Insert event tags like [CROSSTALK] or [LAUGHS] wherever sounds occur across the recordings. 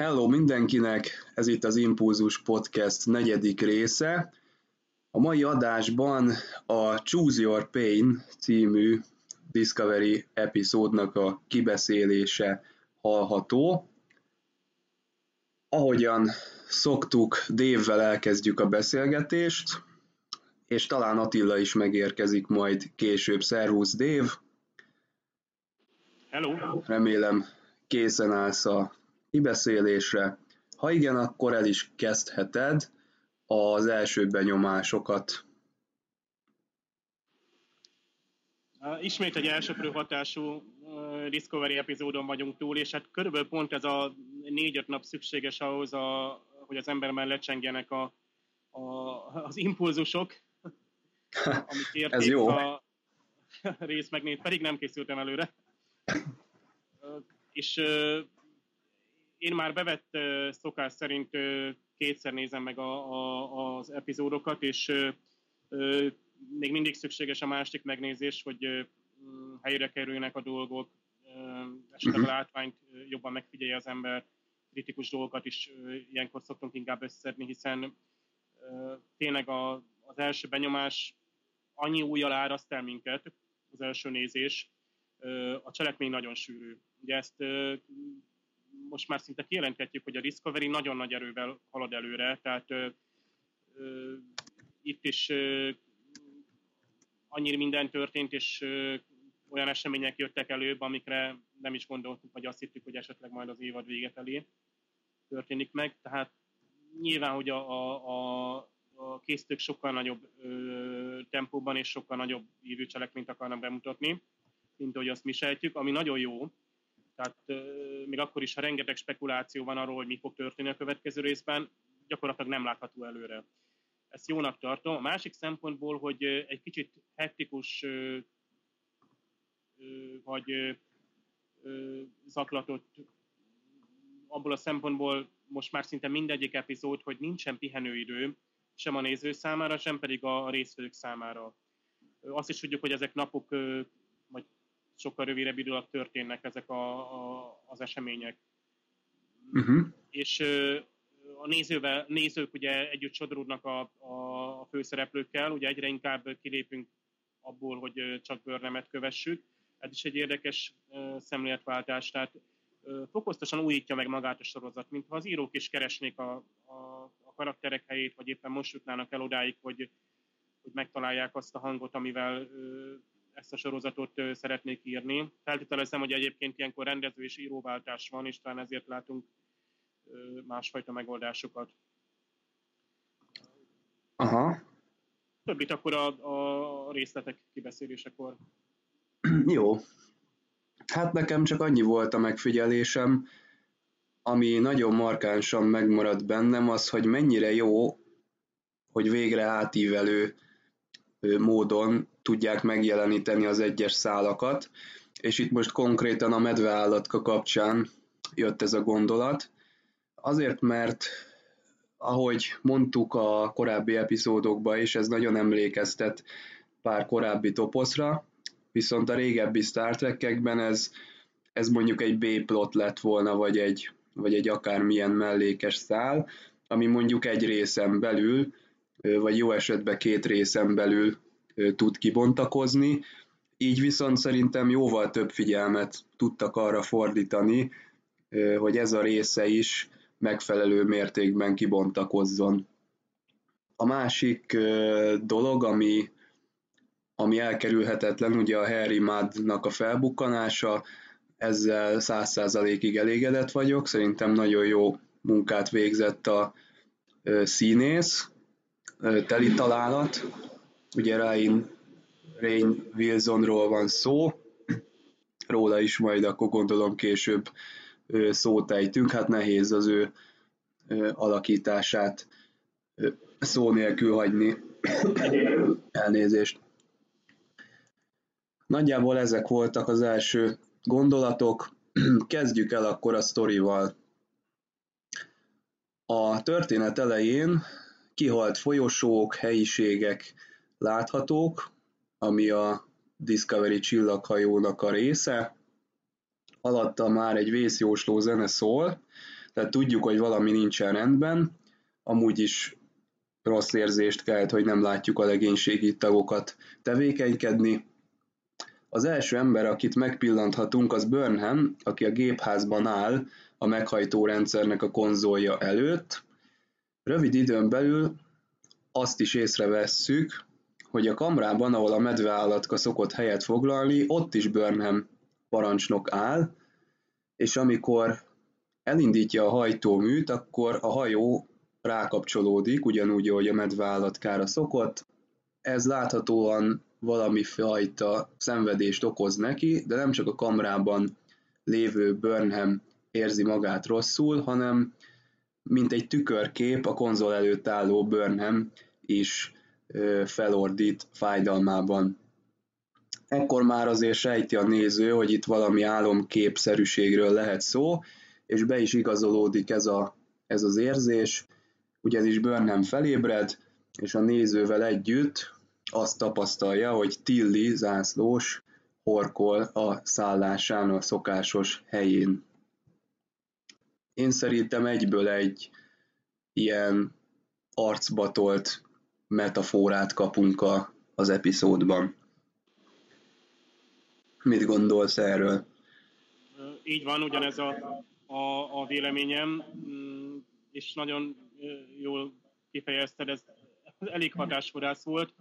Hello mindenkinek, ez itt az Impulzus Podcast negyedik része. A mai adásban a Choose Your Pain című Discovery epizódnak a kibeszélése hallható. Ahogyan szoktuk, Dévvel elkezdjük a beszélgetést, és talán Attila is megérkezik majd később. Szervusz, Dév! Hello! Remélem készen állsz a kibeszélésre. Ha igen, akkor el is kezdheted az első benyomásokat. Ismét egy elsőprő hatású Discovery epizódon vagyunk túl, és hát körülbelül pont ez a négy-öt nap szükséges ahhoz, a, hogy az ember mellett lecsengjenek a, a, az impulzusok, [LAUGHS] amit érték ez jó. a [LAUGHS] rész megnéz, pedig nem készültem előre. És én már bevett szokás szerint kétszer nézem meg a, a, az epizódokat, és még mindig szükséges a másik megnézés, hogy helyre kerüljenek a dolgok, esetleg a mhm. látványt jobban megfigyelje az ember, kritikus dolgokat is ilyenkor szoktunk inkább összedni, hiszen tényleg a, az első benyomás annyi újjal áraszt el minket, az első nézés, a cselekmény nagyon sűrű. Ugye ezt most már szinte kijelenthetjük, hogy a Discovery nagyon nagy erővel halad előre, tehát ö, ö, itt is ö, annyira minden történt, és ö, olyan események jöttek előbb, amikre nem is gondoltuk, vagy azt hittük, hogy esetleg majd az évad vége felé történik meg. Tehát nyilván, hogy a, a, a, a készítők sokkal nagyobb ö, tempóban és sokkal nagyobb ívű cselekményt akarnak bemutatni, mint ahogy azt mi sejtjük, ami nagyon jó, tehát még akkor is, ha rengeteg spekuláció van arról, hogy mi fog történni a következő részben, gyakorlatilag nem látható előre. Ezt jónak tartom. A másik szempontból, hogy egy kicsit hektikus vagy zaklatott abból a szempontból most már szinte mindegyik epizód, hogy nincsen pihenőidő, sem a néző számára, sem pedig a résztvevők számára. Azt is tudjuk, hogy ezek napok sokkal rövidebb idő alatt történnek ezek a, a, az események. Uh-huh. És a nézővel, nézők ugye együtt sodródnak a, a, a főszereplőkkel, ugye egyre inkább kilépünk abból, hogy csak bőrnemet kövessük. Ez is egy érdekes szemléletváltás, tehát fokozatosan újítja meg magát a sorozat, mintha az írók is keresnék a, a, a karakterek helyét, vagy éppen most jutnának el odáig, hogy, hogy megtalálják azt a hangot, amivel ezt a sorozatot szeretnék írni. Feltételezem, hogy egyébként ilyenkor rendező és íróváltás van, és talán ezért látunk másfajta megoldásokat. Aha. Többit akkor a, a részletek kibeszélésekor. [CLEARS THROAT] Jó. Hát nekem csak annyi volt a megfigyelésem, ami nagyon markánsan megmaradt bennem, az, hogy mennyire jó, hogy végre átívelő módon tudják megjeleníteni az egyes szálakat, és itt most konkrétan a medveállatka kapcsán jött ez a gondolat. Azért, mert ahogy mondtuk a korábbi epizódokban is, ez nagyon emlékeztet pár korábbi toposzra, viszont a régebbi Star Trek-ekben ez, ez mondjuk egy B-plot lett volna, vagy egy, vagy egy akármilyen mellékes szál, ami mondjuk egy részen belül, vagy jó esetben két részen belül tud kibontakozni, így viszont szerintem jóval több figyelmet tudtak arra fordítani, hogy ez a része is megfelelő mértékben kibontakozzon. A másik dolog, ami, ami elkerülhetetlen, ugye a Harry Mudd-nak a felbukkanása, ezzel száz százalékig elégedett vagyok, szerintem nagyon jó munkát végzett a színész, teli találat, ugye Ryan Rain Wilsonról van szó, róla is majd akkor gondolom később szót ejtünk, hát nehéz az ő alakítását szó nélkül hagyni. Elnézést. Nagyjából ezek voltak az első gondolatok. Kezdjük el akkor a sztorival. A történet elején kihalt folyosók, helyiségek láthatók, ami a Discovery csillaghajónak a része. Alatta már egy vészjósló zene szól, Tehát tudjuk, hogy valami nincsen rendben, amúgy is rossz érzést kelt, hogy nem látjuk a legénységi tagokat tevékenykedni. Az első ember, akit megpillanthatunk, az Burnham, aki a gépházban áll a meghajtó rendszernek a konzolja előtt. Rövid időn belül azt is észrevesszük, hogy a kamrában, ahol a medveállatka szokott helyet foglalni, ott is Burnham parancsnok áll, és amikor elindítja a hajtóműt, akkor a hajó rákapcsolódik, ugyanúgy, ahogy a medveállatkára szokott. Ez láthatóan valami fajta szenvedést okoz neki, de nem csak a kamrában lévő Burnham érzi magát rosszul, hanem mint egy tükörkép a konzol előtt álló Burnham is felordít fájdalmában. Ekkor már azért sejti a néző, hogy itt valami álomképszerűségről lehet szó, és be is igazolódik ez, a, ez az érzés, ugyanis Burnham felébred, és a nézővel együtt azt tapasztalja, hogy Tilly zászlós horkol a szállásán a szokásos helyén. Én szerintem egyből egy ilyen arcbatolt metaforát kapunk a, az epizódban. Mit gondolsz erről? Így van, ugyanez a, a, a véleményem, mm, és nagyon jól kifejezted, ez elég hatásforász volt,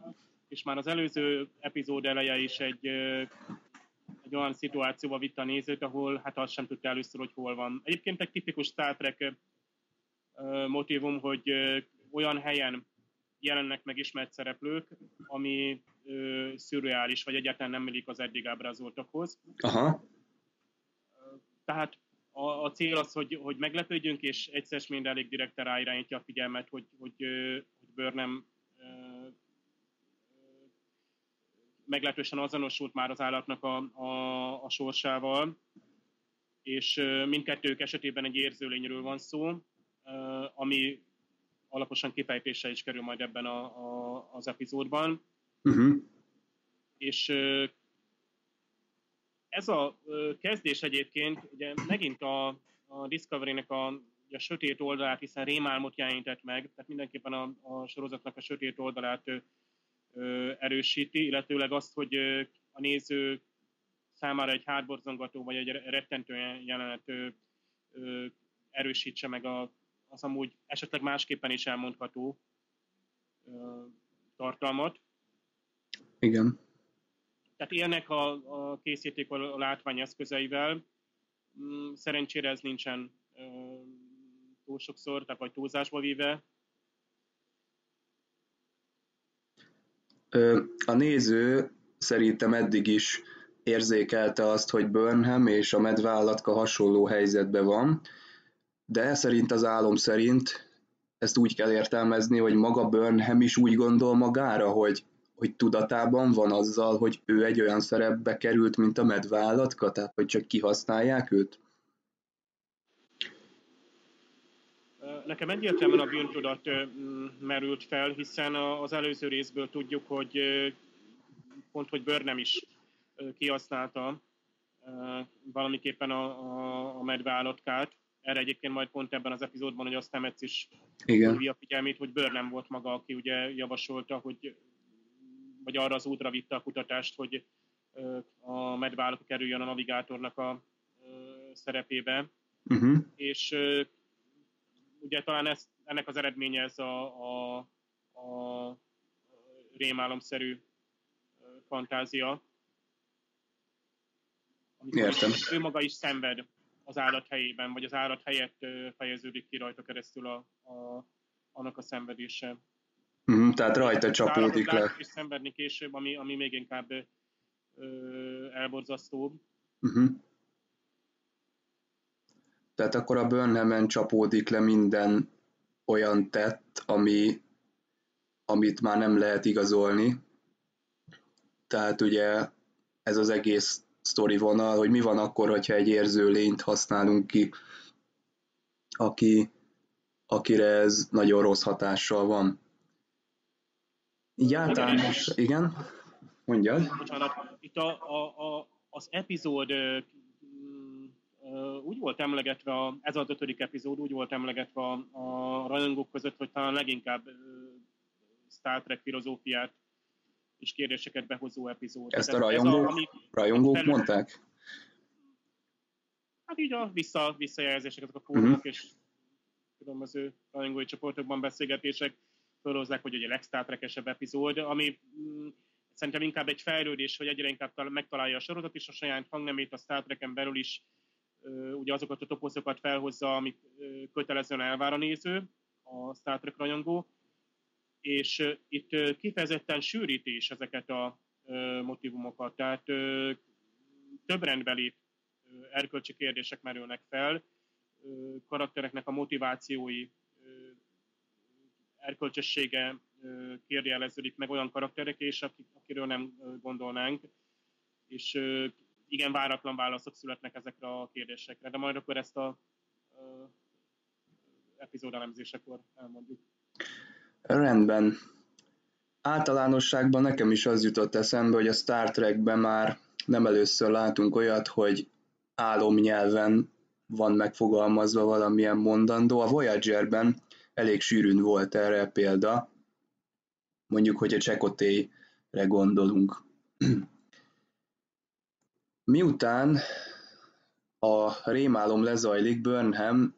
és már az előző epizód eleje is egy, egy olyan szituációba vitt a nézőt, ahol hát azt sem tudta először, hogy hol van. Egyébként egy tipikus Star Trek motivum, hogy olyan helyen jelennek meg ismert szereplők, ami ö, szürreális, vagy egyáltalán nem illik az eddig ábrázoltakhoz. Aha. Tehát a, a cél az, hogy, hogy meglepődjünk, és egyszer minden elég direkten ráirányítja a figyelmet, hogy, hogy, hogy Burnham meglehetősen azonosult már az állatnak a, a, a sorsával, és mindkettők esetében egy érzőlényről van szó, ami alaposan kifejtése is kerül majd ebben a, a, az epizódban. Uh-huh. És ez a kezdés egyébként, ugye megint a, a Discovery-nek a, a sötét oldalát, hiszen rémálmot jelenített meg, tehát mindenképpen a, a sorozatnak a sötét oldalát ö, erősíti, illetőleg azt, hogy a néző számára egy hátborzongató vagy egy rettentő jelenet ö, ö, erősítse meg a, az amúgy esetleg másképpen is elmondható ö, tartalmat. Igen. Tehát ilyenek a, a készíték a látványeszközeivel. Mm, szerencsére ez nincsen ö, túl sokszor, tehát vagy túlzásba víve. A néző szerintem eddig is érzékelte azt, hogy Burnham és a medveállatka hasonló helyzetben van, de szerint az álom szerint ezt úgy kell értelmezni, hogy maga Burnham is úgy gondol magára, hogy, hogy tudatában van azzal, hogy ő egy olyan szerepbe került, mint a medvállatka, tehát hogy csak kihasználják őt? Nekem egyértelműen a bűntudat merült fel, hiszen az előző részből tudjuk, hogy pont, hogy Burnham is kihasználta valamiképpen a, a, a medvállatkát, erre egyébként majd pont ebben az epizódban, hogy azt Stamets is Igen. a figyelmét, hogy Bőr nem volt maga, aki ugye javasolta, hogy vagy arra az útra vitte a kutatást, hogy a medvállok kerüljön a navigátornak a szerepébe. Uh-huh. És ugye talán ez, ennek az eredménye ez a, a, a rémálomszerű fantázia. Értem. Ő maga is szenved az állat helyében, vagy az állat helyett fejeződik ki rajta keresztül a, a, annak a szenvedése. Mm, tehát rajta csapódik le. És szenvedni később, ami, ami még inkább ö, elborzasztóbb. Uh-huh. Tehát akkor a Burnhamen csapódik le minden olyan tett, ami, amit már nem lehet igazolni. Tehát ugye ez az egész sztori vonal, hogy mi van akkor, hogyha egy érző lényt használunk ki, aki, akire ez nagyon rossz hatással van. Így általános, igen? Mondjad. Bocsánat, itt a, a, a, az epizód úgy volt emlegetve, a, ez az ötödik epizód úgy volt emlegetve a, a rajongók között, hogy talán leginkább Star Trek filozófiát és kérdéseket behozó epizód. Ezt a rajongók, ez a, ami, rajongók felül, mondták? Hát így a vissza, visszajelzéseket a fórumok uh-huh. és különböző rajongói csoportokban beszélgetések fölhozzák, hogy ugye a legsztártrekesebb epizód, ami mm, szerintem inkább egy fejlődés, hogy egyre inkább megtalálja a sorozat is a saját hangnemét, a Star Trek-en belül is ugye azokat a toposzokat felhozza, amit kötelezően elvár a néző, a Star Trek rajongó, és itt kifejezetten sűríti is ezeket a motivumokat, tehát több rendbeli erkölcsi kérdések merülnek fel, karaktereknek a motivációi, erkölcsössége kérdőjeleződik meg olyan karakterek, és akiről nem gondolnánk, és igen váratlan válaszok születnek ezekre a kérdésekre, de majd akkor ezt a epizód elemzésekor elmondjuk. Rendben. Általánosságban nekem is az jutott eszembe, hogy a Star Trekben már nem először látunk olyat, hogy álomnyelven van megfogalmazva valamilyen mondandó. A Voyagerben elég sűrűn volt erre példa, mondjuk, hogy a Csekotére gondolunk. Miután a rémálom lezajlik, Burnham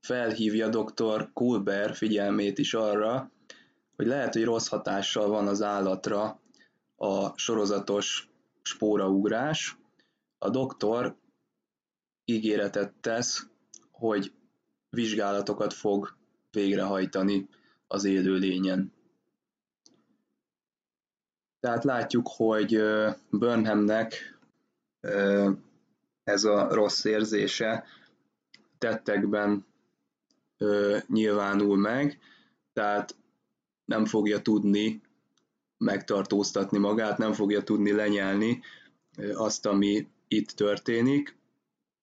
felhívja dr. Kulber figyelmét is arra, hogy lehet, hogy rossz hatással van az állatra a sorozatos spóraugrás. A doktor ígéretet tesz, hogy vizsgálatokat fog végrehajtani az élő lényen. Tehát látjuk, hogy Burnhamnek ez a rossz érzése tettekben nyilvánul meg, tehát nem fogja tudni megtartóztatni magát, nem fogja tudni lenyelni azt, ami itt történik,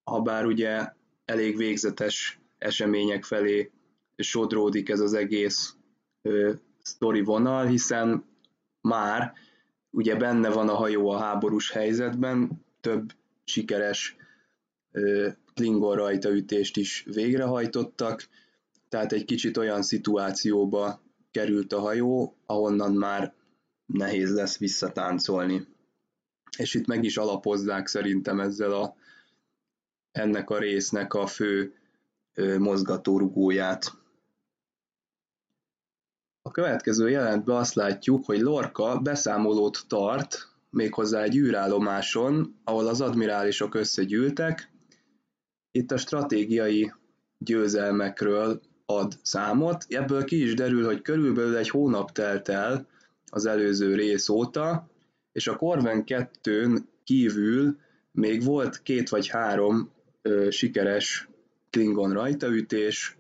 ha ugye elég végzetes események felé sodródik ez az egész sztori vonal, hiszen már ugye benne van a hajó a háborús helyzetben, több sikeres Klingon rajtaütést is végrehajtottak, tehát egy kicsit olyan szituációba került a hajó, ahonnan már nehéz lesz visszatáncolni. És itt meg is alapozzák szerintem ezzel a, ennek a résznek a fő mozgatórugóját. A következő jelentben azt látjuk, hogy Lorca beszámolót tart, méghozzá egy űrállomáson, ahol az admirálisok összegyűltek. Itt a stratégiai győzelmekről ad számot. Ebből ki is derül, hogy körülbelül egy hónap telt el az előző rész óta, és a Corven 2-n kívül még volt két vagy három ö, sikeres Klingon rajtaütés.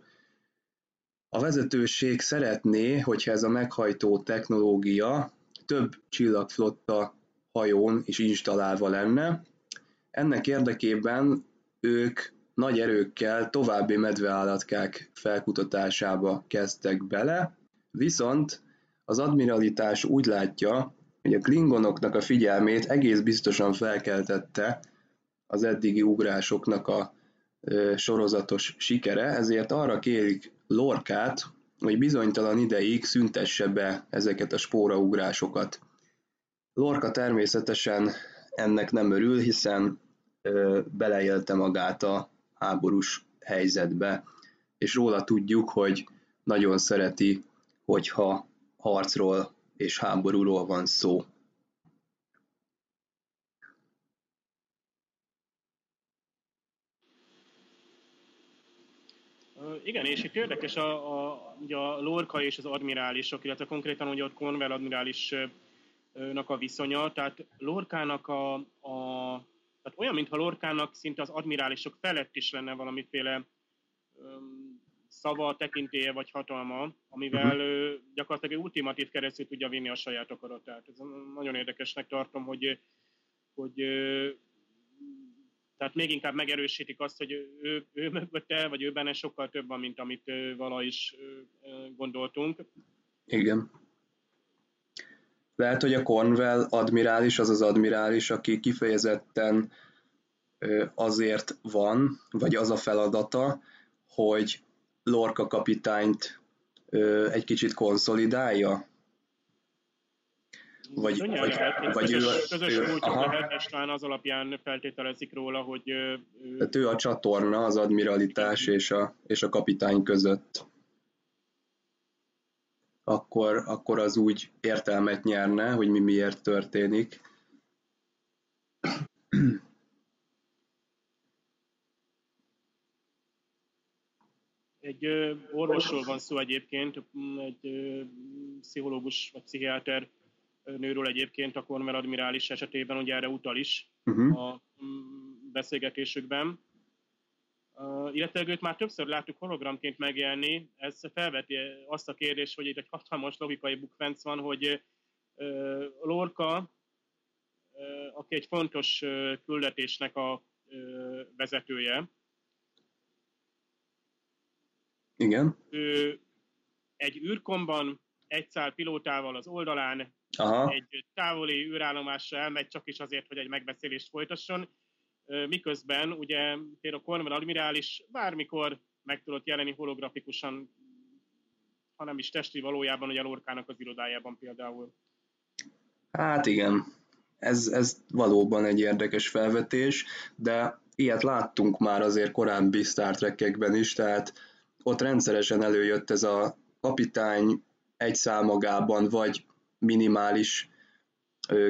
A vezetőség szeretné, hogyha ez a meghajtó technológia több csillagflotta hajón is installálva lenne. Ennek érdekében ők nagy erőkkel további medveállatkák felkutatásába kezdtek bele, viszont az admiralitás úgy látja, hogy a klingonoknak a figyelmét egész biztosan felkeltette az eddigi ugrásoknak a sorozatos sikere, ezért arra kérik Lorkát, hogy bizonytalan ideig szüntesse be ezeket a spóraugrásokat. Lorca természetesen ennek nem örül, hiszen ö, beleélte magát a háborús helyzetbe, és róla tudjuk, hogy nagyon szereti, hogyha harcról és háborúról van szó. Igen, és itt érdekes a, a, ugye a Lorca és az admirálisok, illetve konkrétan ugye a Conwell admirálisnak a viszonya, tehát Lorkának a, a tehát olyan, mintha Lorkának szinte az admirálisok felett is lenne valamiféle um, szava, tekintélye vagy hatalma, amivel uh-huh. gyakorlatilag ultimatív keresztül tudja vinni a saját akaratát. Ez nagyon érdekesnek tartom, hogy, hogy tehát még inkább megerősítik azt, hogy ő, ő mögötte, vagy ő benne sokkal több van, mint amit vala is gondoltunk. Igen. Lehet, hogy a Cornwell admirális az az admirális, aki kifejezetten azért van, vagy az a feladata, hogy Lorca kapitányt egy kicsit konszolidálja? Vagy, vagy, lehet, vagy közös, ő, közös ő, múltjuk lehet, és talán az alapján feltételezik róla, hogy... Ő, Tehát ő a csatorna az admiralitás és a, és a kapitány között. Akkor, akkor az úgy értelmet nyerne, hogy mi miért történik. Egy orvosról van szó egyébként, egy pszichológus vagy pszichiáter nőről egyébként a Cornwall admirális esetében, ugye erre utal is uh-huh. a mm, beszélgetésükben. Uh, illetve őt már többször láttuk hologramként megjelenni, ez felveti azt a kérdést, hogy itt egy hatalmas logikai bukfenc van, hogy uh, Lorca, uh, aki egy fontos uh, küldetésnek a uh, vezetője, igen. Ő egy űrkomban, egy szál pilótával az oldalán, Aha. egy távoli űrállomásra elmegy csak is azért, hogy egy megbeszélést folytasson, miközben ugye például Cornwall admirális bármikor meg tudott jelenni holografikusan, hanem is testi valójában, a Lorkának az irodájában például. Hát igen, ez, ez valóban egy érdekes felvetés, de ilyet láttunk már azért korábbi Star Trek-ekben is, tehát ott rendszeresen előjött ez a kapitány egy számagában, vagy minimális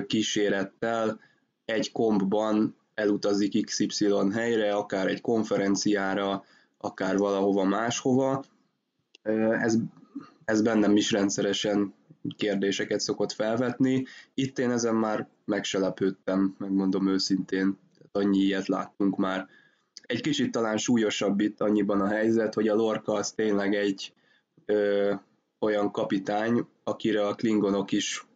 kísérettel egy kompban elutazik XY helyre, akár egy konferenciára, akár valahova máshova. Ez, ez bennem is rendszeresen kérdéseket szokott felvetni. Itt én ezen már meg se lepődtem, megmondom őszintén. Tehát annyi ilyet láttunk már egy kicsit talán súlyosabb itt annyiban a helyzet, hogy a Lorca az tényleg egy ö, olyan kapitány, akire a klingonok is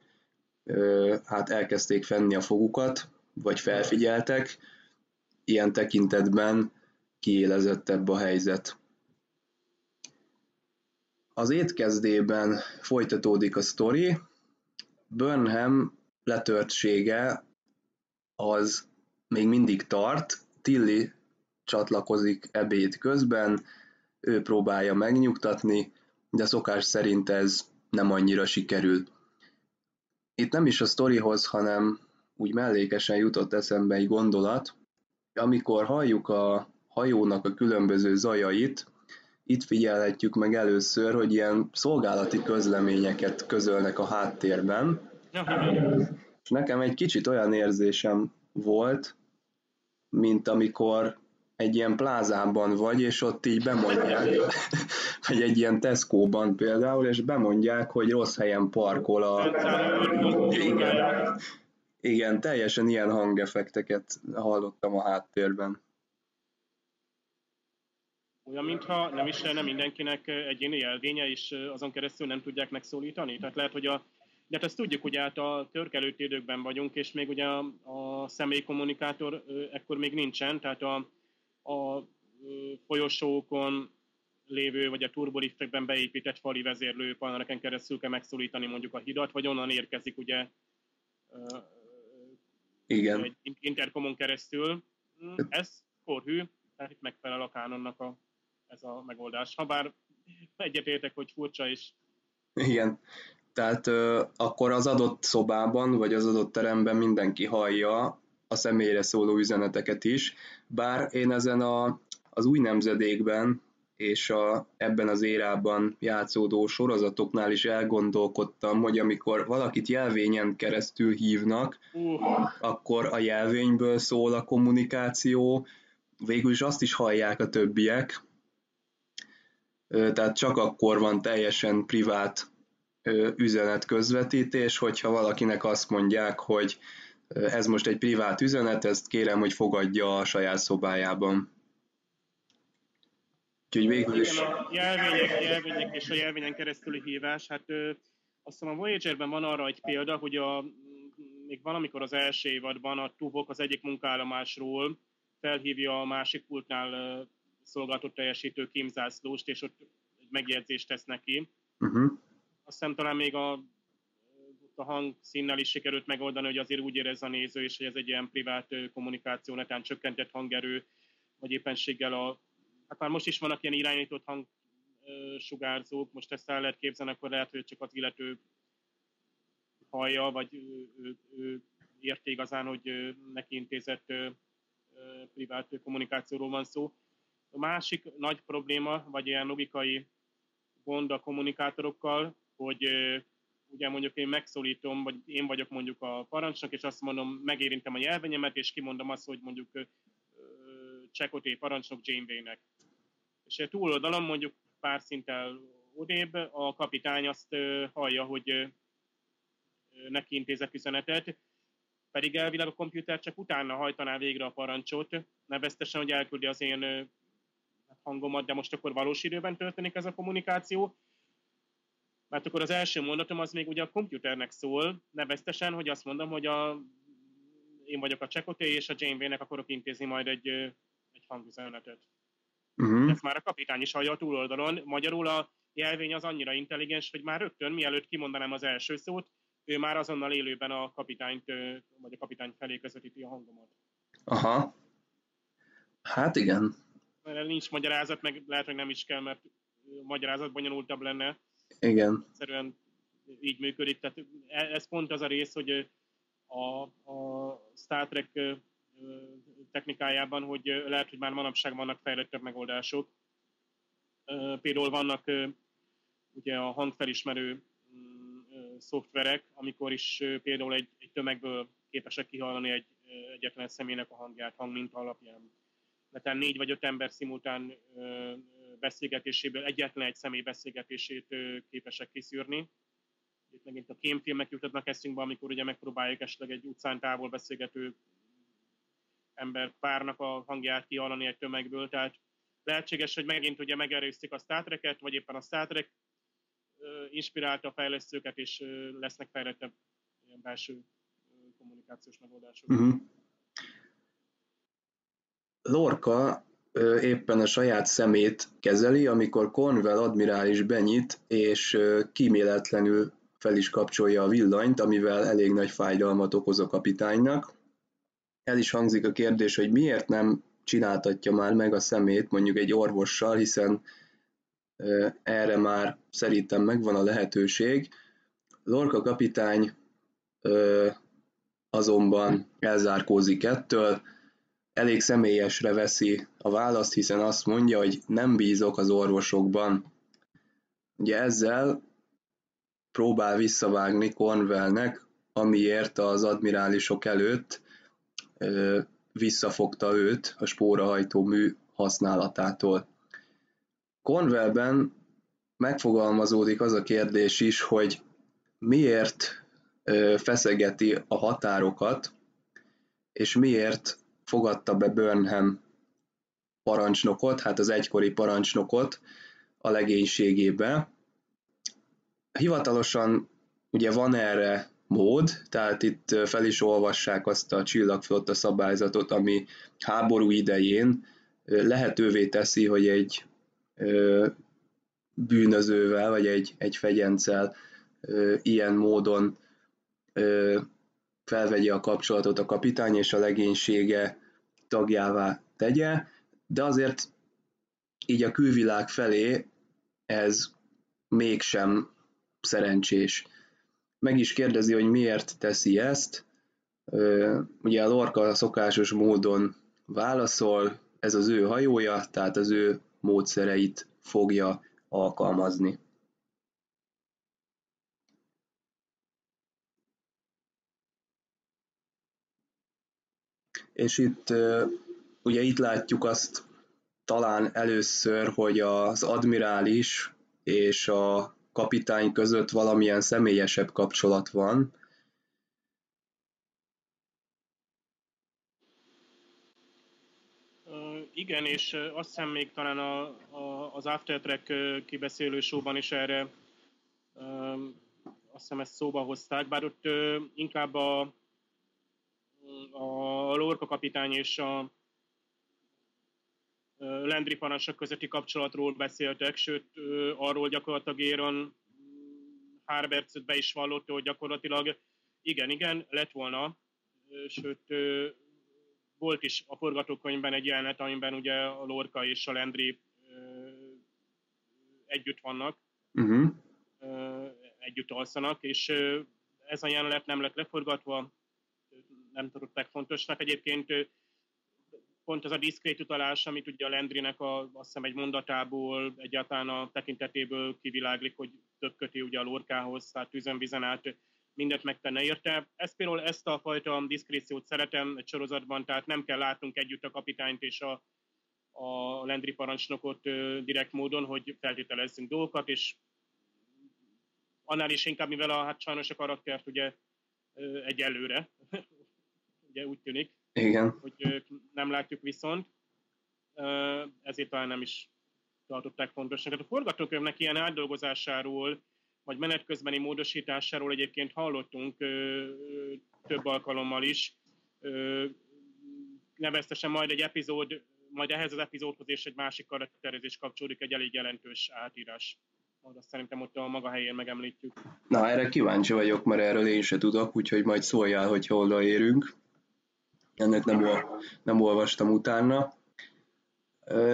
ö, hát elkezdték fenni a fogukat, vagy felfigyeltek. Ilyen tekintetben kiélezettebb a helyzet. Az étkezdében folytatódik a sztori. Burnham letörtsége az még mindig tart, Tilly csatlakozik ebéd közben, ő próbálja megnyugtatni, de szokás szerint ez nem annyira sikerül. Itt nem is a sztorihoz, hanem úgy mellékesen jutott eszembe egy gondolat, amikor halljuk a hajónak a különböző zajait, itt figyelhetjük meg először, hogy ilyen szolgálati közleményeket közölnek a háttérben. És nekem egy kicsit olyan érzésem volt, mint amikor egy ilyen plázában vagy, és ott így bemondják, [LAUGHS] vagy egy ilyen Tesco-ban például, és bemondják, hogy rossz helyen parkol a... Igen, igen, teljesen ilyen hangeffekteket hallottam a háttérben. Olyan, mintha nem is lenne mindenkinek egyéni jelvénye, és azon keresztül nem tudják megszólítani. Tehát lehet, hogy a de hát ezt tudjuk, hogy át a törkelő időkben vagyunk, és még ugye a, a személyi ekkor még nincsen, tehát a, a folyosókon lévő, vagy a turboliftekben beépített fali vezérlő paneleken keresztül kell megszólítani mondjuk a hidat, vagy onnan érkezik ugye Igen. egy interkomon keresztül. Hm, ez korhű, tehát itt megfelel a kánonnak a, ez a megoldás. Habár egyetértek, hogy furcsa is. Igen, tehát ö, akkor az adott szobában, vagy az adott teremben mindenki hallja a személyre szóló üzeneteket is, bár én ezen a, az új nemzedékben és a, ebben az érában játszódó sorozatoknál is elgondolkodtam, hogy amikor valakit jelvényen keresztül hívnak, akkor a jelvényből szól a kommunikáció, végül is azt is hallják a többiek, tehát csak akkor van teljesen privát üzenet közvetítés, hogyha valakinek azt mondják, hogy ez most egy privát üzenet, ezt kérem, hogy fogadja a saját szobájában. Úgyhogy végül is... A jelvények, jelvények és a jelvényen keresztüli hívás, hát ö, azt hiszem a Voyager-ben van arra egy példa, hogy a, még valamikor az első évadban a Tuvok az egyik munkállomásról felhívja a másik pultnál szolgáltott teljesítő Kim Zászlóst, és ott egy megjegyzést tesz neki. Uh-huh. Azt hiszem talán még a a hangszínnel is sikerült megoldani, hogy azért úgy érez a néző, és hogy ez egy ilyen privát kommunikáció, netán csökkentett hangerő, vagy éppenséggel a, hát már most is vannak ilyen irányított hangsugárzók, most ezt el lehet képzelni, akkor lehet, hogy csak az illető hallja, vagy ő, ő, ő érti igazán, hogy neki intézett privát kommunikációról van szó. A másik nagy probléma, vagy ilyen logikai gond a kommunikátorokkal, hogy ugye mondjuk én megszólítom, vagy én vagyok mondjuk a parancsnok, és azt mondom, megérintem a nyelvenyemet, és kimondom azt, hogy mondjuk Csekoté parancsnok Janeway-nek. És túloldalon mondjuk pár szinttel odébb a kapitány azt hallja, hogy neki intézett üzenetet, pedig elvileg a komputer csak utána hajtaná végre a parancsot, neveztesen, hogy elküldi az én hangomat, de most akkor valós időben történik ez a kommunikáció, mert akkor az első mondatom az még ugye a komputernek szól, neveztesen, hogy azt mondom, hogy a, én vagyok a Csekoté, és a Janeway-nek akarok intézni majd egy, egy hangüzenetet. Uh-huh. Ezt már a kapitány is hallja a túloldalon. Magyarul a jelvény az annyira intelligens, hogy már rögtön, mielőtt kimondanám az első szót, ő már azonnal élőben a kapitányt, vagy a kapitány felé közvetíti a hangomat. Aha. Hát igen. Mert nincs magyarázat, meg lehet, hogy nem is kell, mert magyarázat bonyolultabb lenne. Igen. Egyszerűen így működik. Tehát e, ez pont az a rész, hogy a, a Star Trek technikájában, hogy lehet, hogy már manapság vannak fejlettebb megoldások. Például vannak ugye a hangfelismerő szoftverek, amikor is például egy, egy tömegből képesek kihallani egy egyetlen személynek a hangját hangminta alapján. Mert négy vagy öt ember szimultán beszélgetéséből egyetlen egy személy beszélgetését képesek kiszűrni. Itt megint a kémfilmek jutatnak eszünkbe, amikor ugye megpróbáljuk esetleg egy utcán távol beszélgető ember párnak a hangját kihallani egy tömegből, tehát lehetséges, hogy megint ugye megerőszik a Star Trek-et, vagy éppen a Star Trek inspirálta a fejlesztőket, és lesznek fejlettebb ilyen belső kommunikációs megoldások. Uh-huh. Lorca éppen a saját szemét kezeli, amikor Cornwell admirális benyit, és kíméletlenül fel is kapcsolja a villanyt, amivel elég nagy fájdalmat okoz a kapitánynak. El is hangzik a kérdés, hogy miért nem csináltatja már meg a szemét mondjuk egy orvossal, hiszen erre már szerintem megvan a lehetőség. Lorca kapitány azonban elzárkózik ettől, elég személyesre veszi a választ, hiszen azt mondja, hogy nem bízok az orvosokban. Ugye ezzel próbál visszavágni Cornwellnek, amiért az admirálisok előtt visszafogta őt a spórahajtó mű használatától. Cornwellben megfogalmazódik az a kérdés is, hogy miért feszegeti a határokat, és miért fogadta be Burnham parancsnokot, hát az egykori parancsnokot a legénységébe. Hivatalosan ugye van erre mód, tehát itt fel is olvassák azt a csillagflotta szabályzatot, ami háború idején lehetővé teszi, hogy egy bűnözővel, vagy egy, egy fegyencel ilyen módon felvegye a kapcsolatot a kapitány és a legénysége tagjává tegye, de azért így a külvilág felé ez mégsem szerencsés. Meg is kérdezi, hogy miért teszi ezt. Ugye a Lorca szokásos módon válaszol, ez az ő hajója, tehát az ő módszereit fogja alkalmazni. és itt ugye itt látjuk azt talán először, hogy az admirális és a kapitány között valamilyen személyesebb kapcsolat van. igen, és azt hiszem még talán a, a, az After Track kibeszélő showban is erre azt hiszem ezt szóba hozták, bár ott inkább a, a Lorca kapitány és a Landry parancsok közötti kapcsolatról beszéltek, sőt arról gyakorlatilag Éron Harberts be is vallotta, hogy gyakorlatilag igen, igen, lett volna, sőt, volt is a forgatókönyvben egy jelenet, amiben ugye a Lorca és a Landry együtt vannak, uh-huh. együtt alszanak, és ez a jelenet nem lett leforgatva, nem tartották fontosnak. Egyébként pont az a diszkrét utalás, amit ugye a Landrynek a, azt hiszem egy mondatából, egyáltalán a tekintetéből kiviláglik, hogy több köti ugye a lorkához, tehát tűzön át mindent megtenne érte. Ezt például ezt a fajta diszkréciót szeretem egy sorozatban, tehát nem kell látnunk együtt a kapitányt és a, a Landry parancsnokot direkt módon, hogy feltételezzünk dolgokat, és annál is inkább, mivel a, hát sajnos a karaktert ugye egyelőre, [LAUGHS] ugye úgy tűnik, Igen. hogy nem látjuk viszont, ezért talán nem is tartották fontosnak. Hát a forgatókönyvnek ilyen átdolgozásáról, vagy menet közbeni módosításáról egyébként hallottunk több alkalommal is. Neveztesen majd egy epizód, majd ehhez az epizódhoz és egy másik karakterezés kapcsolódik egy elég jelentős átírás azt szerintem ott a maga helyén megemlítjük. Na, erre kíváncsi vagyok, mert erről én se tudok, úgyhogy majd szóljál, hogy hol érünk. Ennek nem, nem olvastam utána.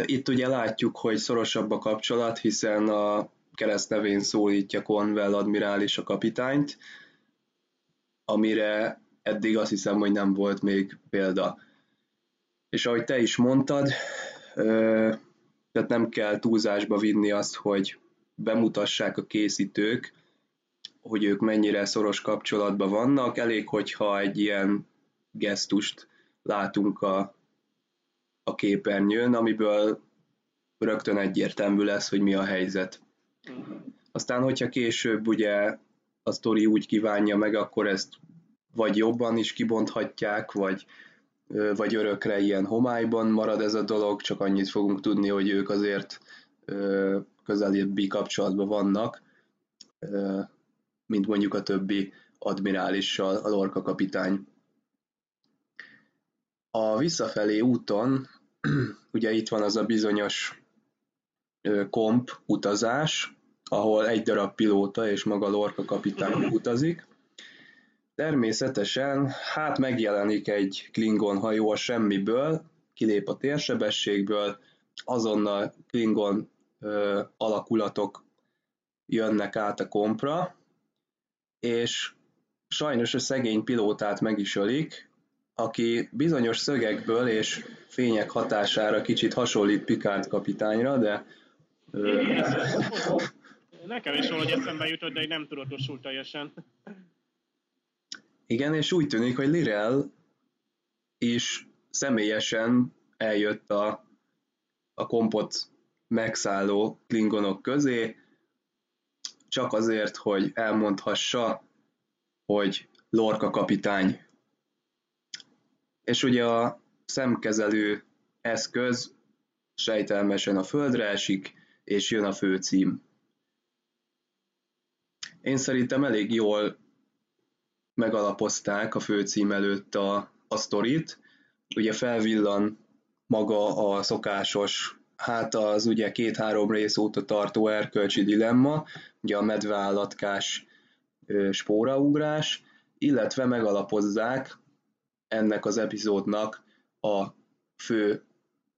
Itt ugye látjuk, hogy szorosabb a kapcsolat, hiszen a keresztnevén szólítja Conwell admirális a kapitányt, amire eddig azt hiszem, hogy nem volt még példa. És ahogy te is mondtad, tehát nem kell túlzásba vinni azt, hogy bemutassák a készítők, hogy ők mennyire szoros kapcsolatban vannak. Elég, hogyha egy ilyen gesztust látunk a, a képernyőn, amiből rögtön egyértelmű lesz, hogy mi a helyzet. Aztán, hogyha később ugye a sztori úgy kívánja meg, akkor ezt vagy jobban is kibonthatják, vagy, vagy örökre ilyen homályban marad ez a dolog, csak annyit fogunk tudni, hogy ők azért közelebbi kapcsolatban vannak, mint mondjuk a többi admirálissal, a Lorca kapitány. A visszafelé úton, [CLEARS THROAT] ugye itt van az a bizonyos komp utazás, ahol egy darab pilóta és maga Lorca kapitány utazik. Természetesen, hát megjelenik egy Klingon hajó a semmiből, kilép a térsebességből, azonnal Klingon ö, alakulatok jönnek át a kompra, és sajnos a szegény pilótát meg is ölik, aki bizonyos szögekből és fények hatására kicsit hasonlít Picard kapitányra, de... Nekem is valahogy eszembe jutott, de nem tudatosult teljesen. Igen, és úgy tűnik, hogy Lirel is személyesen eljött a, a kompot megszálló klingonok közé, csak azért, hogy elmondhassa, hogy Lorca kapitány. És ugye a szemkezelő eszköz sejtelmesen a földre esik, és jön a főcím. Én szerintem elég jól megalapozták a főcím előtt a, a sztorit. Ugye felvillan maga a szokásos hát az ugye két-három rész óta tartó erkölcsi dilemma, ugye a medveállatkás spóraugrás, illetve megalapozzák ennek az epizódnak a fő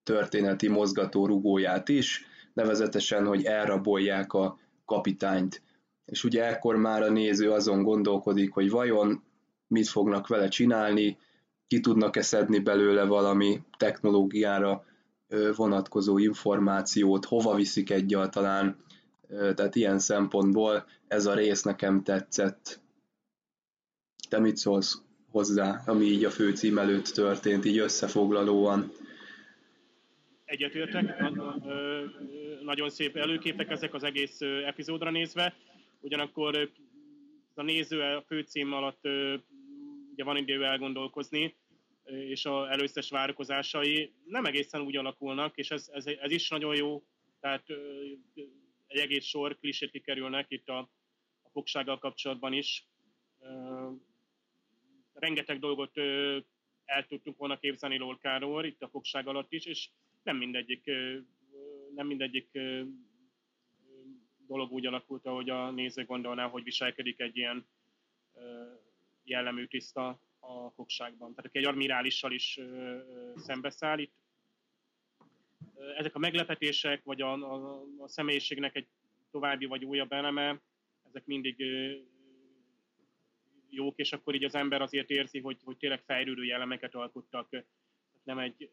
történeti mozgató rugóját is, nevezetesen, hogy elrabolják a kapitányt. És ugye ekkor már a néző azon gondolkodik, hogy vajon mit fognak vele csinálni, ki tudnak-e szedni belőle valami technológiára vonatkozó információt, hova viszik egyáltalán, tehát ilyen szempontból ez a rész nekem tetszett. Te mit szólsz hozzá, ami így a főcím előtt történt, így összefoglalóan? Egyetértek, nagyon szép előképek ezek az egész epizódra nézve, ugyanakkor a néző a főcím alatt ugye van idő elgondolkozni, és a előszes várakozásai nem egészen úgy alakulnak, és ez, ez, ez is nagyon jó, tehát egy egész sor klisét kikerülnek itt a, a fogsággal kapcsolatban is. Rengeteg dolgot el tudtunk volna képzelni Lolkáról itt a fogság alatt is, és nem mindegyik, nem mindegyik dolog úgy alakult, ahogy a néző gondolná, hogy viselkedik egy ilyen jellemű tiszta a fogságban. Tehát aki egy admirálissal is szembeszáll, itt ezek a meglepetések, vagy a, a, a személyiségnek egy további vagy újabb eleme, ezek mindig jók, és akkor így az ember azért érzi, hogy, hogy tényleg fejlődő jellemeket alkottak, nem egy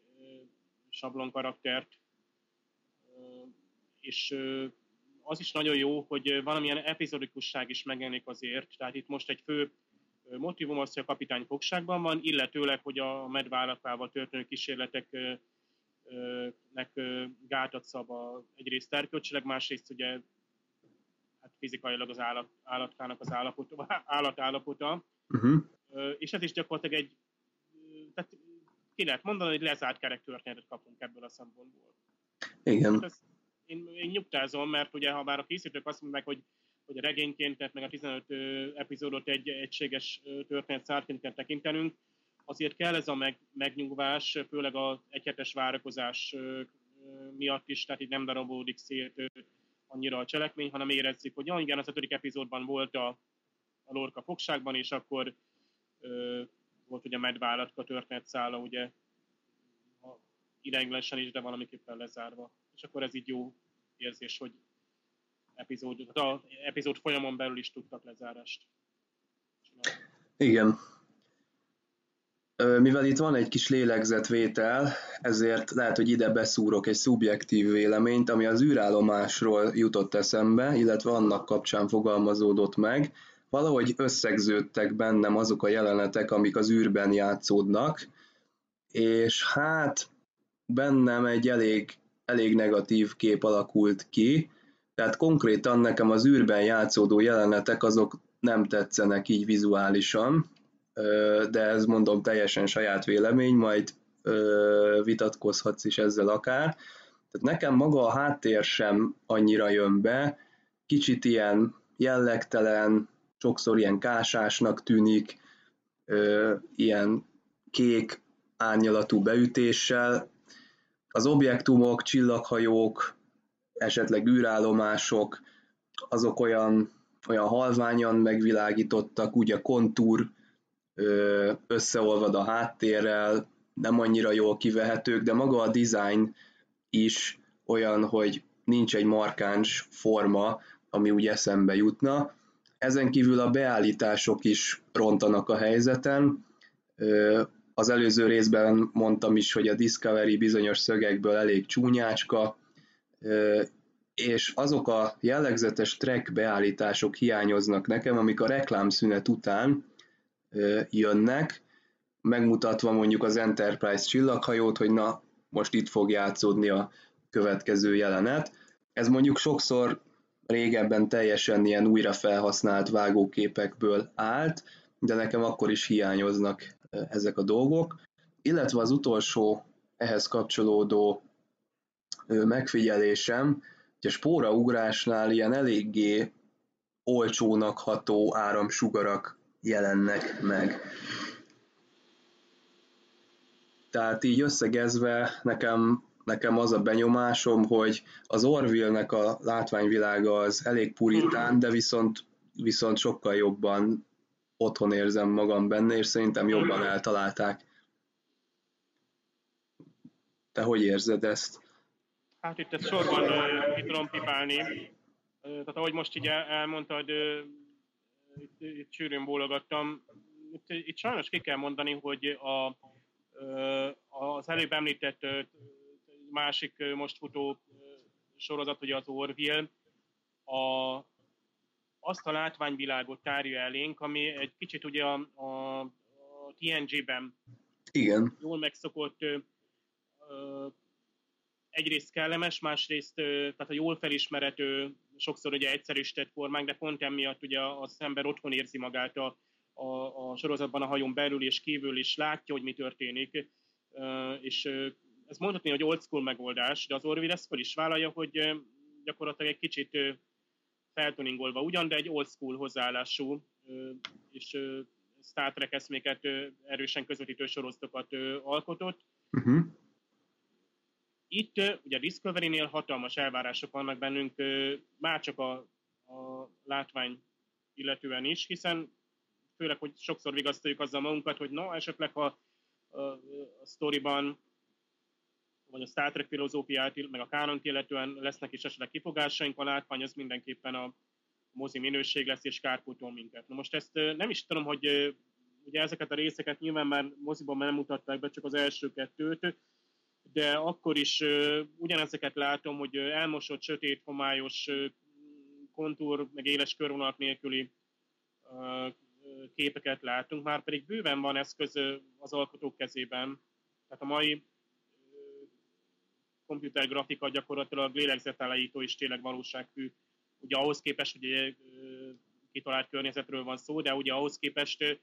sablon karaktert, és az is nagyon jó, hogy valamilyen epizodikusság is megjelenik azért, tehát itt most egy fő motivum az, hogy a kapitány fogságban van, illetőleg, hogy a medvállapával történő kísérleteknek gátat szab a, egyrészt erkölcsileg, másrészt ugye hát fizikailag az állat, állatkának az állapota, [LAUGHS] állatállapota. Uh-huh. És ez is gyakorlatilag egy, tehát ki lehet mondani, hogy lezárt kerek történetet kapunk ebből a szempontból. Igen. Hát ez, én, én nyugtázom, mert ugye ha bár a készítők azt mondják, hogy hogy a regényként, tehát meg a 15 epizódot egy egységes történet szárként kell tekintenünk, azért kell ez a meg, megnyugvás, főleg az egyhetes várakozás miatt is, tehát így nem darabódik szét annyira a cselekmény, hanem érezzük, hogy ja, igen, az ötödik epizódban volt a, a Lorca fogságban, és akkor ö, volt ugye a medvállatka történetszála, ugye ideiglenesen is, de valamiképpen lezárva. És akkor ez így jó érzés, hogy epizód, a epizód folyamon belül is tudtak lezárást Igen. Mivel itt van egy kis lélegzetvétel, ezért lehet, hogy ide beszúrok egy szubjektív véleményt, ami az űrállomásról jutott eszembe, illetve annak kapcsán fogalmazódott meg. Valahogy összegződtek bennem azok a jelenetek, amik az űrben játszódnak, és hát bennem egy elég, elég negatív kép alakult ki, tehát konkrétan nekem az űrben játszódó jelenetek azok nem tetszenek így vizuálisan, de ez mondom teljesen saját vélemény, majd vitatkozhatsz is ezzel akár. Tehát nekem maga a háttér sem annyira jön be, kicsit ilyen jellegtelen, sokszor ilyen kásásnak tűnik, ilyen kék árnyalatú beütéssel. Az objektumok, csillaghajók, esetleg űrállomások, azok olyan, olyan halványan megvilágítottak, úgy a kontúr összeolvad a háttérrel, nem annyira jól kivehetők, de maga a design is olyan, hogy nincs egy markáns forma, ami úgy eszembe jutna. Ezen kívül a beállítások is rontanak a helyzeten. Az előző részben mondtam is, hogy a Discovery bizonyos szögekből elég csúnyácska, és azok a jellegzetes track beállítások hiányoznak nekem, amik a reklámszünet után jönnek, megmutatva mondjuk az Enterprise csillaghajót, hogy na, most itt fog játszódni a következő jelenet. Ez mondjuk sokszor régebben teljesen ilyen újra felhasznált vágóképekből állt, de nekem akkor is hiányoznak ezek a dolgok. Illetve az utolsó ehhez kapcsolódó megfigyelésem, hogy a spóraugrásnál ilyen eléggé olcsónak ható áramsugarak jelennek meg. Tehát így összegezve nekem, nekem az a benyomásom, hogy az Orville-nek a látványvilága az elég puritán, de viszont, viszont sokkal jobban otthon érzem magam benne, és szerintem jobban eltalálták. Te hogy érzed ezt? Hát itt ezt sorban uh, ki tudom pipálni. Uh, tehát ahogy most így elmondtad, uh, itt, itt sűrűn bólogattam. Itt, itt sajnos ki kell mondani, hogy a, az előbb említett másik most futó sorozat, ugye az Orville, a, azt a látványvilágot tárja elénk, ami egy kicsit ugye a, a, a TNG-ben Igen. jól megszokott uh, egyrészt kellemes, másrészt tehát a jól felismerető, sokszor ugye egyszerűsített formánk, de pont emiatt ugye az ember otthon érzi magát a, a, a sorozatban a hajón belül és kívül is látja, hogy mi történik, és ez mondhatni, hogy old school megoldás, de az Orville ezt fel is vállalja, hogy gyakorlatilag egy kicsit feltuningolva ugyan, de egy old school hozzáállású, és Star Trek eszméket erősen közvetítő sorozatokat alkotott. Uh-huh Itt ugye a Discovery-nél hatalmas elvárások vannak bennünk, már csak a, a látvány illetően is, hiszen főleg, hogy sokszor vigasztaljuk azzal magunkat, hogy no, esetleg ha a, a, a sztoriban vagy a Star Trek filozófiát, meg a kánont illetően lesznek is esetleg kifogásaink, a látvány az mindenképpen a mozi minőség lesz, és kárpótol minket. Na most ezt nem is tudom, hogy ugye ezeket a részeket nyilván már moziban nem mutatták be, csak az első kettőt, de akkor is ugyanezeket látom, hogy elmosott, sötét, homályos kontúr, meg éles körvonalak nélküli képeket látunk, már pedig bőven van eszköz az alkotók kezében. Tehát a mai komputergrafika gyakorlatilag lélegzetállító és tényleg valósághű. Ugye ahhoz képest, hogy kitalált környezetről van szó, de ugye ahhoz képest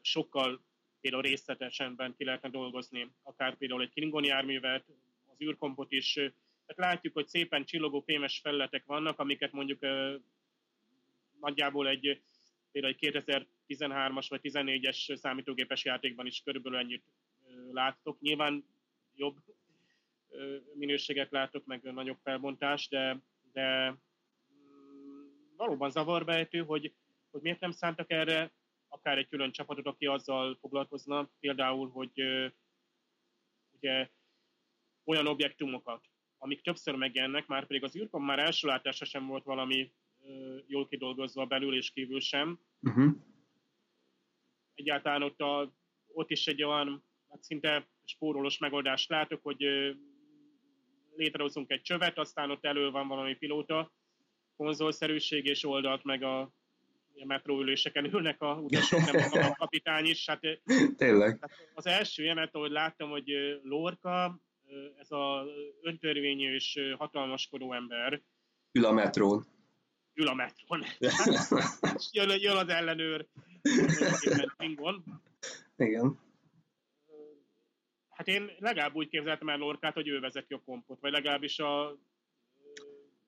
sokkal például részletesebben ki lehetne dolgozni, akár például egy Klingon járművet, az űrkompot is. Tehát látjuk, hogy szépen csillogó fémes felületek vannak, amiket mondjuk nagyjából egy például egy 2013-as vagy 14-es számítógépes játékban is körülbelül ennyit láttok. Nyilván jobb minőséget látok, meg nagyobb felbontás, de, de mm, valóban zavarbejtő, hogy, hogy miért nem szántak erre akár egy külön csapatot, aki azzal foglalkozna, például, hogy ugye olyan objektumokat, amik többször megjelennek, már pedig az űrkom már első látása sem volt valami jól kidolgozva belül és kívül sem. Uh-huh. Egyáltalán ott, a, ott is egy olyan hát szinte spórolós megoldást látok, hogy létrehozunk egy csövet, aztán ott elő van valami pilóta, konzolszerűség, és oldalt meg a, a metróüléseken ülnek a utasok, nem a kapitány is. Hát, Tényleg. Az első jelet, ahogy láttam, hogy Lorca, ez a öntörvényű és hatalmaskodó ember. Ül a metrón. Ül a metrón. [LAUGHS] jön, jön az ellenőr. Igen. Hát én legalább úgy képzeltem el Lorkát, hogy ő vezeti a kompot, vagy legalábbis a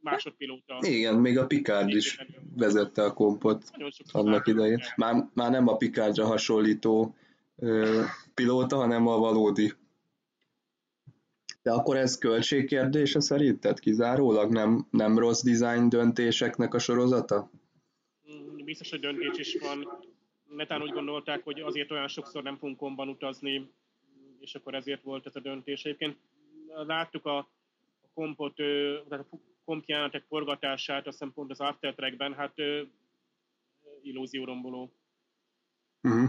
másodpilóta. Igen, még a Picard is vezette a kompot annak idején. Már, már nem a Picardra hasonlító ö, pilóta, hanem a valódi. De akkor ez költségkérdése szerinted kizárólag? Nem, nem rossz design döntéseknek a sorozata? Mm, biztos, hogy döntés is van. Netán úgy gondolták, hogy azért olyan sokszor nem fogunk komban utazni, és akkor ezért volt ez a döntés. Egyébként láttuk a, a kompot, tehát a komp jelenetek forgatását, azt hiszem pont az After Trackben, hát illúzióromboló. Uh-huh.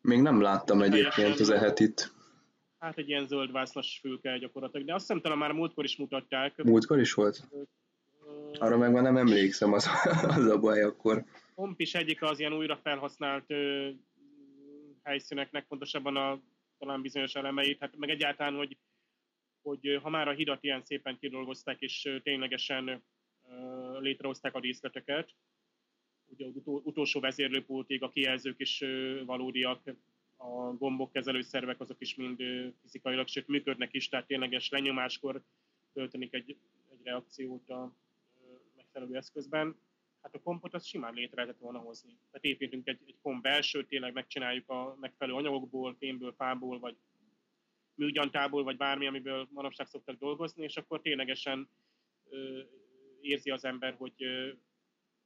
Még nem láttam egyébként az ehetit. Hát egy ilyen zöld vászlas fülke gyakorlatilag, de azt hiszem talán már múltkor is mutatták. Múltkor is volt? Arra meg már nem emlékszem, az, [LAUGHS] az a baj akkor. Komp is egyik az ilyen újra felhasznált helyszíneknek, pontosabban a talán bizonyos elemeit, hát meg egyáltalán, hogy, hogy ha már a hidat ilyen szépen kidolgozták, és ténylegesen létrehozták a díszleteket, ugye az utolsó vezérlőpultig a kijelzők is valódiak, a gombok kezelőszervek azok is mind fizikailag, sőt működnek is, tehát tényleges lenyomáskor töltenik egy, egy reakciót a megfelelő eszközben hát a kompot az simán létre lehetett volna hozni. Tehát építünk egy, egy komp belsőt, tényleg megcsináljuk a megfelelő anyagokból, fémből, fából, vagy műgyantából, vagy bármi, amiből manapság szoktak dolgozni, és akkor ténylegesen ö, érzi az ember, hogy, ö,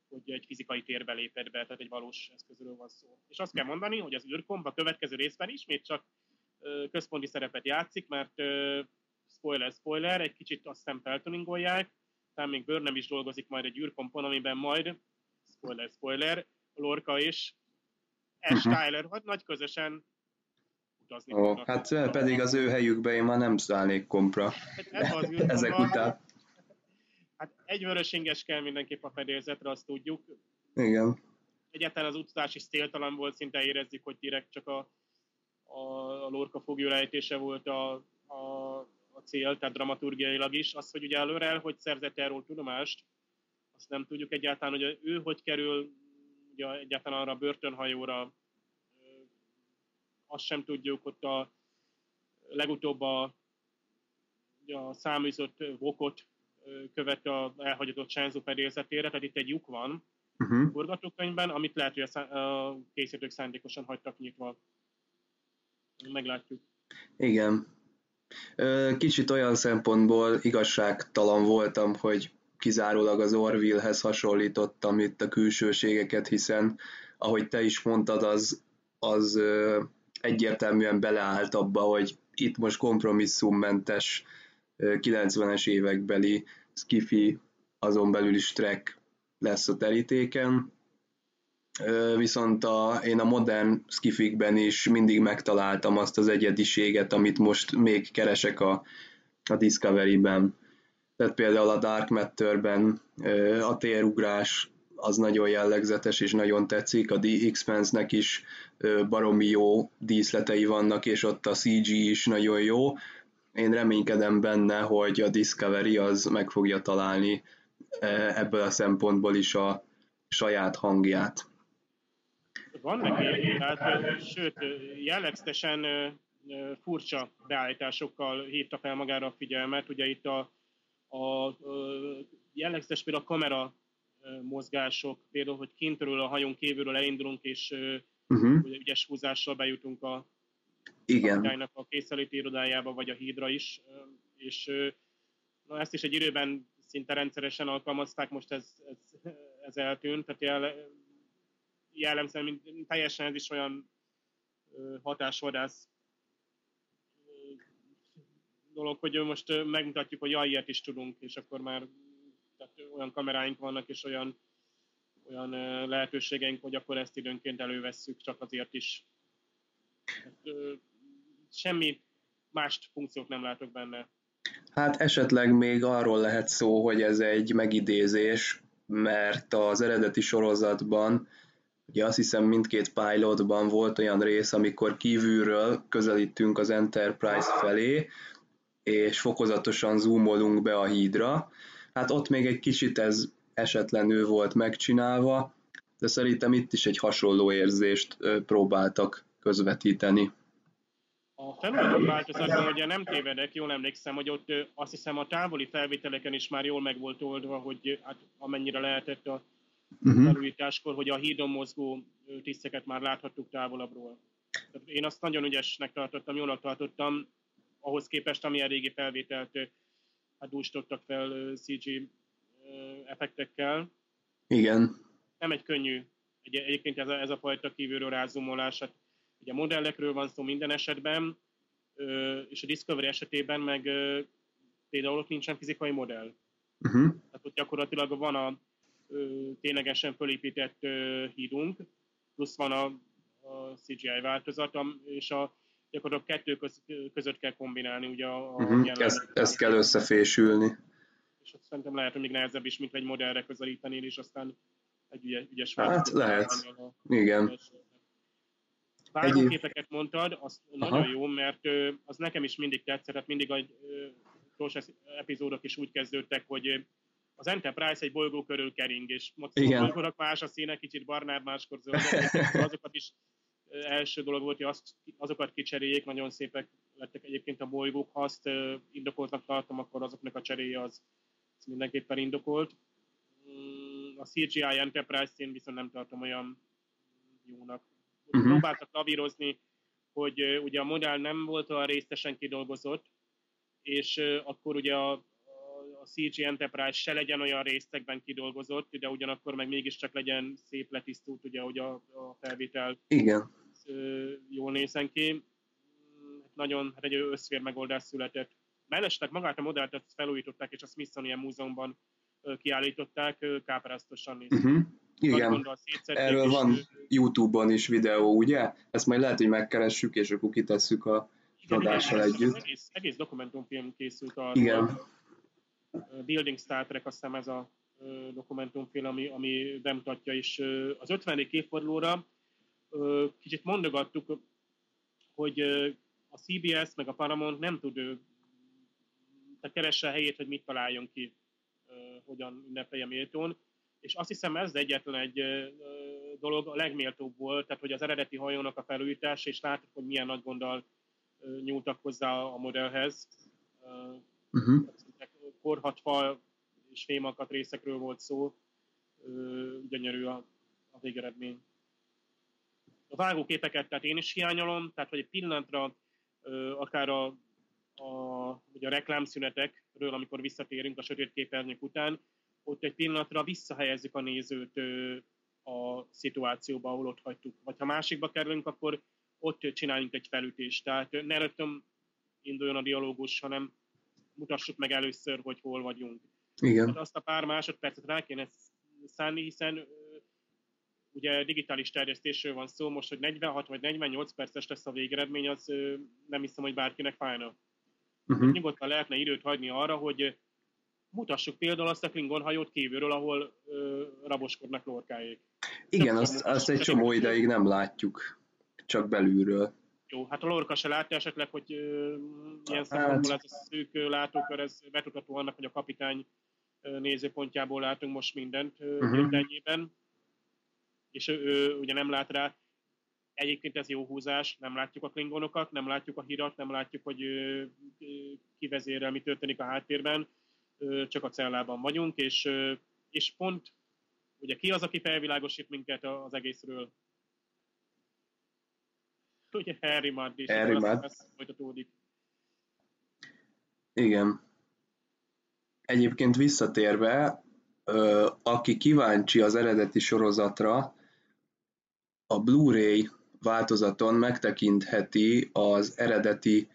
hogy egy fizikai térbe lépett be, tehát egy valós eszközről van szó. És azt kell mondani, hogy az űrkomp a következő részben ismét csak ö, központi szerepet játszik, mert ö, spoiler, spoiler, egy kicsit azt hiszem feltuningolják, aztán még Burnham is dolgozik majd egy űrkompon, amiben majd, spoiler, spoiler, Lorca és Ash uh-huh. Tyler hát nagy közösen utazni oh, Hát pedig az ő helyükben én már nem szállnék kompra. Hát [LAUGHS] Ezek után. Hát egy vörösinges kell mindenképp a fedélzetre, azt tudjuk. Igen. Egyáltalán az utazás is céltalan volt, szinte érezzük, hogy direkt csak a, a, a Lorca fogjulejtése volt a, a a cél, tehát dramaturgiailag is, az, hogy ugye előre, hogy szerzett erről tudomást, azt nem tudjuk egyáltalán, hogy ő hogy kerül ugye egyáltalán arra a börtönhajóra, azt sem tudjuk, ott a legutóbb a, a száműzött vokot követ a elhagyatott Shenzhou fedélzetére, tehát itt egy lyuk van uh-huh. a forgatókönyvben, amit lehet, hogy a készítők szándékosan hagytak nyitva. Meglátjuk. Igen. Kicsit olyan szempontból igazságtalan voltam, hogy kizárólag az Orvillehez hasonlítottam itt a külsőségeket, hiszen ahogy te is mondtad, az, az egyértelműen beleállt abba, hogy itt most kompromisszummentes 90-es évekbeli skifi, azon belül is track lesz a terítéken. Viszont a, én a modern skifikben is mindig megtaláltam azt az egyediséget, amit most még keresek a, a Discovery-ben. Tehát például a Dark Matter-ben a térugrás az nagyon jellegzetes és nagyon tetszik, a The Expanse-nek is baromi jó díszletei vannak, és ott a CG is nagyon jó. Én reménykedem benne, hogy a Discovery az meg fogja találni ebből a szempontból is a saját hangját. Van neki, tehát, sőt, jellegzetesen furcsa beállításokkal hívta fel magára a figyelmet. Ugye itt a, a, a jellegzetes például a kamera mozgások, például, hogy kintről a hajón kívülről elindulunk, és uh-huh. ügyes húzással bejutunk a Igen. a készeléti irodájába, vagy a hídra is, és na, ezt is egy időben szinte rendszeresen alkalmazták, most ez, ez, ez eltűnt, tehát jel, jellemzően mint, teljesen ez is olyan hatásvadász dolog, hogy most megmutatjuk, hogy jaj, ilyet is tudunk, és akkor már tehát olyan kameráink vannak, és olyan, olyan lehetőségeink, hogy akkor ezt időnként elővesszük, csak azért is. Hát, semmi más funkciót nem látok benne. Hát esetleg még arról lehet szó, hogy ez egy megidézés, mert az eredeti sorozatban Ugye azt hiszem mindkét pilotban volt olyan rész, amikor kívülről közelítünk az Enterprise felé, és fokozatosan zoomolunk be a hídra. Hát ott még egy kicsit ez esetlenül volt megcsinálva, de szerintem itt is egy hasonló érzést próbáltak közvetíteni. A felújított változatban ugye nem tévedek, jól emlékszem, hogy ott azt hiszem a távoli felvételeken is már jól meg volt oldva, hogy hát amennyire lehetett a uh-huh. felújításkor, hogy a hídon mozgó tiszteket már láthattuk távolabbról. Én azt nagyon ügyesnek tartottam, jól tartottam, ahhoz képest, amilyen régi felvételt hát dústottak fel CG effektekkel. Igen. Nem egy könnyű. Egy, egyébként ez a, ez a fajta kívülről rázumolás, hát ugye modellekről van szó minden esetben, és a Discovery esetében meg például ott nincsen fizikai modell. Uh-huh. Tehát ott gyakorlatilag van a ténylegesen fölépített hídunk, plusz van a, a CGI változat, és a gyakorlatilag kettő köz, között kell kombinálni, ugye a, uh-huh. ezt, ezt kell összefésülni. És azt szerintem lehet, hogy még nehezebb is, mint egy modellre közelíteni, és aztán egy ügyes, ügyes Hát lehet, a, igen. Vágóképeket mondtad, az Aha. nagyon jó, mert az nekem is mindig tetszett, tehát mindig a epizódok is úgy kezdődtek, hogy az Enterprise egy bolygó körül kering, és most a bolygónak más a színe, kicsit barnább, máskor zöld, [LAUGHS] azokat is első dolog volt, hogy azt, azokat kicseréljék, nagyon szépek lettek egyébként a bolygók, ha azt indokoltnak tartom, akkor azoknak a cseréje az, az mindenképpen indokolt. Mm, a CGI Enterprise szín viszont nem tartom olyan jónak. Uh-huh. Próbáltak lavírozni, hogy ugye a modell nem volt olyan részesen kidolgozott, és akkor ugye a a CG Enterprise se legyen olyan részekben kidolgozott, de ugyanakkor meg mégiscsak legyen szép letisztult, ugye, hogy a, a felvétel Igen. Jól nézen ki. Mm, nagyon hát egy összfér megoldás született. Mellesleg magát a modellt ezt felújították, és a Smithsonian Múzeumban kiállították, kápráztosan néz. Uh-huh. Igen, erről van YouTube-on is videó, ugye? Ezt majd lehet, hogy megkeressük, és akkor kitesszük a adással együtt. Egész, egész dokumentumfilm készült arról. Igen. Building Star Trek, azt hiszem ez a dokumentumfilm, ami, ami bemutatja is. Az 50. évfordulóra kicsit mondogattuk, hogy a CBS meg a Paramount nem tud tehát keresse a helyét, hogy mit találjon ki, hogyan ünnepelje méltón. És azt hiszem ez egyetlen egy dolog a legméltóbb volt, tehát hogy az eredeti hajónak a felújítása, és látjuk, hogy milyen nagy gonddal nyúltak hozzá a modellhez. Uh-huh korhatfa és fémakat részekről volt szó, gyönyörű a, a végeredmény. A vágóképeket tehát én is hiányolom, tehát hogy egy pillanatra akár a, a, ugye a reklámszünetekről, amikor visszatérünk a sötét képernyők után, ott egy pillanatra visszahelyezzük a nézőt a szituációba, ahol ott hagytuk. Vagy ha másikba kerülünk, akkor ott csináljunk egy felütést. Tehát ne rögtön induljon a dialógus, hanem mutassuk meg először, hogy hol vagyunk. Igen. Hát azt a pár másodpercet rá kéne szánni, hiszen ugye digitális terjesztésről van szó, most, hogy 46 vagy 48 perces lesz a végeredmény, az nem hiszem, hogy bárkinek fájna. Uh-huh. Nyugodtan lehetne időt hagyni arra, hogy mutassuk például azt a Klingon hajót kívülről, ahol ö, raboskodnak lorkáék. Igen, azt, azt egy csomó ideig nem látjuk, csak belülről. Jó, hát a lorka se látja esetleg, hogy ö, ilyen hát... szempontból ez a szűk látókör, ez betudató annak, hogy a kapitány nézőpontjából látunk most mindent uh-huh. És ő, ő ugye nem lát rá. Egyébként ez jó húzás, nem látjuk a klingonokat, nem látjuk a hírat, nem látjuk, hogy ki vezérel, mi történik a háttérben, csak a cellában vagyunk, és, és pont ugye ki az, aki felvilágosít minket az egészről? Ugye Harry Mudd, és Harry Mudd. folytatódik. Igen. Egyébként visszatérve, aki kíváncsi az eredeti sorozatra, a Blu-ray változaton megtekintheti az eredeti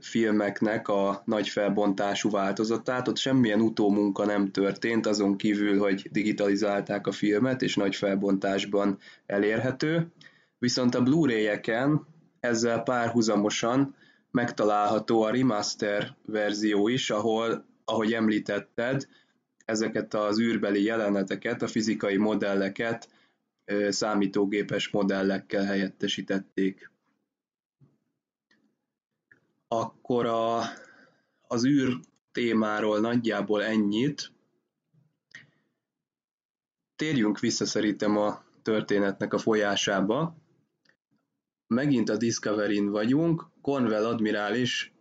filmeknek a nagy felbontású változatát. Ott semmilyen utómunka nem történt, azon kívül, hogy digitalizálták a filmet, és nagy felbontásban elérhető. Viszont a Blu-ray-eken ezzel párhuzamosan megtalálható a remaster verzió is, ahol ahogy említetted, ezeket az űrbeli jeleneteket, a fizikai modelleket számítógépes modellekkel helyettesítették. Akkor a, az űr témáról nagyjából ennyit. Térjünk vissza szerintem a történetnek a folyásába. Megint a Discovery-n vagyunk, Cornwell admirális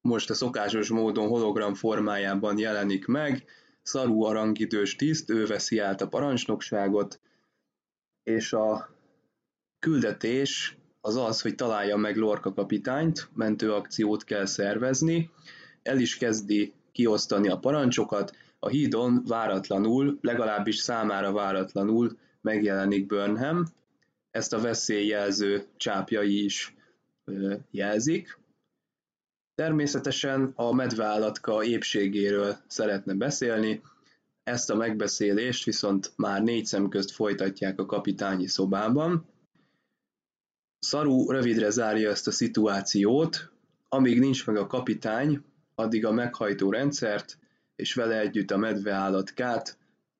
most a szokásos módon hologram formájában jelenik meg, szarú arangidős tiszt, ő veszi át a parancsnokságot, és a küldetés az az, hogy találja meg Lorca kapitányt, mentőakciót kell szervezni, el is kezdi kiosztani a parancsokat, a hídon váratlanul, legalábbis számára váratlanul megjelenik Burnham, ezt a veszélyjelző csápjai is jelzik, Természetesen a medveállatka épségéről szeretne beszélni, ezt a megbeszélést viszont már négy szem közt folytatják a kapitányi szobában. Szaru rövidre zárja ezt a szituációt, amíg nincs meg a kapitány, addig a meghajtó rendszert és vele együtt a medveállatkát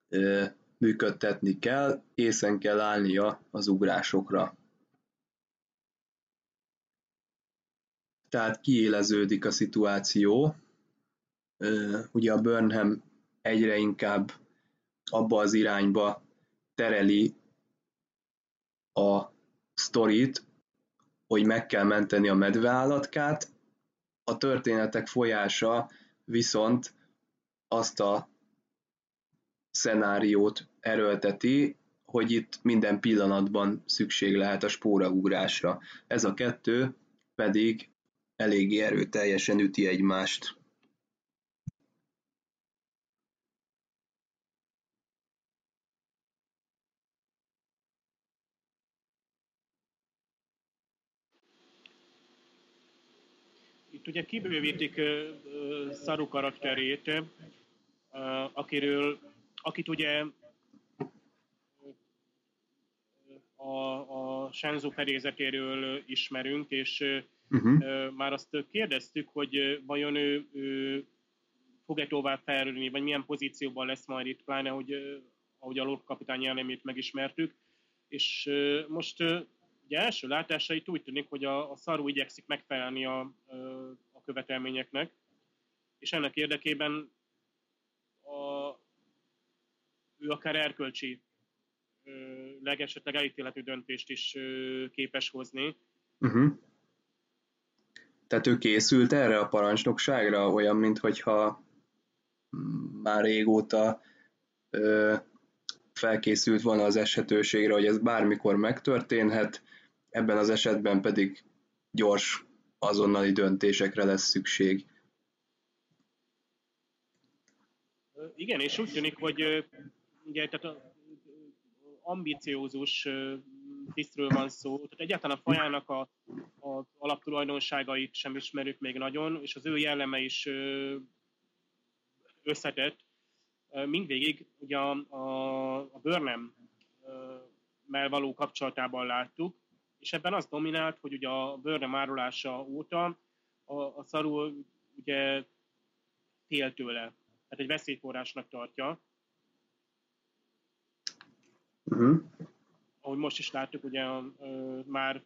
ö, működtetni kell, készen kell állnia az ugrásokra. tehát kiéleződik a szituáció. Ugye a Burnham egyre inkább abba az irányba tereli a sztorit, hogy meg kell menteni a medveállatkát, a történetek folyása viszont azt a szenáriót erőlteti, hogy itt minden pillanatban szükség lehet a spóraugrásra. Ez a kettő pedig eléggé erőteljesen üti egymást. Ugye kibővítik Szaru karakterét, akiről, akit ugye a, a Shenzhou fedélzetéről ismerünk, és Uh-huh. Már azt kérdeztük, hogy vajon ő, ő fog-e tovább felrülni, vagy milyen pozícióban lesz majd itt, pláne, hogy ahogy a Lord kapitány jellemét megismertük. És most ugye első látásra itt úgy tűnik, hogy a, a szarú igyekszik megfelelni a, a követelményeknek, és ennek érdekében a, ő akár erkölcsi legesetleg elítélhető döntést is képes hozni. Uh-huh. Tehát ő készült erre a parancsnokságra, olyan, mint hogyha már régóta ö, felkészült volna az esetőségre, hogy ez bármikor megtörténhet, ebben az esetben pedig gyors azonnali döntésekre lesz szükség. Igen, és úgy tűnik, hogy ugye, tehát ambiciózus tisztről van szó, tehát egyáltalán a fajának a, a alaptulajdonságait sem ismerjük még nagyon, és az ő jelleme is összetett. Mindvégig ugye a, a, a Burnham mel való kapcsolatában láttuk, és ebben az dominált, hogy ugye a Burnham árulása óta a, a szarú ugye fél tőle, tehát egy veszélyforrásnak tartja. Uh-huh ahogy most is láttuk, ugye ö, már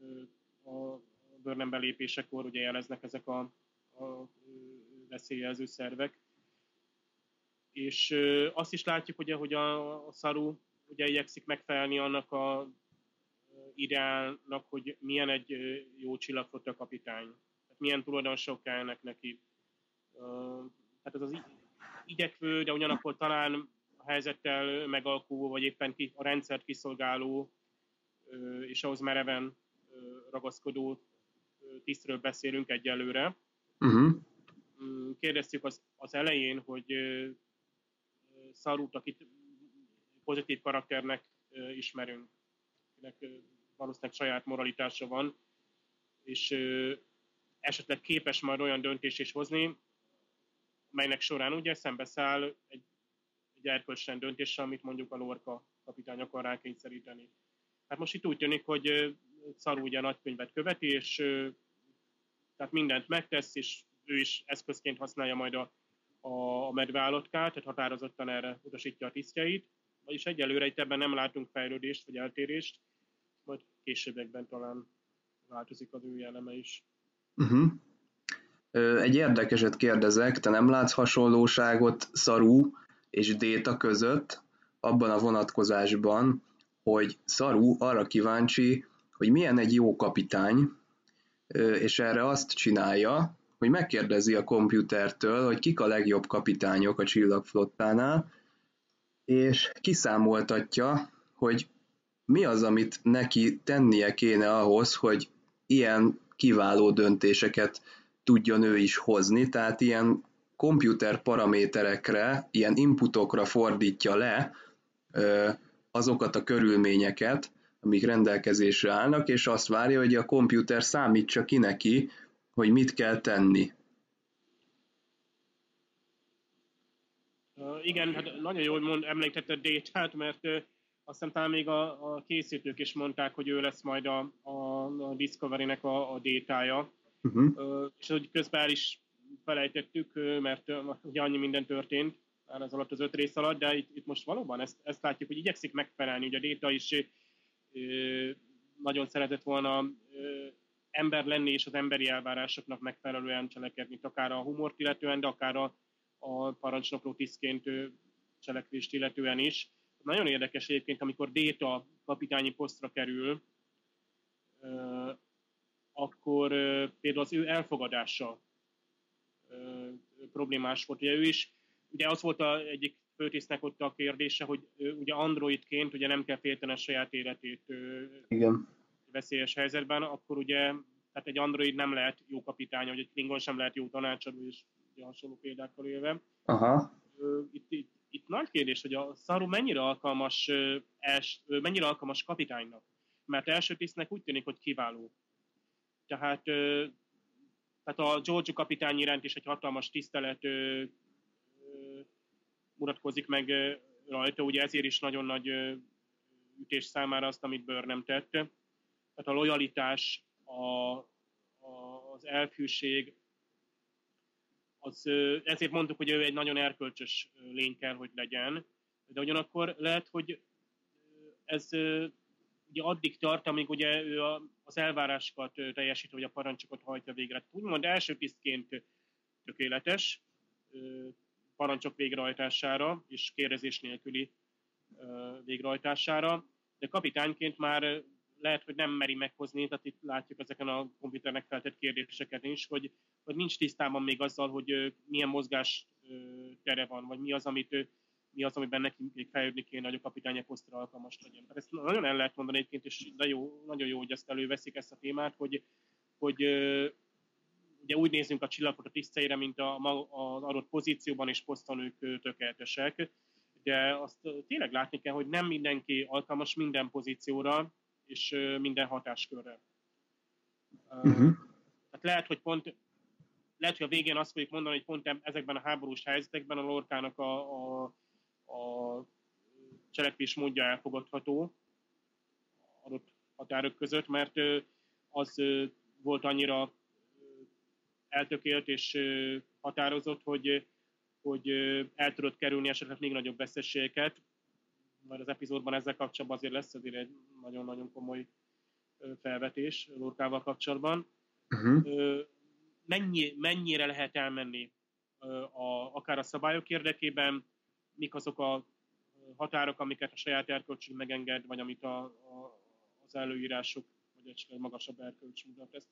ö, a bőrnem belépésekor ugye jeleznek ezek a, a veszélyjelző szervek. És ö, azt is látjuk, ugye, hogy a, a szaru ugye igyekszik megfelelni annak a ideálnak, hogy milyen egy jó csillagflotta kapitány. Tehát milyen tulajdonságok kellnek neki. Tehát ez az igyekvő, de ugyanakkor talán helyzettel megalkuvó, vagy éppen ki, a rendszert kiszolgáló és ahhoz mereven ragaszkodó tisztről beszélünk egyelőre. Uh-huh. Kérdeztük az, az elején, hogy Szarút, akit pozitív karakternek ismerünk, akinek valószínűleg saját moralitása van, és esetleg képes majd olyan döntést is hozni, melynek során ugye szembeszáll egy egy erkölcsen döntéssel, amit mondjuk a Lorca kapitány akar rákényszeríteni. Hát most itt úgy tűnik, hogy Szaru ugye a nagykönyvet követi, és tehát mindent megtesz, és ő is eszközként használja majd a, a, a medveállatkát, tehát határozottan erre utasítja a tisztjeit. Vagyis egyelőre itt ebben nem látunk fejlődést vagy eltérést, majd későbbekben talán változik az ő jelleme is. Uh-huh. Egy érdekeset kérdezek, te nem látsz hasonlóságot Szaru és Déta között abban a vonatkozásban, hogy Szaru arra kíváncsi, hogy milyen egy jó kapitány, és erre azt csinálja, hogy megkérdezi a komputertől, hogy kik a legjobb kapitányok a csillagflottánál, és kiszámoltatja, hogy mi az, amit neki tennie kéne ahhoz, hogy ilyen kiváló döntéseket tudjon ő is hozni, tehát ilyen komputer paraméterekre, ilyen inputokra fordítja le azokat a körülményeket, amik rendelkezésre állnak, és azt várja, hogy a komputer számítsa ki neki, hogy mit kell tenni. Igen, hát nagyon jól mond, említette Détát, mert azt hiszem talán még a, a készítők is mondták, hogy ő lesz majd a, a, a Discovery-nek a, a détája. Uh-huh. Uh, és hogy közben el is felejtettük, mert ugye annyi minden történt már az alatt az öt rész alatt, de itt, itt most valóban ezt, ezt látjuk, hogy igyekszik megfelelni, ugye a Déta is nagyon szeretett volna ember lenni és az emberi elvárásoknak megfelelően cselekedni, akár a humort illetően, de akár a, a parancsnokló tisztként cselekvést illetően is. Nagyon érdekes egyébként, amikor Déta kapitányi posztra kerül, akkor például az ő elfogadása problémás volt. Ugye ő is, ugye az volt a, egyik főtisztnek ott a kérdése, hogy ugye androidként ugye nem kell félteni a saját életét Igen. veszélyes helyzetben, akkor ugye tehát egy android nem lehet jó kapitány, vagy egy klingon sem lehet jó tanácsadó, és ugye hasonló példákkal élve. Aha. Itt, itt, itt nagy kérdés, hogy a Saru mennyire alkalmas, els, mennyire alkalmas kapitánynak. Mert első tisztnek úgy tűnik, hogy kiváló. Tehát tehát a George kapitány iránt is egy hatalmas tisztelet mutatkozik meg rajta, ugye ezért is nagyon nagy ütés számára azt, amit Bőr nem tett. Tehát a lojalitás, a, a, az elfűség, az, ezért mondtuk, hogy ő egy nagyon erkölcsös lény kell, hogy legyen, de ugyanakkor lehet, hogy ez ugye addig tart, amíg ugye ő az elvárásokat teljesít, vagy a parancsokat hajtja végre. Úgymond első tisztként tökéletes parancsok végrehajtására és kérdezés nélküli végrehajtására, de kapitányként már lehet, hogy nem meri meghozni, tehát itt látjuk ezeken a komputernek feltett kérdéseket is, hogy, hogy nincs tisztában még azzal, hogy milyen mozgás tere van, vagy mi az, amit mi az, amiben neki még fejlődni kéne, hogy a kapitányi posztra alkalmas legyen. Tehát ezt nagyon el lehet mondani egyébként, és de jó, nagyon jó, hogy ezt előveszik ezt a témát, hogy, hogy ugye úgy nézünk a csillagok a tiszteire, mint a, az adott pozícióban és poszton ők tökéletesek, de azt tényleg látni kell, hogy nem mindenki alkalmas minden pozícióra és minden hatáskörre. Uh-huh. Tehát lehet, hogy pont lehet, hogy a végén azt fogjuk mondani, hogy pont ezekben a háborús helyzetekben a lorkának a, a, a cselekvés módja elfogadható adott határok között, mert az volt annyira eltökélt és határozott, hogy, hogy el tudott kerülni esetleg még nagyobb veszességeket. Majd az epizódban ezzel kapcsolatban azért lesz azért egy nagyon-nagyon komoly felvetés Lorkával kapcsolatban. Uh-huh. Mennyi, mennyire lehet elmenni a, akár a szabályok érdekében, mik azok a határok, amiket a saját erkölcsünk megenged, vagy amit a, a, az előírások, vagy egy magasabb erkölcs mutat. Ez,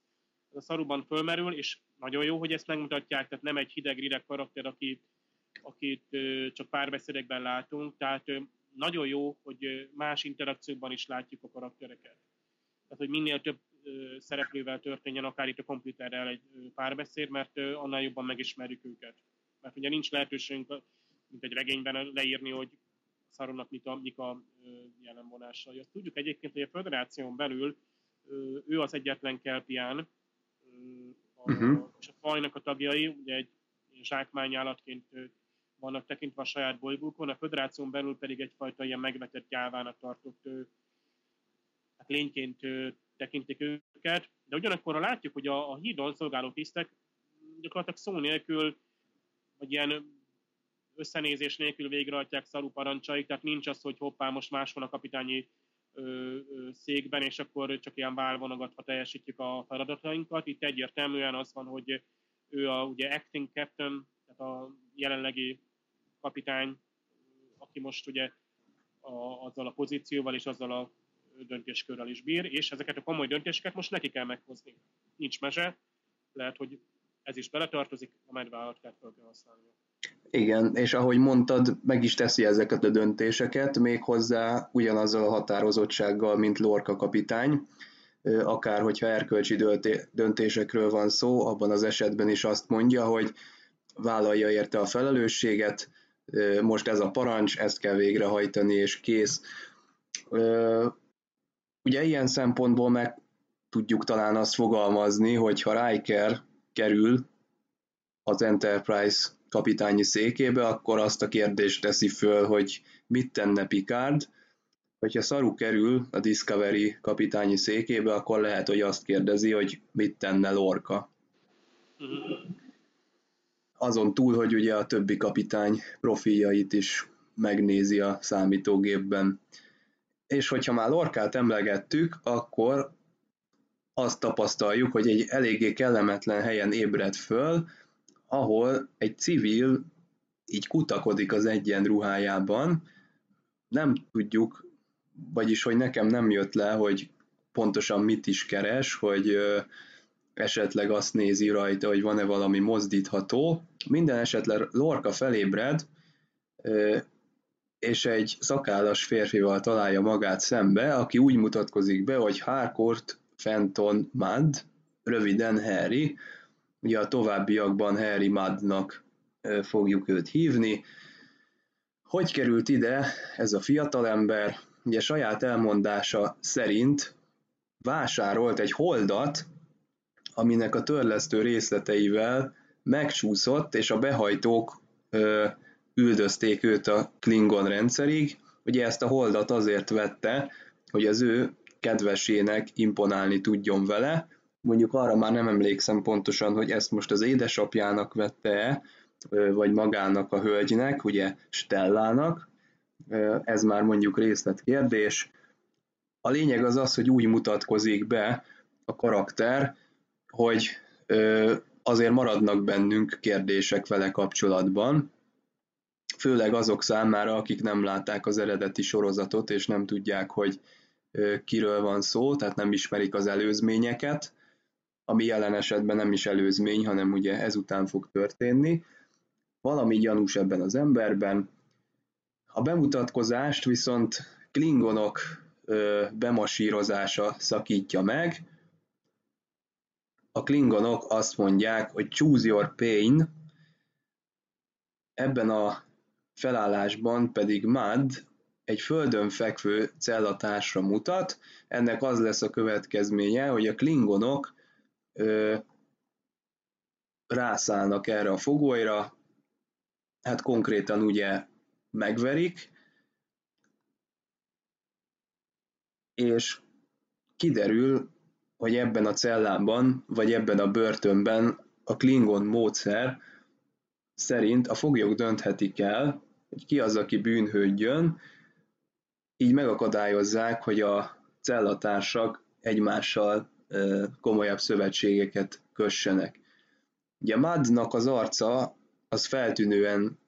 ez a szaruban fölmerül, és nagyon jó, hogy ezt megmutatják, tehát nem egy hideg, rideg karakter, aki, akit csak párbeszédekben látunk, tehát nagyon jó, hogy más interakciókban is látjuk a karaktereket. Tehát, hogy minél több szereplővel történjen, akár itt a komputerrel egy párbeszéd, mert annál jobban megismerjük őket. Mert ugye nincs lehetőségünk, mint egy regényben leírni, hogy Szaronnak mik a, mik a jelenvonásai. Azt tudjuk egyébként, hogy a föderáción belül ő az egyetlen kelpián, a, uh-huh. és a fajnak a tagjai, ugye egy zsákmányállatként vannak tekintve a saját bolygókon, a föderáción belül pedig egyfajta ilyen megvetett gyávának tartott hát lényként tekintik őket, de ugyanakkor ha látjuk, hogy a, a hídon szolgáló tisztek gyakorlatilag szó nélkül, vagy ilyen összenézés nélkül végrehajtják szaru parancsait, tehát nincs az, hogy hoppá, most más van a kapitányi ö, ö, székben, és akkor csak ilyen válvonogatva teljesítjük a feladatainkat. Itt egyértelműen az van, hogy ő a ugye acting captain, tehát a jelenlegi kapitány, aki most ugye a, azzal a pozícióval és azzal a döntéskörrel is bír, és ezeket a komoly döntéseket most neki kell meghozni. Nincs mese, lehet, hogy ez is beletartozik, a medveállatkát fel kell használni. Igen, és ahogy mondtad, meg is teszi ezeket a döntéseket, méghozzá ugyanazzal a határozottsággal, mint Lorca kapitány, akár hogyha erkölcsi döntésekről van szó, abban az esetben is azt mondja, hogy vállalja érte a felelősséget, most ez a parancs, ezt kell végrehajtani, és kész. Ugye ilyen szempontból meg tudjuk talán azt fogalmazni, hogy ha Riker kerül az Enterprise kapitányi székébe, akkor azt a kérdést teszi föl, hogy mit tenne Picard, hogyha Saru kerül a Discovery kapitányi székébe, akkor lehet, hogy azt kérdezi, hogy mit tenne Lorca. Azon túl, hogy ugye a többi kapitány profiljait is megnézi a számítógépben. És hogyha már Lorkát emlegettük, akkor azt tapasztaljuk, hogy egy eléggé kellemetlen helyen ébred föl, ahol egy civil így kutakodik az egyenruhájában, nem tudjuk, vagyis hogy nekem nem jött le, hogy pontosan mit is keres, hogy esetleg azt nézi rajta, hogy van-e valami mozdítható. Minden esetleg Lorca felébred, és egy szakállas férfival találja magát szembe, aki úgy mutatkozik be, hogy Harcourt Fenton Mad, röviden Harry, ugye a továbbiakban Harry Madnak fogjuk őt hívni. Hogy került ide ez a fiatalember? Ugye saját elmondása szerint vásárolt egy holdat, aminek a törlesztő részleteivel megcsúszott, és a behajtók üldözték őt a Klingon rendszerig. Ugye ezt a holdat azért vette, hogy az ő kedvesének imponálni tudjon vele, mondjuk arra már nem emlékszem pontosan, hogy ezt most az édesapjának vette-e, vagy magának a hölgynek, ugye Stellának, ez már mondjuk részletkérdés. A lényeg az az, hogy úgy mutatkozik be a karakter, hogy azért maradnak bennünk kérdések vele kapcsolatban, főleg azok számára, akik nem látták az eredeti sorozatot, és nem tudják, hogy kiről van szó, tehát nem ismerik az előzményeket, ami jelen esetben nem is előzmény, hanem ugye ezután fog történni. Valami gyanús ebben az emberben. A bemutatkozást viszont klingonok bemasírozása szakítja meg, a klingonok azt mondják, hogy choose your pain, ebben a felállásban pedig Mad egy földön fekvő cellatársra mutat, ennek az lesz a következménye, hogy a klingonok ö, rászállnak erre a fogolyra, hát konkrétan ugye megverik, és kiderül, hogy ebben a cellában, vagy ebben a börtönben a Klingon módszer szerint a foglyok dönthetik el, hogy ki az, aki bűnhődjön, így megakadályozzák, hogy a cellatársak egymással komolyabb szövetségeket kössenek. Ugye Madnak az arca az feltűnően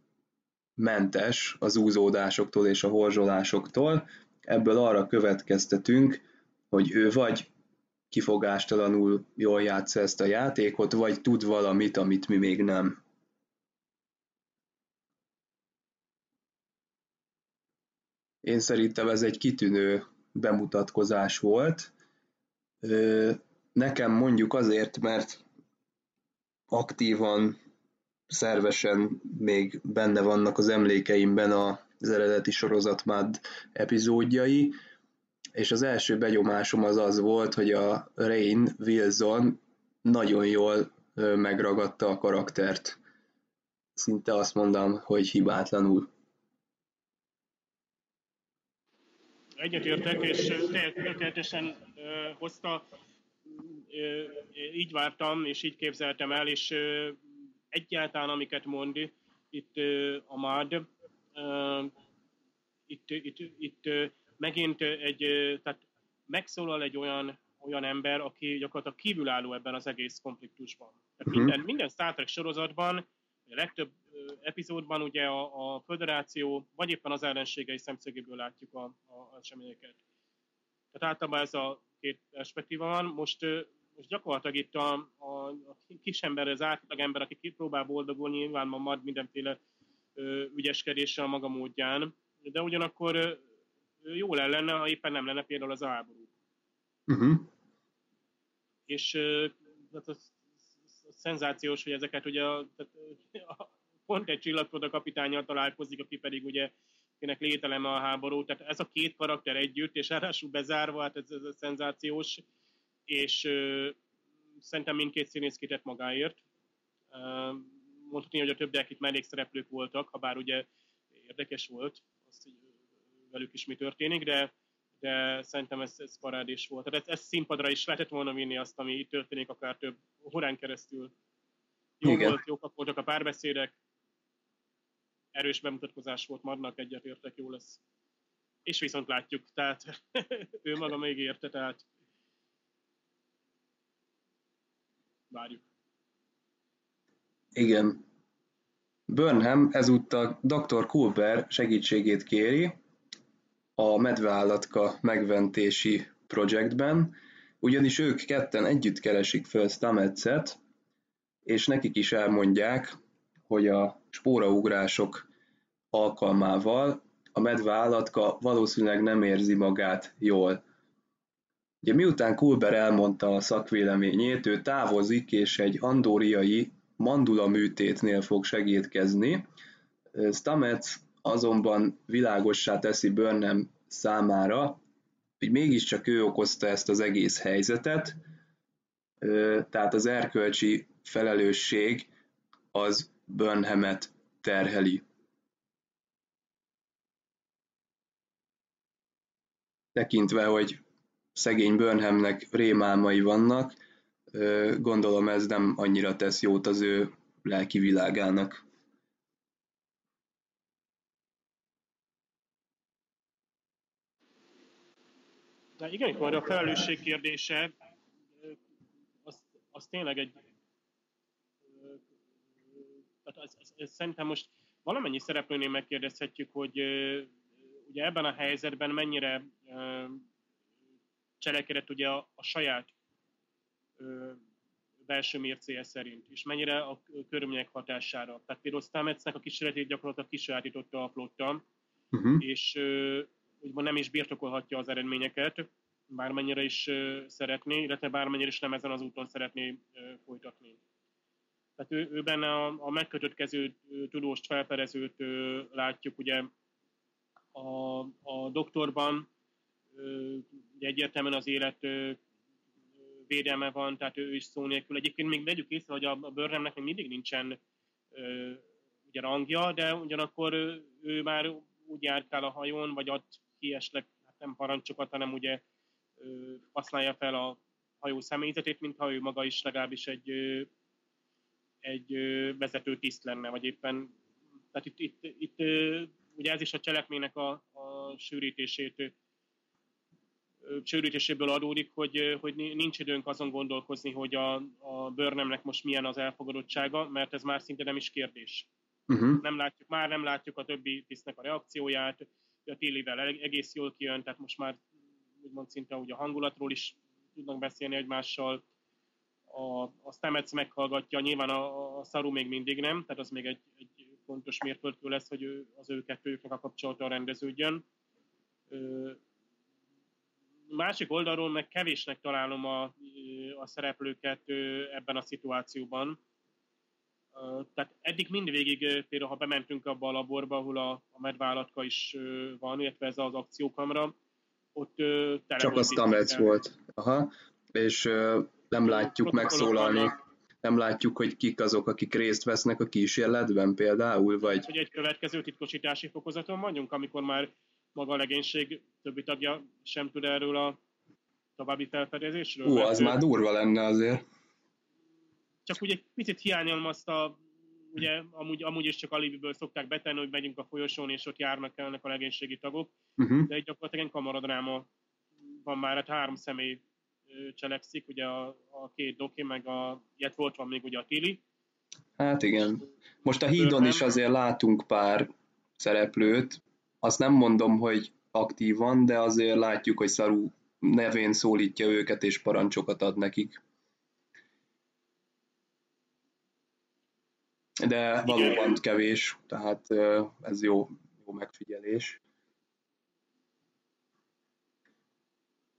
mentes az úzódásoktól és a horzsolásoktól, ebből arra következtetünk, hogy ő vagy kifogástalanul jól játsza ezt a játékot, vagy tud valamit, amit mi még nem. Én szerintem ez egy kitűnő bemutatkozás volt. Nekem mondjuk azért, mert aktívan, szervesen még benne vannak az emlékeimben az eredeti sorozatmád epizódjai, és az első begyomásom az az volt, hogy a Rain Wilson nagyon jól megragadta a karaktert. Szinte azt mondom, hogy hibátlanul. Egyetértek, és tökéletesen hozta, így vártam, és így képzeltem el, és egyáltalán amiket mond itt a MAD, itt, itt, itt megint egy, tehát megszólal egy olyan, olyan ember, aki gyakorlatilag kívülálló ebben az egész konfliktusban. Tehát uh-huh. minden, minden Star Trek sorozatban, a legtöbb epizódban ugye a, a föderáció, vagy éppen az ellenségei szemszögéből látjuk a, a eseményeket. Tehát általában ez a két perspektíva van. Most, most gyakorlatilag itt a, a, a kisember, az átlag ember, aki próbál boldogulni, nyilván ma mad mindenféle ügyeskedéssel a maga módján, de ugyanakkor jó lenne, ha éppen nem lenne például az a háború. Uh-huh. És hát az, az szenzációs, hogy ezeket ugye a, a, pont egy csillagfoda kapitányjal találkozik, aki pedig ugye akinek lételeme a háború. Tehát ez a két karakter együtt, és ráadásul bezárva, hát ez, ez szenzációs, és ö, szerintem mindkét színész kitett magáért. mondhatni, hogy a többiek itt mellékszereplők voltak, ha bár ugye érdekes volt, azt, hogy velük is mi történik, de, de szerintem ez, ez parádés volt. Tehát ez, ez színpadra is lehetett volna vinni azt, ami itt történik akár több órán keresztül. Jó Igen. volt, jók voltak a párbeszédek, erős bemutatkozás volt Marnak, egyetértek, jó lesz. És viszont látjuk, tehát [LAUGHS] ő maga még érte, tehát várjuk. Igen. Burnham ezúttal Dr. Culber segítségét kéri, a medveállatka megmentési projektben, ugyanis ők ketten együtt keresik föl Stamets-et, és nekik is elmondják, hogy a spóraugrások alkalmával a medveállatka valószínűleg nem érzi magát jól. Ugye miután Kulber elmondta a szakvéleményét, ő távozik, és egy andóriai mandula műtétnél fog segítkezni. Stamets azonban világossá teszi Burnham számára, hogy mégiscsak ő okozta ezt az egész helyzetet, tehát az erkölcsi felelősség az Burnhamet terheli. Tekintve, hogy szegény Burnhamnek rémálmai vannak, gondolom ez nem annyira tesz jót az ő lelki világának. De igen, itt a felelősség kérdése, az, az tényleg egy... Tehát ez, ez, ez, szerintem most valamennyi szereplőnél megkérdezhetjük, hogy ugye ebben a helyzetben mennyire cselekedett ugye a, a saját belső mércéje szerint, és mennyire a körülmények hatására. Tehát például Stametsnek a kísérletét gyakorlatilag kisajátította a flotta, uh-huh. és úgymond nem is birtokolhatja az eredményeket, bármennyire is szeretné, illetve bármennyire is nem ezen az úton szeretné folytatni. Tehát ő, ő benne a, a megkötött kezű tudóst, felperezőt látjuk, ugye a, a doktorban ugye egyértelműen az élet védelme van, tehát ő is szó nélkül. Egyébként még vegyük észre, hogy a, Burnhamnek még mindig nincsen ugye rangja, de ugyanakkor ő, már úgy járkál a hajón, vagy ad ki esetleg hát nem parancsokat, hanem ugye használja fel a hajó személyzetét, mintha ő maga is legalábbis egy, egy vezető tiszt lenne, vagy éppen, tehát itt, itt, itt ugye ez is a cselekménynek a, a sűrítését sűrítéséből adódik, hogy, hogy nincs időnk azon gondolkozni, hogy a, a bőrnemnek most milyen az elfogadottsága, mert ez már szinte nem is kérdés. Uh-huh. Nem látjuk, már nem látjuk a többi tisztnek a reakcióját, a télivel egész jól kijön, tehát most már úgymond szinte úgy a hangulatról is tudnak beszélni egymással. A, a Stamets meghallgatja, nyilván a, a Saru még mindig nem, tehát az még egy, egy fontos mérföldkő lesz, hogy ő, az ő kettőjüknek a kapcsolata rendeződjön. Ö, másik oldalról meg kevésnek találom a, a szereplőket ebben a szituációban. Tehát eddig mindvégig, például ha bementünk abba a laborba, ahol a, a medvállatka is van, illetve ez az akciókamra, ott tele Csak a Stamets volt. Aha. És nem látjuk megszólalni. Nem látjuk, hogy kik azok, akik részt vesznek a kísérletben például, vagy... Hogy egy következő titkosítási fokozaton vagyunk, amikor már maga a legénység többi tagja sem tud erről a további felfedezésről. Ú, az már durva lenne azért. Csak ugye egy picit hiányolom azt a, ugye amúgy, amúgy is csak alibiből szokták betenni, hogy megyünk a folyosón, és ott járnak el a legénységi tagok, uh-huh. de egy gyakorlatilag egy kamaradráma van már, hát három személy cselekszik, ugye a, a két doki, meg a, ilyet volt van még ugye a Tili. Hát igen. Most a hídon is azért látunk pár szereplőt, azt nem mondom, hogy aktívan, de azért látjuk, hogy Saru nevén szólítja őket és parancsokat ad nekik. De valóban kevés, tehát ez jó, jó megfigyelés.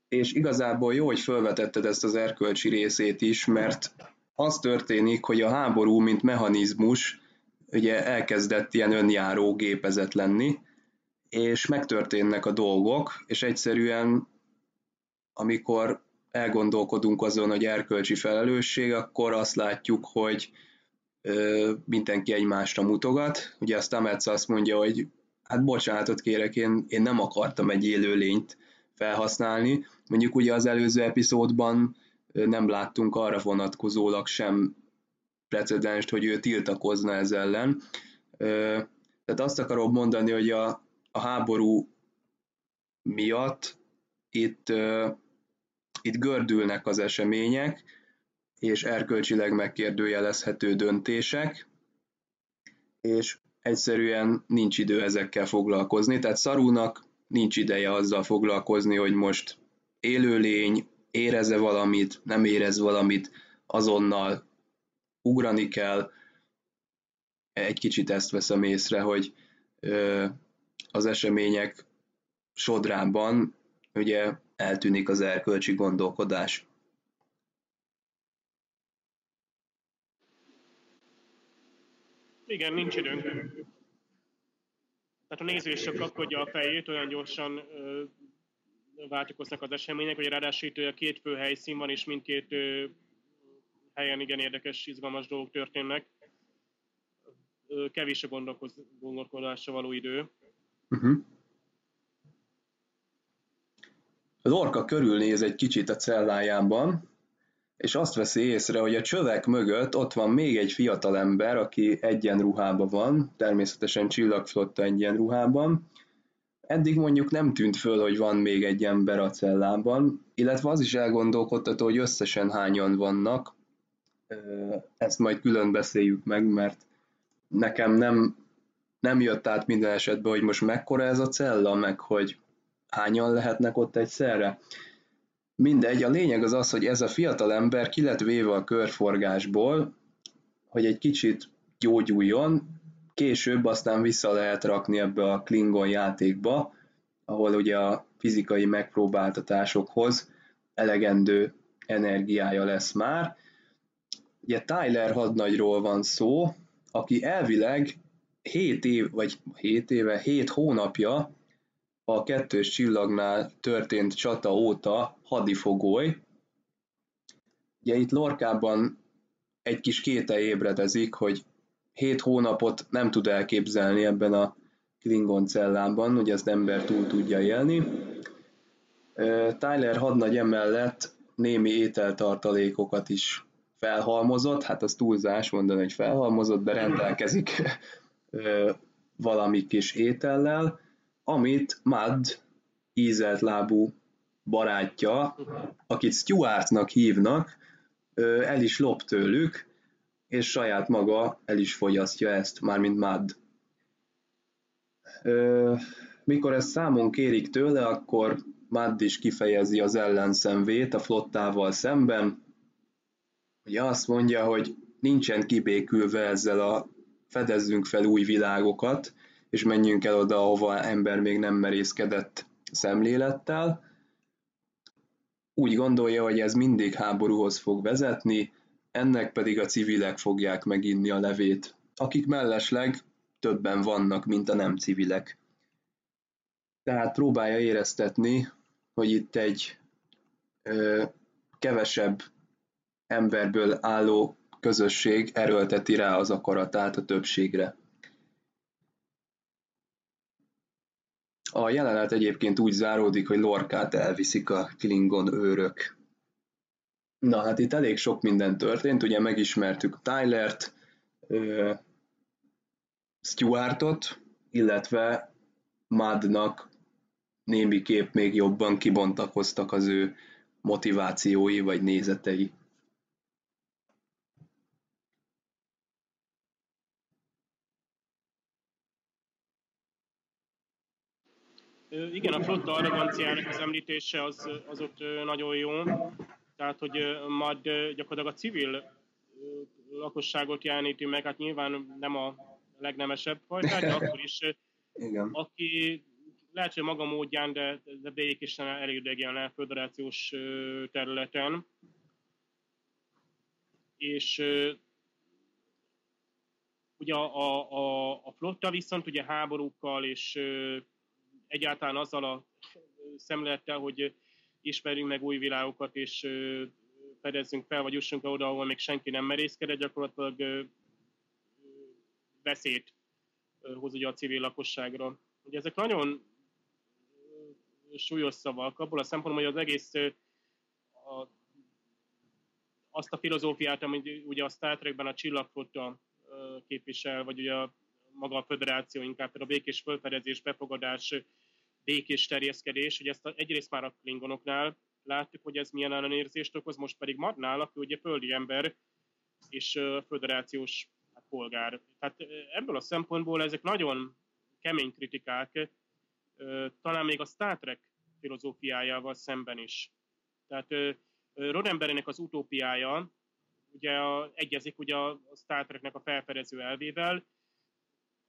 És igazából jó, hogy felvetetted ezt az erkölcsi részét is, mert az történik, hogy a háború, mint mechanizmus, ugye elkezdett ilyen önjáró gépezet lenni, és megtörténnek a dolgok, és egyszerűen amikor elgondolkodunk azon, hogy erkölcsi felelősség, akkor azt látjuk, hogy mindenki egymásra mutogat. Ugye a Stamets azt mondja, hogy hát bocsánatot kérek, én, én nem akartam egy élőlényt felhasználni. Mondjuk ugye az előző epizódban nem láttunk arra vonatkozólag sem precedenst, hogy ő tiltakozna ez ellen. Tehát azt akarom mondani, hogy a, a háború miatt itt, itt gördülnek az események, és erkölcsileg megkérdőjelezhető döntések, és egyszerűen nincs idő ezekkel foglalkozni, tehát Szarúnak nincs ideje azzal foglalkozni, hogy most élőlény, éreze valamit, nem érez valamit, azonnal ugrani kell. Egy kicsit ezt veszem észre, hogy az események sodrában ugye eltűnik az erkölcsi gondolkodás. Igen, nincs időnk. Tehát a néző is csak kapkodja a fejét, olyan gyorsan ö, váltokoznak az események, hogy ráadásul itt a két fő helyszín van, és mindkét ö, helyen igen érdekes, izgalmas dolgok történnek. Ö, kevés a gondolkodásra való idő. Uh-huh. Az orka körülnéz egy kicsit a cellájában, és azt veszi észre, hogy a csövek mögött ott van még egy fiatal ember, aki egyenruhában van, természetesen csillagflotta egyenruhában. Eddig mondjuk nem tűnt föl, hogy van még egy ember a cellában, illetve az is elgondolkodtató, hogy összesen hányan vannak. Ezt majd külön beszéljük meg, mert nekem nem nem jött át minden esetben, hogy most mekkora ez a cella, meg hogy hányan lehetnek ott egyszerre. Mindegy, a lényeg az az, hogy ez a fiatal ember ki lett véve a körforgásból, hogy egy kicsit gyógyuljon, később aztán vissza lehet rakni ebbe a Klingon játékba, ahol ugye a fizikai megpróbáltatásokhoz elegendő energiája lesz már. Ugye Tyler hadnagyról van szó, aki elvileg 7 év, vagy 7 éve, 7 hónapja a kettős csillagnál történt csata óta hadifogoly. Ugye itt Lorkában egy kis kéte ébredezik, hogy 7 hónapot nem tud elképzelni ebben a Klingon cellában, hogy ezt ember túl tudja élni. Tyler hadnagy emellett némi ételtartalékokat is felhalmozott, hát az túlzás mondani, hogy felhalmozott, de rendelkezik [LAUGHS] valami kis étellel, amit Mad ízelt lábú barátja, akit Stuartnak hívnak, el is lop tőlük, és saját maga el is fogyasztja ezt, mármint Mad. Mikor ezt számon kérik tőle, akkor Mad is kifejezi az ellenszenvét a flottával szemben. Ugye azt mondja, hogy nincsen kibékülve ezzel a fedezzünk fel új világokat, és menjünk el oda, ahova ember még nem merészkedett szemlélettel. Úgy gondolja, hogy ez mindig háborúhoz fog vezetni, ennek pedig a civilek fogják meginni a levét, akik mellesleg többen vannak, mint a nem civilek. Tehát próbálja éreztetni, hogy itt egy ö, kevesebb emberből álló közösség erőlteti rá az akaratát a többségre. A jelenet egyébként úgy záródik, hogy Lorkát elviszik a Klingon őrök. Na hát itt elég sok minden történt, ugye megismertük Tylert, Stuartot, illetve Madnak némi kép még jobban kibontakoztak az ő motivációi vagy nézetei. Igen, a flotta arroganciának az említése az, az ott nagyon jó. Tehát, hogy majd gyakorlatilag a civil lakosságot jeleníti meg, hát nyilván nem a legnemesebb fajtát, de akkor is, Igen. aki lehet, hogy maga módján, de, de békésen elidegen a föderációs területen. És ugye a, a, a, a flotta viszont ugye háborúkkal és egyáltalán azzal a szemlélettel, hogy ismerjünk meg új világokat, és fedezzünk fel, vagy jussunk oda, ahol még senki nem merészkedett, gyakorlatilag veszélyt hoz ugye a civil lakosságra. Ugye ezek nagyon súlyos szavak, abból a szempontból, hogy az egész a, azt a filozófiát, amit ugye a Star Trekben a csillagflotta képvisel, vagy ugye a maga a föderáció inkább, a békés fölfedezés, befogadás, békés terjeszkedés, hogy ezt egyrészt már a klingonoknál láttuk, hogy ez milyen ellenérzést okoz, most pedig Madnál, aki ugye földi ember és föderációs hát, polgár. Tehát ebből a szempontból ezek nagyon kemény kritikák, talán még a Star Trek filozófiájával szemben is. Tehát Roddenberrynek az utópiája ugye a, egyezik ugye a Star Treknek a felfedező elvével,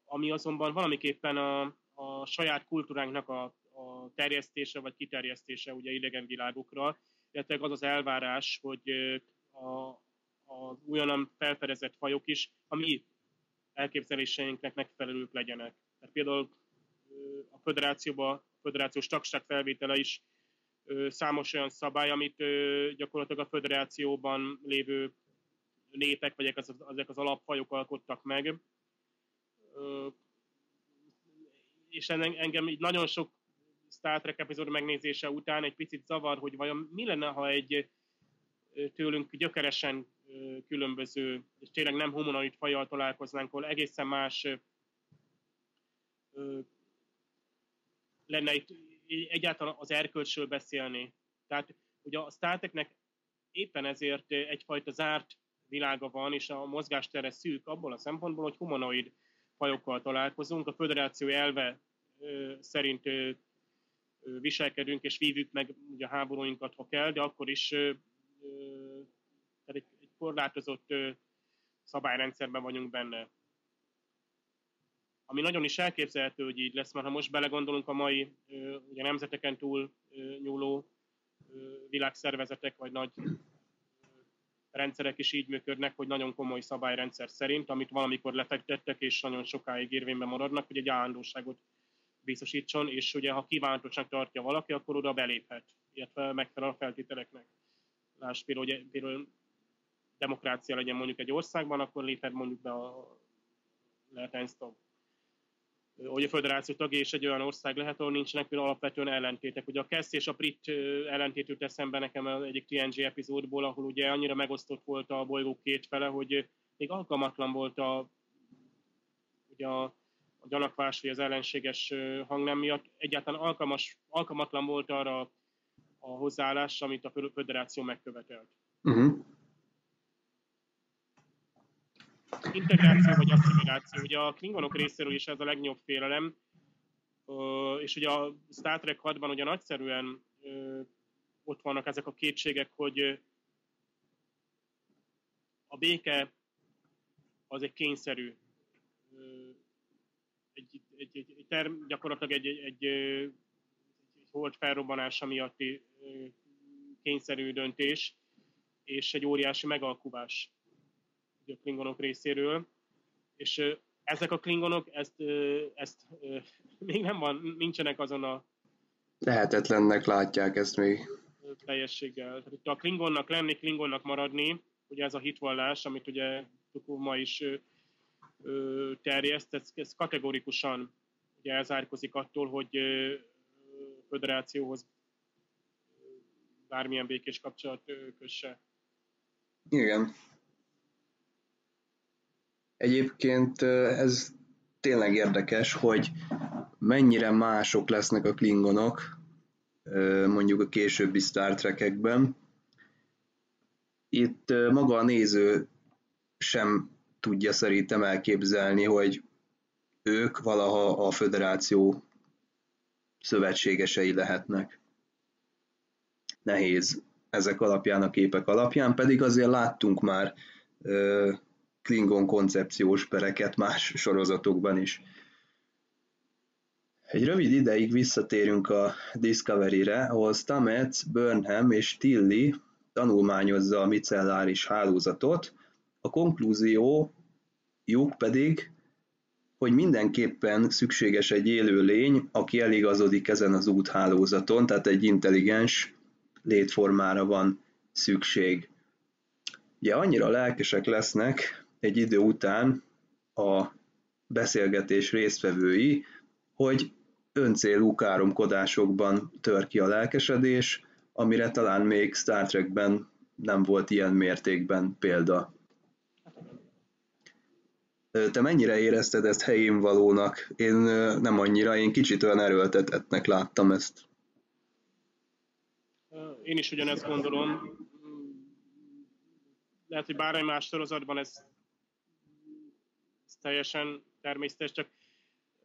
ami azonban valamiképpen a, a saját kultúránknak a, a terjesztése vagy kiterjesztése ugye idegen világokra, illetve az az elvárás, hogy a, a újonnan felfedezett fajok is a mi elképzeléseinknek megfelelők legyenek. Tehát például a föderációban, a föderációs tagság felvétele is számos olyan szabály, amit gyakorlatilag a föderációban lévő népek, vagy ezek az, ezek az alapfajok alkottak meg, és engem így nagyon sok Star Trek epizód megnézése után egy picit zavar, hogy vajon mi lenne, ha egy tőlünk gyökeresen különböző, és tényleg nem humanoid fajjal találkoznánk, ahol egészen más lenne itt egyáltalán az erkölcsről beszélni. Tehát ugye a Star Treknek éppen ezért egyfajta zárt világa van, és a mozgástere szűk abból a szempontból, hogy humanoid fajokkal találkozunk. A föderáció elve szerint viselkedünk és vívjuk meg ugye a háborúinkat, ha kell, de akkor is tehát egy, korlátozott szabályrendszerben vagyunk benne. ami nagyon is elképzelhető, hogy így lesz, mert ha most belegondolunk a mai ugye nemzeteken túl nyúló világszervezetek, vagy nagy rendszerek is így működnek, hogy nagyon komoly szabályrendszer szerint, amit valamikor lefektettek, és nagyon sokáig érvényben maradnak, hogy egy állandóságot biztosítson, és ugye ha kívánatosan tartja valaki, akkor oda beléphet, illetve megfelel a feltételeknek. Lásd például, hogy például demokrácia legyen mondjuk egy országban, akkor léphet mondjuk be a lehet. Hogy a föderáció tagja és egy olyan ország lehet, ahol nincsenek például alapvetően ellentétek. Ugye a Kessz és a Brit ellentét jut eszembe nekem egyik TNG epizódból, ahol ugye annyira megosztott volt a bolygó két fele, hogy még alkalmatlan volt a, ugye a, a gyanakvás vagy az ellenséges hangnem miatt. Egyáltalán alkalmas, alkalmatlan volt arra a hozzáállás, amit a föderáció megkövetelt. Uh-huh. Integráció vagy asszimiláció. Ugye a klingonok részéről is ez a legnagyobb félelem, és ugye a Star Trek 6-ban ugye nagyszerűen ott vannak ezek a kétségek, hogy a béke az egy kényszerű, egy, egy, egy, egy term, gyakorlatilag egy, egy, egy, egy hold felrobbanása miatti kényszerű döntés, és egy óriási megalkuvás a klingonok részéről, és ezek a klingonok ezt, ezt [LAUGHS] még nem van, nincsenek azon a lehetetlennek látják ezt még. Teljességgel. Tehát a klingonnak lenni, klingonnak maradni, ugye ez a hitvallás, amit ugye Tukó ma is terjeszt, ez, ez kategorikusan ugye elzárkozik attól, hogy föderációhoz bármilyen békés kapcsolat kösse. Igen. Egyébként ez tényleg érdekes, hogy mennyire mások lesznek a klingonok, mondjuk a későbbi Star Trek-ekben. Itt maga a néző sem tudja szerintem elképzelni, hogy ők valaha a föderáció szövetségesei lehetnek. Nehéz ezek alapján, a képek alapján, pedig azért láttunk már Klingon koncepciós pereket más sorozatokban is. Egy rövid ideig visszatérünk a Discovery-re, ahol Stamets, Burnham és Tilly tanulmányozza a micelláris hálózatot, a konklúziójuk pedig, hogy mindenképpen szükséges egy élő lény, aki eligazodik ezen az úthálózaton, tehát egy intelligens létformára van szükség. Ugye annyira lelkesek lesznek, egy idő után a beszélgetés résztvevői, hogy öncélú káromkodásokban tör ki a lelkesedés, amire talán még Star Trekben nem volt ilyen mértékben példa. Te mennyire érezted ezt helyén valónak? Én nem annyira, én kicsit olyan erőltetetnek láttam ezt. Én is ugyanezt gondolom. Lehet, hogy bármely más sorozatban ez teljesen természetes, csak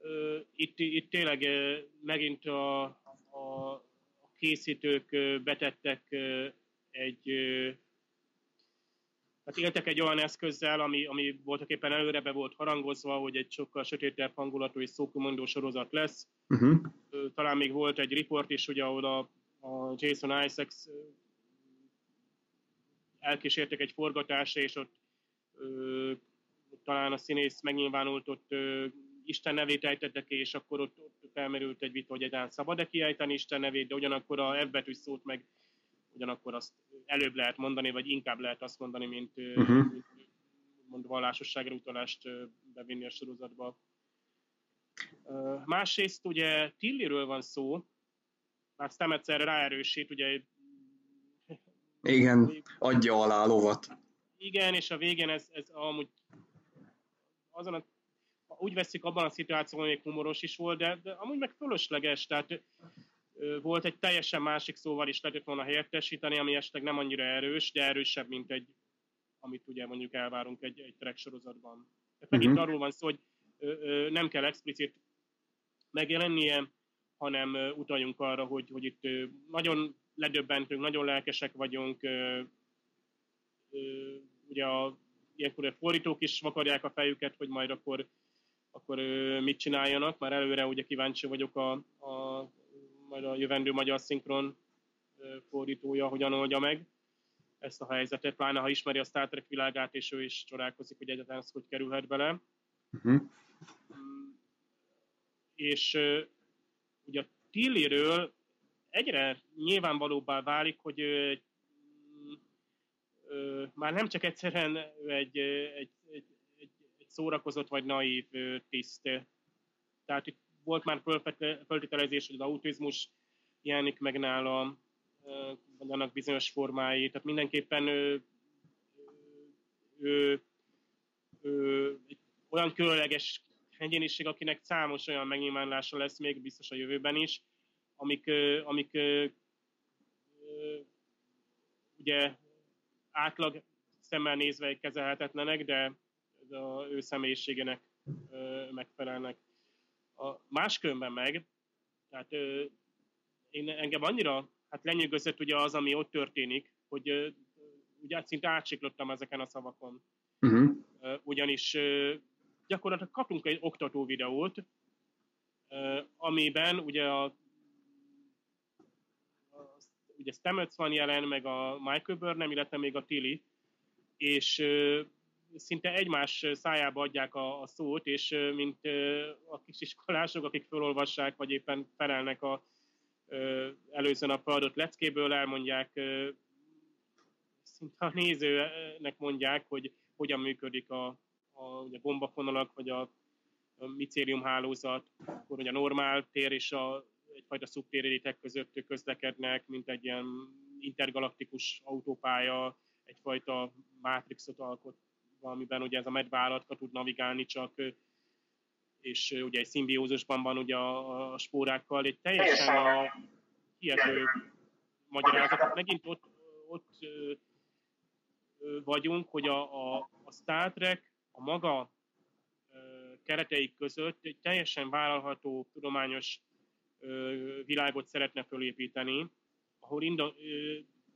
uh, itt, itt tényleg uh, megint a, a, a készítők uh, betettek uh, egy uh, hát éltek egy olyan eszközzel, ami, ami voltak éppen előre be volt harangozva, hogy egy sokkal sötétebb hangulatú és szókumondó sorozat lesz. Uh-huh. Talán még volt egy report is, ugye, ahol a, a Jason Isaacs elkísértek egy forgatásra, és ott talán a színész megnyilvánult ott ö, Isten nevét ejtettek ki, és akkor ott, ott felmerült egy vita, hogy egyáltalán szabad-e kiejteni Isten nevét, de ugyanakkor a F betűs szót meg ugyanakkor azt előbb lehet mondani, vagy inkább lehet azt mondani, mint, uh-huh. mint mond vallásosságra utalást bevinni a sorozatba. Másrészt ugye Tilliről van szó, már Stamets erre ráerősít, ugye igen, adja alá lovat. Igen, és a végén ez, ez amúgy azon a, úgy veszik abban a szituációban, még humoros is volt, de, de amúgy meg fölösleges, tehát volt egy teljesen másik szóval is lehetett volna helyettesíteni, ami esetleg nem annyira erős, de erősebb, mint egy, amit ugye mondjuk elvárunk egy, egy track sorozatban. Tehát megint uh-huh. arról van szó, hogy ö, ö, nem kell explicit megjelennie, hanem ö, utaljunk arra, hogy, hogy itt ö, nagyon ledöbbentünk, nagyon lelkesek vagyunk, ö, ö, ugye a ilyenkor a fordítók is vakarják a fejüket, hogy majd akkor akkor mit csináljanak. Már előre ugye kíváncsi vagyok a, a majd a jövendő magyar szinkron fordítója hogyan oldja meg ezt a helyzetet, pláne ha ismeri a Star Trek világát, és ő is csodálkozik, hogy egyáltalán ez hogy kerülhet bele. Uh-huh. És ugye a Tilliről egyre nyilvánvalóbbá válik, hogy ö, ö, már nem csak egyszerűen egy, egy, egy, egy, egy szórakozott vagy naív tiszt. Tehát itt volt már föltételezés, hogy az autizmus jelenik meg nála, vagy annak bizonyos formái. Tehát mindenképpen ő, ő, ő, ő olyan különleges egyéniség, akinek számos olyan megnyilvánulása lesz még biztos a jövőben is, amik, amik ugye átlag szemmel nézve kezelhetetlenek, de az ő személyiségének megfelelnek. A máskülönben meg, tehát én engem annyira hát lenyűgözött ugye az, ami ott történik, hogy ugye szinte átsiklottam ezeken a szavakon. Uh-huh. Ugyanis gyakorlatilag kapunk egy oktató videót, amiben ugye a ugye Stamets van jelen, meg a Michael Burnham, illetve még a Tilly, és szinte egymás szájába adják a, a szót, és mint a kisiskolások, akik felolvassák, vagy éppen felelnek a előző nap adott leckéből, elmondják, szinte a nézőnek mondják, hogy hogyan működik a, a, a gombafonalak, vagy a, a micélium hálózat, akkor hogy a normál tér és a, egyfajta szubtéréritek között közlekednek, mint egy ilyen intergalaktikus autópálya, egyfajta mátrixot alkot, amiben ugye ez a medvállatka tud navigálni csak, és ugye egy szimbiózusban van ugye a, a spórákkal, egy teljesen a hihető magyarázat. Megint ott, ott vagyunk, hogy a, a, a Star Trek a maga kereteik között egy teljesen vállalható tudományos világot szeretne fölépíteni, ahol indo,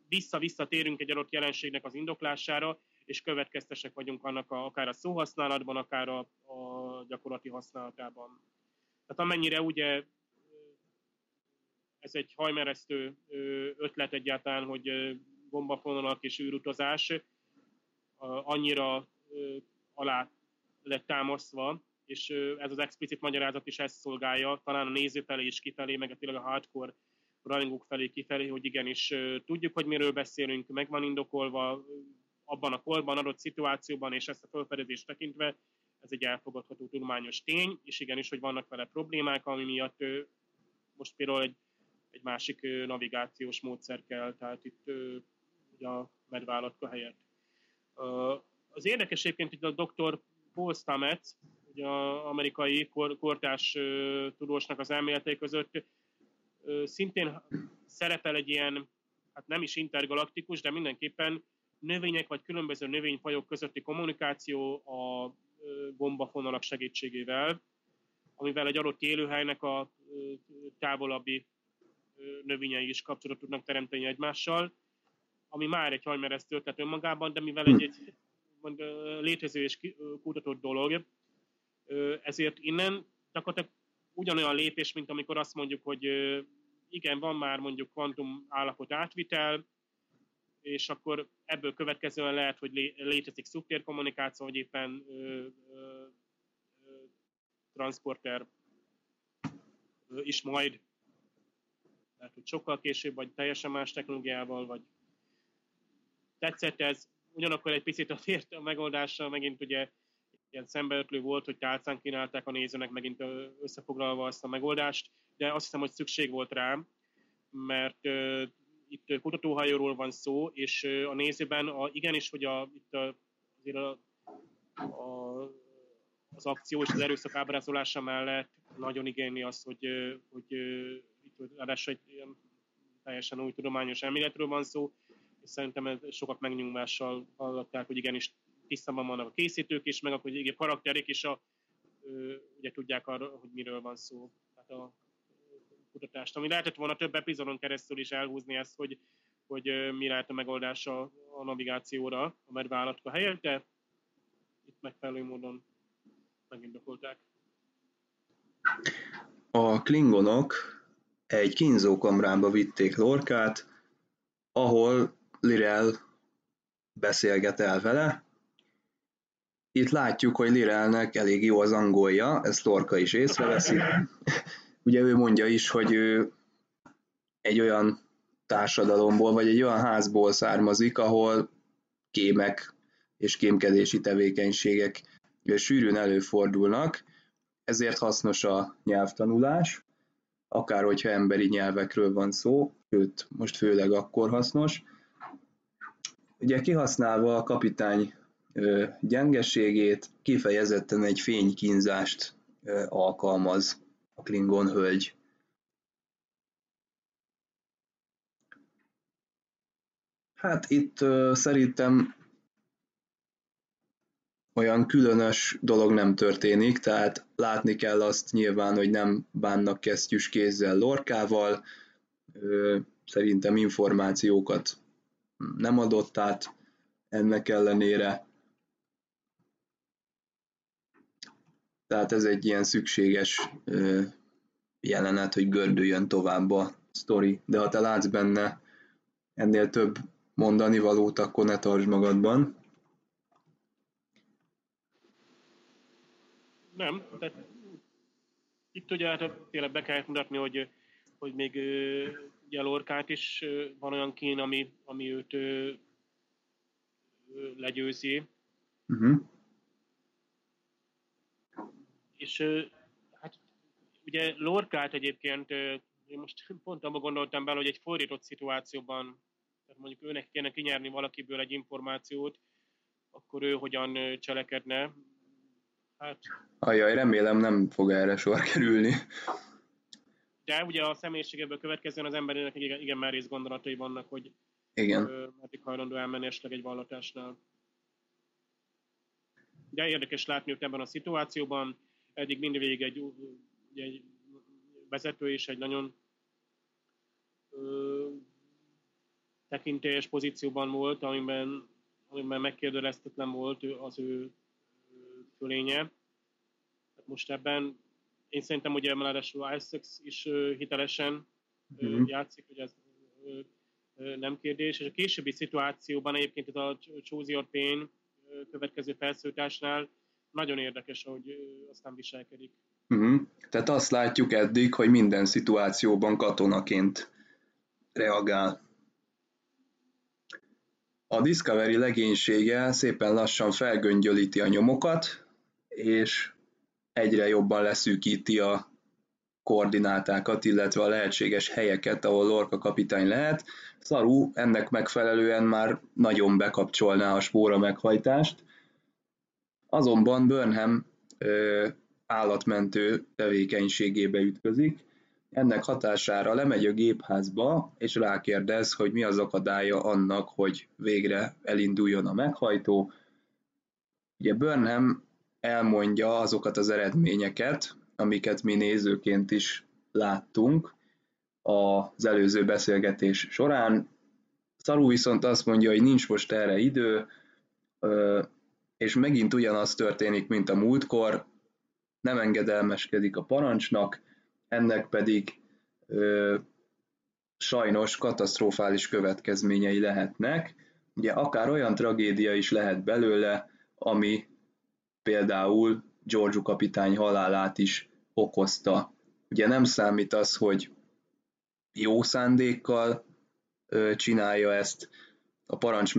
vissza-vissza térünk egy adott jelenségnek az indoklására, és következtesek vagyunk annak a, akár a szóhasználatban, akár a, a gyakorlati használatában. Tehát amennyire ugye ez egy hajmeresztő ötlet egyáltalán, hogy gombafonalak és űrutazás annyira alá lett támasztva, és ez az explicit magyarázat is ezt szolgálja, talán a néző felé is kifelé, meg a tényleg a hardcore rajongók felé kifelé, hogy igenis tudjuk, hogy miről beszélünk, meg van indokolva abban a korban, adott szituációban, és ezt a felfedezést tekintve, ez egy elfogadható tudományos tény, és igenis, hogy vannak vele problémák, ami miatt most például egy, egy másik navigációs módszer kell, tehát itt ugye a medvállatka helyett. Az érdekes egyébként, hogy a dr. Paul Stamets, ugye az amerikai kor, kortás tudósnak az elméletei között szintén szerepel egy ilyen, hát nem is intergalaktikus, de mindenképpen növények vagy különböző növényfajok közötti kommunikáció a gombafonalak segítségével, amivel egy adott élőhelynek a távolabbi növényei is kapcsolatot tudnak teremteni egymással, ami már egy hajmeresztő ötlet önmagában, de mivel egy, egy létező és kutatott dolog, ezért innen gyakorlatilag ugyanolyan lépés, mint amikor azt mondjuk, hogy igen, van már mondjuk kvantum állapot átvitel, és akkor ebből következően lehet, hogy létezik szubtérkommunikáció, vagy éppen ö, ö, ö, transporter ö, is majd, lehet, hogy sokkal később, vagy teljesen más technológiával, vagy tetszett ez, ugyanakkor egy picit a tért a megoldással megint ugye ilyen szembeötlő volt, hogy tálcán kínálták a nézőnek megint összefoglalva azt a megoldást, de azt hiszem, hogy szükség volt rám, mert uh, itt kutatóhajóról van szó, és uh, a nézőben a, igenis, hogy a, itt a, azért a, a, az akció és az erőszak ábrázolása mellett nagyon igényli azt, hogy, hogy itt ráadásul egy ilyen teljesen új tudományos elméletről van szó, és szerintem ez sokat megnyugvással hallották, hogy igenis tisztában vannak a készítők is, meg akkor a karakterek is a, ugye tudják arra, hogy miről van szó. Tehát a kutatást, ami lehetett volna több epizódon keresztül is elhúzni ezt, hogy, hogy mi lehet a megoldása a navigációra a medvállatka helyett, de itt megfelelő módon megindokolták. A klingonok egy kínzókamrába vitték Lorkát, ahol Lirel beszélget el vele. Itt látjuk, hogy Lirelnek elég jó az angolja, ezt Lorca is észreveszi. [LAUGHS] Ugye ő mondja is, hogy ő egy olyan társadalomból, vagy egy olyan házból származik, ahol kémek és kémkedési tevékenységek sűrűn előfordulnak, ezért hasznos a nyelvtanulás, akár hogyha emberi nyelvekről van szó, sőt, most főleg akkor hasznos. Ugye kihasználva a kapitány gyengeségét, kifejezetten egy fénykínzást alkalmaz a Klingon hölgy. Hát itt szerintem olyan különös dolog nem történik, tehát látni kell azt nyilván, hogy nem bánnak kesztyűs kézzel lorkával, szerintem információkat nem adott át ennek ellenére. Tehát ez egy ilyen szükséges jelenet, hogy gördüljön tovább a sztori, de ha te látsz benne ennél több mondani valót, akkor ne tartsd magadban. Nem, tehát itt ugye hát tényleg be kell mutatni, hogy, hogy még ugye Lorkát is van olyan kín, ami, ami őt legyőzi. Uh-huh. És hát ugye Lorkát egyébként, én most pont abban gondoltam bele, hogy egy fordított szituációban, tehát mondjuk őnek kéne kinyerni valakiből egy információt, akkor ő hogyan cselekedne, Hát... Ajaj, remélem nem fog erre sor kerülni. De ugye a személyiségéből következően az emberének igen, igen merész gondolatai vannak, hogy igen. meddig hajlandó elmenni esetleg egy vallatásnál. De érdekes látni őt ebben a szituációban. Eddig mindvégig egy, egy vezető és egy nagyon ö, tekintélyes pozícióban volt, amiben, amiben megkérdőleztetlen volt az ő fölénye. Hát most ebben én szerintem ugye ráadásul Isaacs is hitelesen mm-hmm. játszik, hogy ez nem kérdés, és a későbbi szituációban egyébként ez a Choose Your Pain következő felszólításnál nagyon érdekes, hogy aztán viselkedik. Uh-huh. Tehát azt látjuk eddig, hogy minden szituációban katonaként reagál. A Discovery legénysége szépen lassan felgöngyölíti a nyomokat, és egyre jobban leszűkíti a koordinátákat, illetve a lehetséges helyeket, ahol Lorca kapitány lehet. Szaru ennek megfelelően már nagyon bekapcsolná a spóra meghajtást, azonban Burnham állatmentő tevékenységébe ütközik. Ennek hatására lemegy a gépházba, és rákérdez, hogy mi az akadálya annak, hogy végre elinduljon a meghajtó. Ugye Burnham elmondja azokat az eredményeket, amiket mi nézőként is láttunk az előző beszélgetés során. Szaru viszont azt mondja, hogy nincs most erre idő, és megint ugyanaz történik, mint a múltkor, nem engedelmeskedik a parancsnak, ennek pedig ö, sajnos katasztrofális következményei lehetnek. Ugye akár olyan tragédia is lehet belőle, ami például Giorgio kapitány halálát is okozta. Ugye nem számít az, hogy jó szándékkal ö, csinálja ezt, a parancs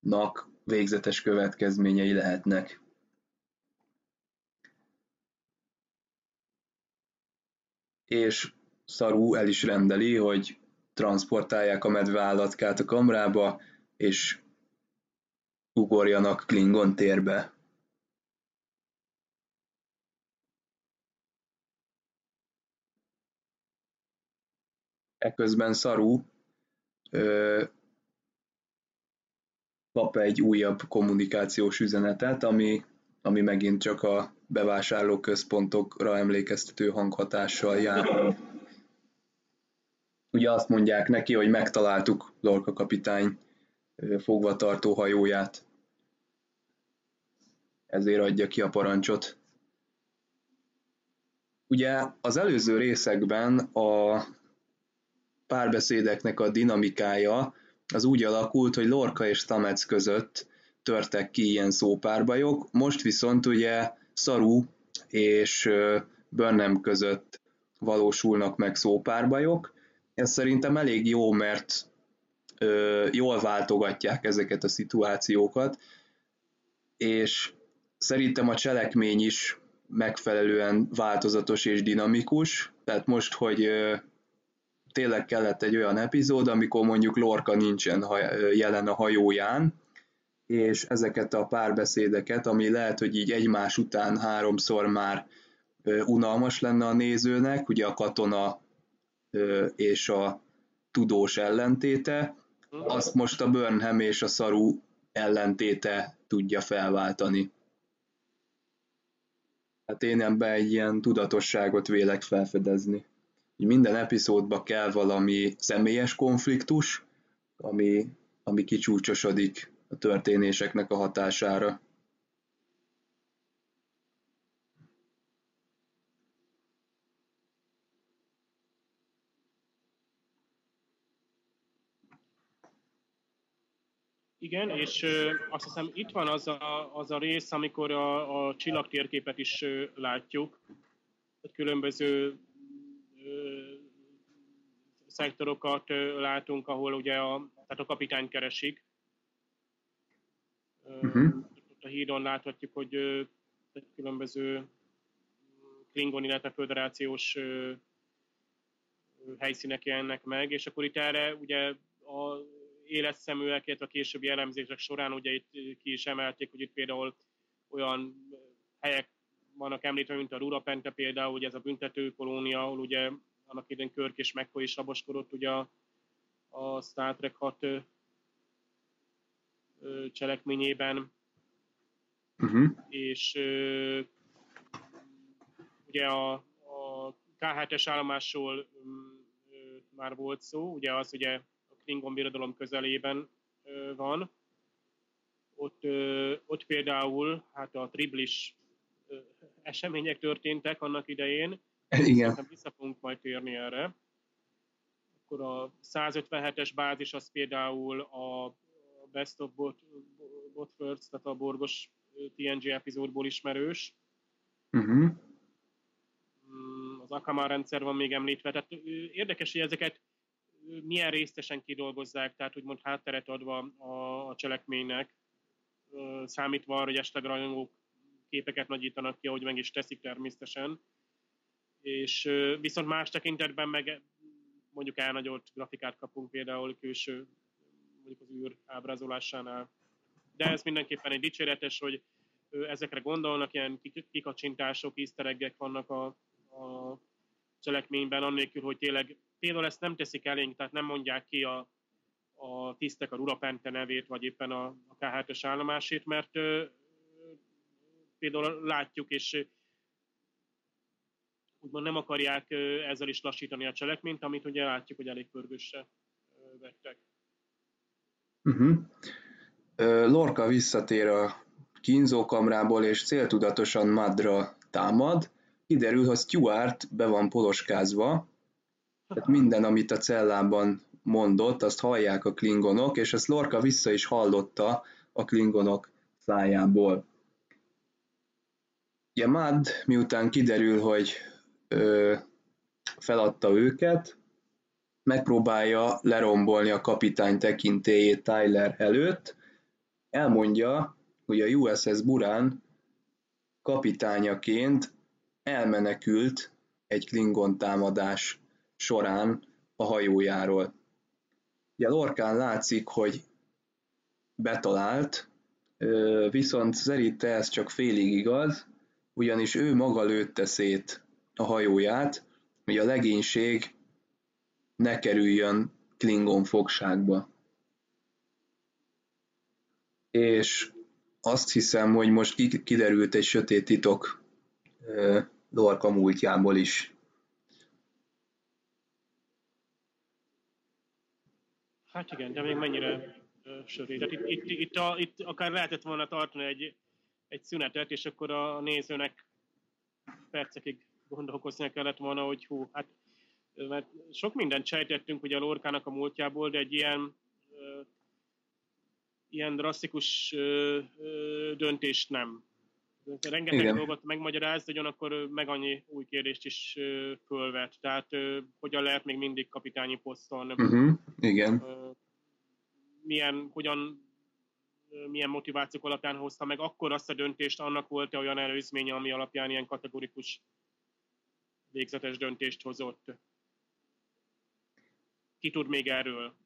megtagadásnak végzetes következményei lehetnek. És Szarú el is rendeli, hogy transportálják a medveállatkát a kamrába, és ugorjanak Klingon térbe. Eközben ö, kap egy újabb kommunikációs üzenetet, ami, ami megint csak a bevásárlóközpontokra emlékeztető hanghatással jár. Ugye azt mondják neki, hogy megtaláltuk Lorca kapitány fogvatartó hajóját ezért adja ki a parancsot. Ugye az előző részekben a párbeszédeknek a dinamikája az úgy alakult, hogy Lorca és Stamets között törtek ki ilyen szópárbajok, most viszont ugye Saru és Burnham között valósulnak meg szópárbajok. Ez szerintem elég jó, mert ö, jól váltogatják ezeket a szituációkat, és szerintem a cselekmény is megfelelően változatos és dinamikus, tehát most, hogy tényleg kellett egy olyan epizód, amikor mondjuk Lorca nincsen jelen a hajóján, és ezeket a párbeszédeket, ami lehet, hogy így egymás után háromszor már unalmas lenne a nézőnek, ugye a katona és a tudós ellentéte, azt most a Burnham és a Saru ellentéte tudja felváltani. Hát én ebben egy ilyen tudatosságot vélek felfedezni. Így minden epizódba kell valami személyes konfliktus, ami, ami kicsúcsosodik a történéseknek a hatására. Igen, és ö, azt hiszem itt van az a, az a rész, amikor a, a csillagtérképet is ö, látjuk, hogy különböző szektorokat látunk, ahol ugye a, tehát a kapitány keresik. Uh-huh. A hídon láthatjuk, hogy különböző Klingon, illetve föderációs helyszínek jelennek meg, és akkor itt erre ugye a életszeműek, illetve a későbbi elemzések során ugye itt ki is emelték, hogy itt például olyan helyek vannak említve, mint a Rurapente például, ugye ez a büntető kolónia, ahol ugye annak idén Körk és McCoy is raboskodott ugye a, a Star Trek 6 ö, ö, cselekményében. Uh-huh. És ö, ugye a, a K7-es állomásról ö, már volt szó, ugye az ugye Klingon birodalom közelében van. Ott, ott például hát a triblis események történtek annak idején. Igen. Szerintem vissza fogunk majd térni erre. Akkor a 157-es bázis az például a Best of Bot, Botfirds, tehát a Borgos TNG epizódból ismerős. Uh-huh. Az Akamar rendszer van még említve. Tehát érdekes, hogy ezeket milyen résztesen kidolgozzák, tehát úgymond hátteret adva a, a cselekménynek, számítva arra, hogy esetleg rajongók képeket nagyítanak ki, ahogy meg is teszik természetesen. És viszont más tekintetben meg mondjuk elnagyolt grafikát kapunk például külső, mondjuk az űr ábrázolásánál. De ez mindenképpen egy dicséretes, hogy ezekre gondolnak, ilyen kikacsintások, easter vannak a, a cselekményben, annélkül, hogy tényleg például ezt nem teszik elénk, tehát nem mondják ki a, a tisztek a Rurapente nevét, vagy éppen a, a K7-es állomásét, mert például látjuk, és úgymond nem akarják ezzel is lassítani a cselekményt, amit ugye látjuk, hogy elég pörgősre vettek. Uh-huh. Lorca visszatér a kínzókamrából, és céltudatosan Madra támad. Kiderül, hogy Stuart be van poloskázva, tehát minden, amit a cellában mondott, azt hallják a klingonok, és ezt Lorca vissza is hallotta a klingonok szájából. Ugye Mad, miután kiderül, hogy ö, feladta őket, megpróbálja lerombolni a kapitány tekintélyét Tyler előtt, elmondja, hogy a USS Burán kapitányaként elmenekült egy Klingon támadás során a hajójáról. Ugye Lorkán látszik, hogy betalált, viszont szerinte ez csak félig igaz, ugyanis ő maga lőtte szét a hajóját, hogy a legénység ne kerüljön Klingon fogságba. És azt hiszem, hogy most kiderült egy sötét titok Lorca múltjából is. Hát igen, de még mennyire sötét. Itt, itt, itt, a, itt akár lehetett volna tartani egy, egy szünetet, és akkor a nézőnek percekig gondolkoznia kellett volna, hogy hú, hát mert sok mindent sejtettünk ugye a Lorkának a múltjából, de egy ilyen ilyen drasztikus döntést nem. Rengeteg Igen. dolgot megmagyaráz, de ugyanakkor meg annyi új kérdést is fölvet. Tehát hogyan lehet még mindig kapitányi poszton. Uh-huh. Igen. Milyen, hogyan milyen motivációk alapján hozta meg akkor azt a döntést, annak volt -e olyan előzménye, ami alapján ilyen kategorikus végzetes döntést hozott. Ki tud még erről?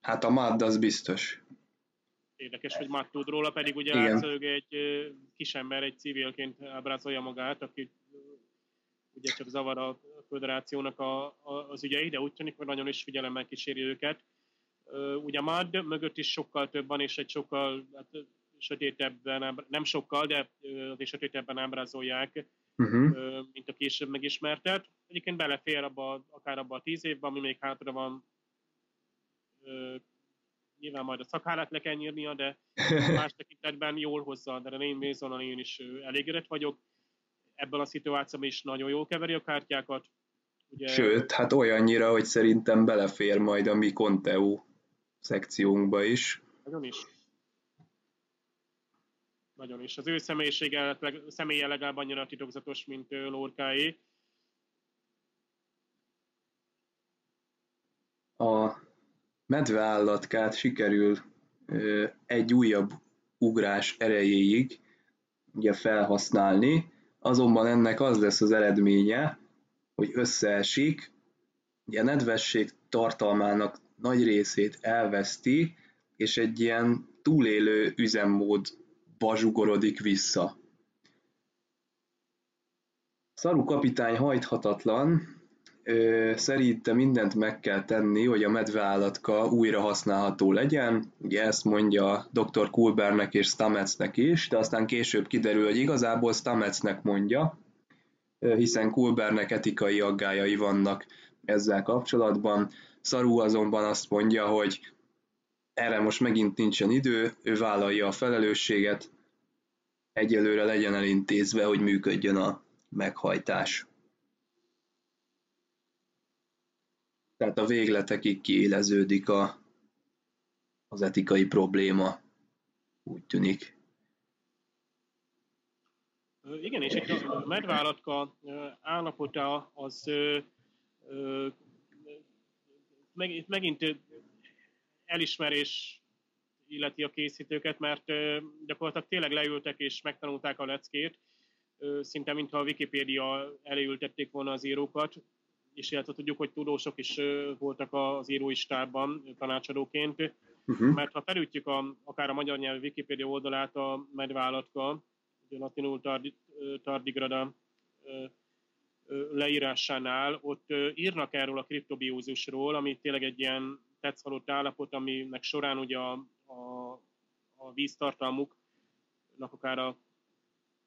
Hát a Madd az biztos. Érdekes, hogy Matt tud róla, pedig ugye látszólag egy kisember, egy civilként ábrázolja magát, aki ugye csak zavar a föderációnak a, a, az ügyei, de úgy tűnik, hogy nagyon is figyelemmel kíséri őket. Ugye Mad mögött is sokkal több van, és egy sokkal hát, sötétebben, nem sokkal, de azért sötétebben ábrázolják, uh-huh. mint a később megismertet. Egyébként belefér abba, akár abba a tíz évben, ami még hátra van, nyilván majd a szakállát le kell nyírnia, de [LAUGHS] más tekintetben jól hozza, de én Masonon én is elégedett vagyok. Ebből a szituációban is nagyon jól keveri a kártyákat. Ugye... Sőt, hát olyannyira, hogy szerintem belefér majd a mi Conteo szekciónkba is. Nagyon is. Nagyon is. Az ő személyisége, személye legalább annyira titokzatos, mint Lorkáé. A medveállatkát sikerül egy újabb ugrás erejéig ugye felhasználni, azonban ennek az lesz az eredménye, hogy összeesik, ugye a nedvesség tartalmának nagy részét elveszti, és egy ilyen túlélő üzemmód zsugorodik vissza. Szaru kapitány hajthatatlan, szerintem mindent meg kell tenni, hogy a medveállatka újra használható legyen. Ugye ezt mondja dr. Kulbernek és Stametsnek is, de aztán később kiderül, hogy igazából Stametsnek mondja, hiszen Kulbernek etikai aggájai vannak ezzel kapcsolatban. Szaru azonban azt mondja, hogy erre most megint nincsen idő, ő vállalja a felelősséget, egyelőre legyen elintézve, hogy működjön a meghajtás. Tehát a végletekig kiéleződik a, az etikai probléma, úgy tűnik. Igen, és itt a medvállatka állapota az meg, megint elismerés illeti a készítőket, mert gyakorlatilag tényleg leültek és megtanulták a leckét, szinte mintha a Wikipédia elültették volna az írókat, és illetve tudjuk, hogy tudósok is voltak az írói stábban tanácsadóként, uh-huh. mert ha felütjük a, akár a magyar nyelvű Wikipédia oldalát a medvállatka, ugye latinul tardi, tardigrada leírásánál, ott írnak erről a kriptobiózusról, ami tényleg egy ilyen tetszhalott állapot, aminek során ugye a, a, a víztartalmuknak akár a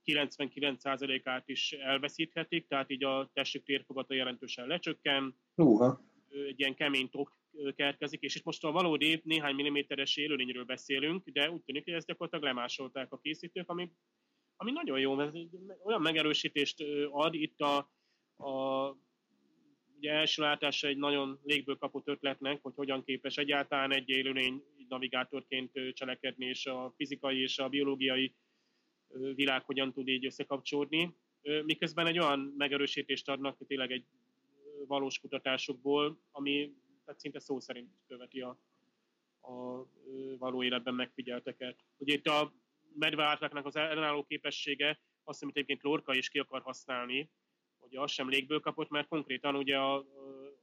99%-át is elveszíthetik, tehát így a testük térfogata jelentősen lecsökken. Uha. Egy ilyen kemény tok kerkezik, és itt most a valódi néhány milliméteres élőlényről beszélünk, de úgy tűnik, hogy ezt gyakorlatilag lemásolták a készítők, ami, ami nagyon jó, mert olyan megerősítést ad itt a, a ugye első látása egy nagyon légből kapott ötletnek, hogy hogyan képes egyáltalán egy élőlény navigátorként cselekedni, és a fizikai és a biológiai világ hogyan tud így összekapcsolódni, miközben egy olyan megerősítést adnak, tényleg egy valós kutatásokból, ami tehát szinte szó szerint követi a, a való életben megfigyelteket. Ugye itt a medveátlaknak az ellenálló képessége, azt, amit egyébként Lorca is ki akar használni, hogy az sem légből kapott, mert konkrétan ugye a,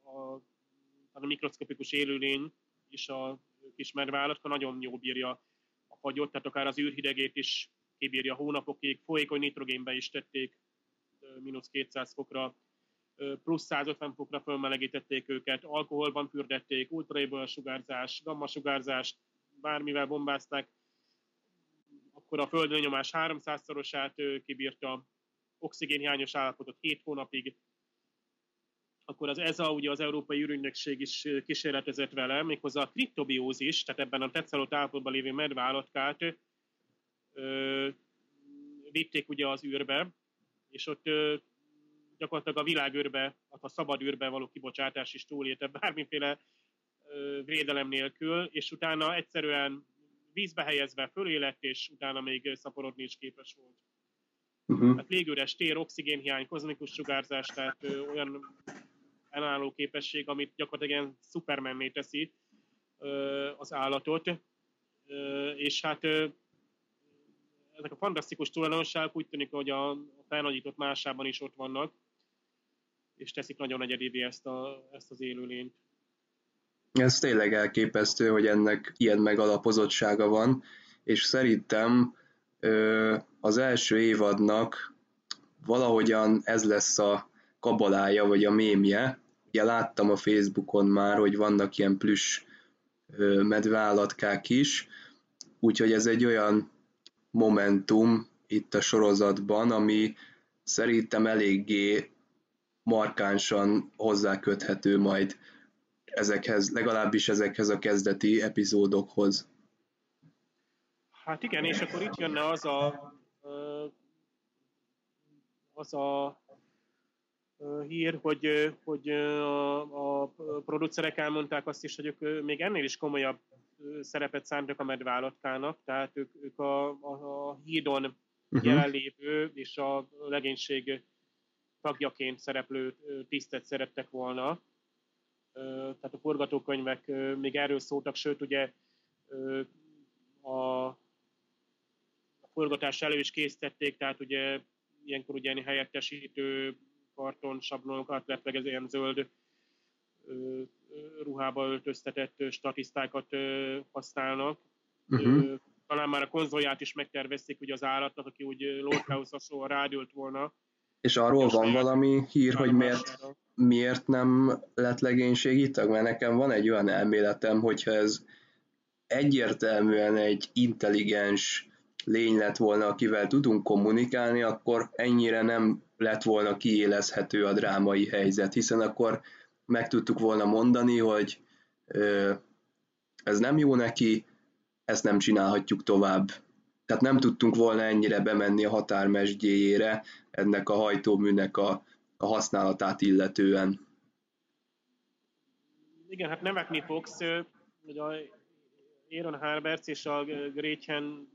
a, a mikroszkopikus élőlény és a kis medveállatka nagyon jól bírja a fagyot, tehát akár az űrhidegét is kibírja hónapokig, folyékony nitrogénbe is tették mínusz 200 fokra, plusz 150 fokra fölmelegítették őket, alkoholban fürdették, ultraéből sugárzás, gamma sugárzást, bármivel bombázták, akkor a földön nyomás 300-szorosát kibírta, oxigénhiányos állapotot 7 hónapig, akkor az ESA, ugye az Európai űrügynökség is kísérletezett vele, méghozzá a kriptobiózis, tehát ebben a tetszalott állapotban lévő medve állatkát ö, vitték ugye az űrbe, és ott gyakorlatilag a világűrbe, a szabad űrbe való kibocsátás is túlélte bármiféle védelem nélkül, és utána egyszerűen vízbe helyezve fölélett, és utána még szaporodni is képes volt. Uh-huh. Hát légüres tér, oxigénhiány, kozmikus sugárzás, tehát ö, olyan elálló képesség, amit gyakorlatilag ilyen szupermenné teszi ö, az állatot. Ö, és hát ö, ezek a fantasztikus tulajdonságok úgy tűnik, hogy a, a felnagyított másában is ott vannak, és teszik nagyon egyedivé ezt, a, ezt az élőlényt. Ez tényleg elképesztő, hogy ennek ilyen megalapozottsága van, és szerintem az első évadnak valahogyan ez lesz a kabalája, vagy a mémje. Ugye láttam a Facebookon már, hogy vannak ilyen plüss medveállatkák is, úgyhogy ez egy olyan momentum itt a sorozatban, ami szerintem eléggé markánsan hozzáköthető majd ezekhez, legalábbis ezekhez a kezdeti epizódokhoz. Hát igen, és akkor itt jönne az a, az a hír, hogy, hogy a, a producerek elmondták azt is, hogy ők még ennél is komolyabb szerepet szántak a medvállatkának, tehát ők, ők a, a, a hídon uh-huh. jelenlévő és a legénység tagjaként szereplő tisztet szerettek volna. Tehát a forgatókönyvek még erről szóltak, sőt ugye a forgatás elő is készítették, tehát ugye ilyenkor ugye helyettesítő karton sablonokat, illetve ez ilyen zöld ruhába öltöztetett statisztákat használnak. Uh-huh. Talán már a konzolját is megtervezték hogy az állatnak, aki úgy Lordhouse hasonlóan rádült volna. És arról és van valami hír, hogy miért, miért nem lett legénységi tag? Mert nekem van egy olyan elméletem, hogyha ez egyértelműen egy intelligens lény lett volna, akivel tudunk kommunikálni, akkor ennyire nem lett volna kiélezhető a drámai helyzet, hiszen akkor meg tudtuk volna mondani, hogy ö, ez nem jó neki, ezt nem csinálhatjuk tovább. Tehát nem tudtunk volna ennyire bemenni a határmesdjéjére ennek a hajtóműnek a, a használatát illetően. Igen, hát nevetni fogsz, hogy a Aaron Harberts és a Gretchen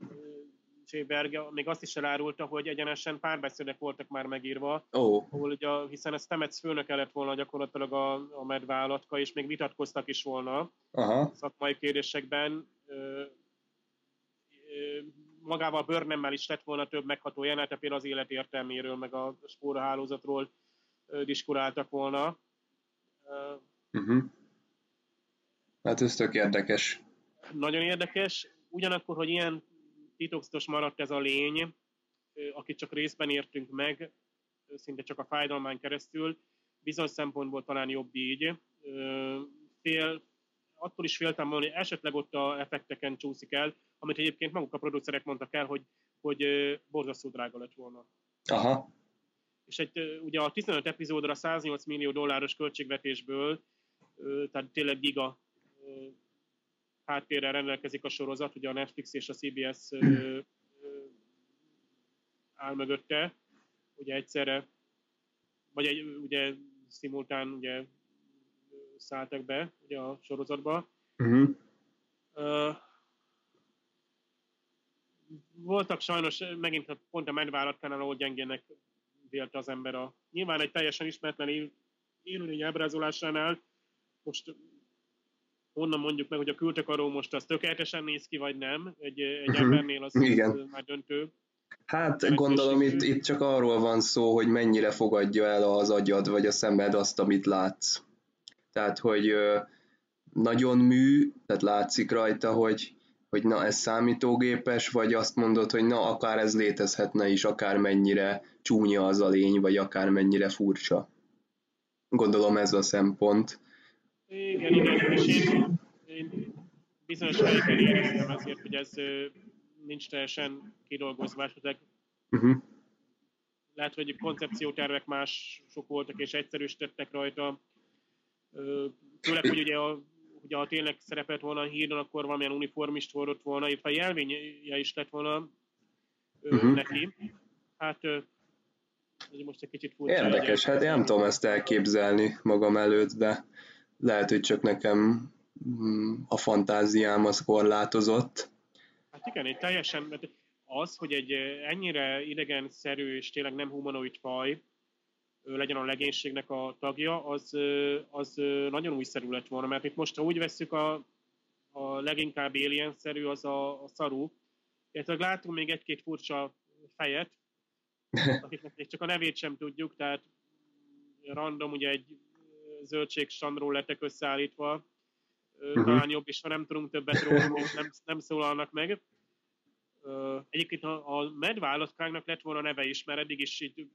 Cséberg még azt is elárulta, hogy egyenesen párbeszédek voltak már megírva, oh. ahol ugye, hiszen a Stemets főnök lett volna gyakorlatilag a, a medvállatka, és még vitatkoztak is volna Aha. szakmai kérdésekben. Ö, ö, magával Burnham-mel is lett volna több megható jelenete, például az élet értelméről, meg a spórahálózatról diskuráltak volna. Uh-huh. Hát ez tök érdekes. Nagyon érdekes. Ugyanakkor, hogy ilyen titokzatos maradt ez a lény, akit csak részben értünk meg, szinte csak a fájdalmán keresztül, bizony szempontból talán jobb így. Fél, attól is féltem volna, hogy esetleg ott a effekteken csúszik el, amit egyébként maguk a producerek mondtak el, hogy, hogy borzasztó drága lett volna. Aha. És egy, ugye a 15 epizódra 108 millió dolláros költségvetésből, tehát tényleg giga háttérrel rendelkezik a sorozat, ugye a Netflix és a CBS áll mögötte, ugye egyszerre, vagy egy, ugye szimultán ugye szálltak be ugye a sorozatba. Uh-huh. Uh, voltak sajnos, megint pont a medvállatkánál, ahol gyengének vélte az ember a... Nyilván egy teljesen ismeretlen élőlény ábrázolásánál most honnan mondjuk meg, hogy a kültakaró most az tökéletesen néz ki, vagy nem, egy, egy uh-huh. embernél az, Igen. már döntő. Hát gondolom itt, itt csak arról van szó, hogy mennyire fogadja el az agyad vagy a szemed azt, amit látsz. Tehát, hogy nagyon mű, tehát látszik rajta, hogy, hogy na ez számítógépes, vagy azt mondod, hogy na akár ez létezhetne is, akár mennyire csúnya az a lény, vagy akár mennyire furcsa. Gondolom ez a szempont. Igen, igen, és én, én bizonyos helyeken éreztem azért, hogy ez nincs teljesen kidolgozva, esetleg uh-huh. lehet, hogy koncepciótervek mások voltak és egyszerűsítettek rajta. Főleg, hogy ugye a, ugye ha tényleg szerepelt volna a hídon, akkor valamilyen uniformist hordott volna, illetve jelvénye is lett volna uh-huh. neki. Hát most egy kicsit furcsa. Érdekes, hát én nem tudom ezt elképzelni magam előtt, de lehet, hogy csak nekem mm, a fantáziám az korlátozott. Hát igen, egy teljesen, az, hogy egy ennyire idegenszerű és tényleg nem humanoid faj legyen a legénységnek a tagja, az, az nagyon újszerű lett volna, mert itt most, ha úgy veszük a, a leginkább alien-szerű, az a, a szaru, illetve látunk még egy-két furcsa fejet, [LAUGHS] akiknek még csak a nevét sem tudjuk, tehát random, ugye egy zöldség sandról lettek összeállítva, uh-huh. talán jobb is, ha nem tudunk többet róla, nem, nem szólalnak meg. Egyébként a, a medvállatkáknak lett volna neve is, mert eddig is így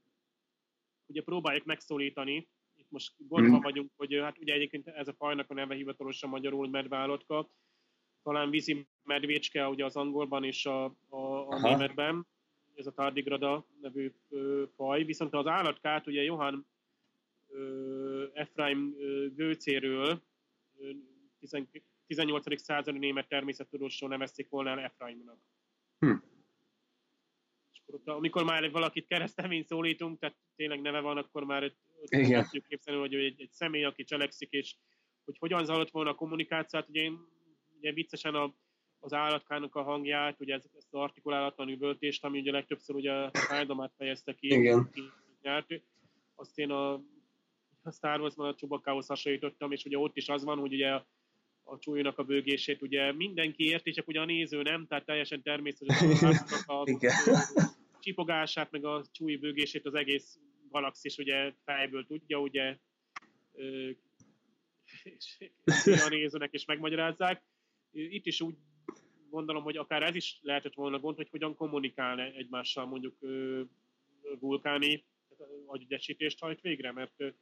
ugye próbáljuk megszólítani, itt most gondban mm. vagyunk, hogy hát ugye egyébként ez a fajnak a neve hivatalosan magyarul medvállatka, talán vízi medvécske ugye az angolban és a, a, a németben, ez a tardigrada nevű ö, faj, viszont az állatkát ugye Johann ö, Gőcéről, 18. századi német természettudósról nevezték volna el Ephraimnak. Hm. És akkor, amikor már valakit keresztelmény szólítunk, tehát tényleg neve van, akkor már tudjuk képzelni, hogy egy, egy személy, aki cselekszik, és hogy hogyan zajlott volna a kommunikáció, hát ugye én ugye viccesen a, az állatkának a hangját, ugye ez, ezt az artikulálatlan üvöltést, ami ugye legtöbbször ugye a fájdalmát fejezte ki, Igen. nyert, azt én a, a Star Wars-ban a Csubakához hasonlítottam, és ugye ott is az van, hogy ugye a, csúlynak a bőgését ugye mindenki érti, csak ugye a néző nem, tehát teljesen természetes a, a, a csipogását, meg a csúly bőgését az egész galaxis ugye fejből tudja, ugye és a nézőnek is megmagyarázzák. Itt is úgy gondolom, hogy akár ez is lehetett volna gond, hogy hogyan kommunikálna egymással mondjuk vulkáni agyügyesítést hajt végre, mert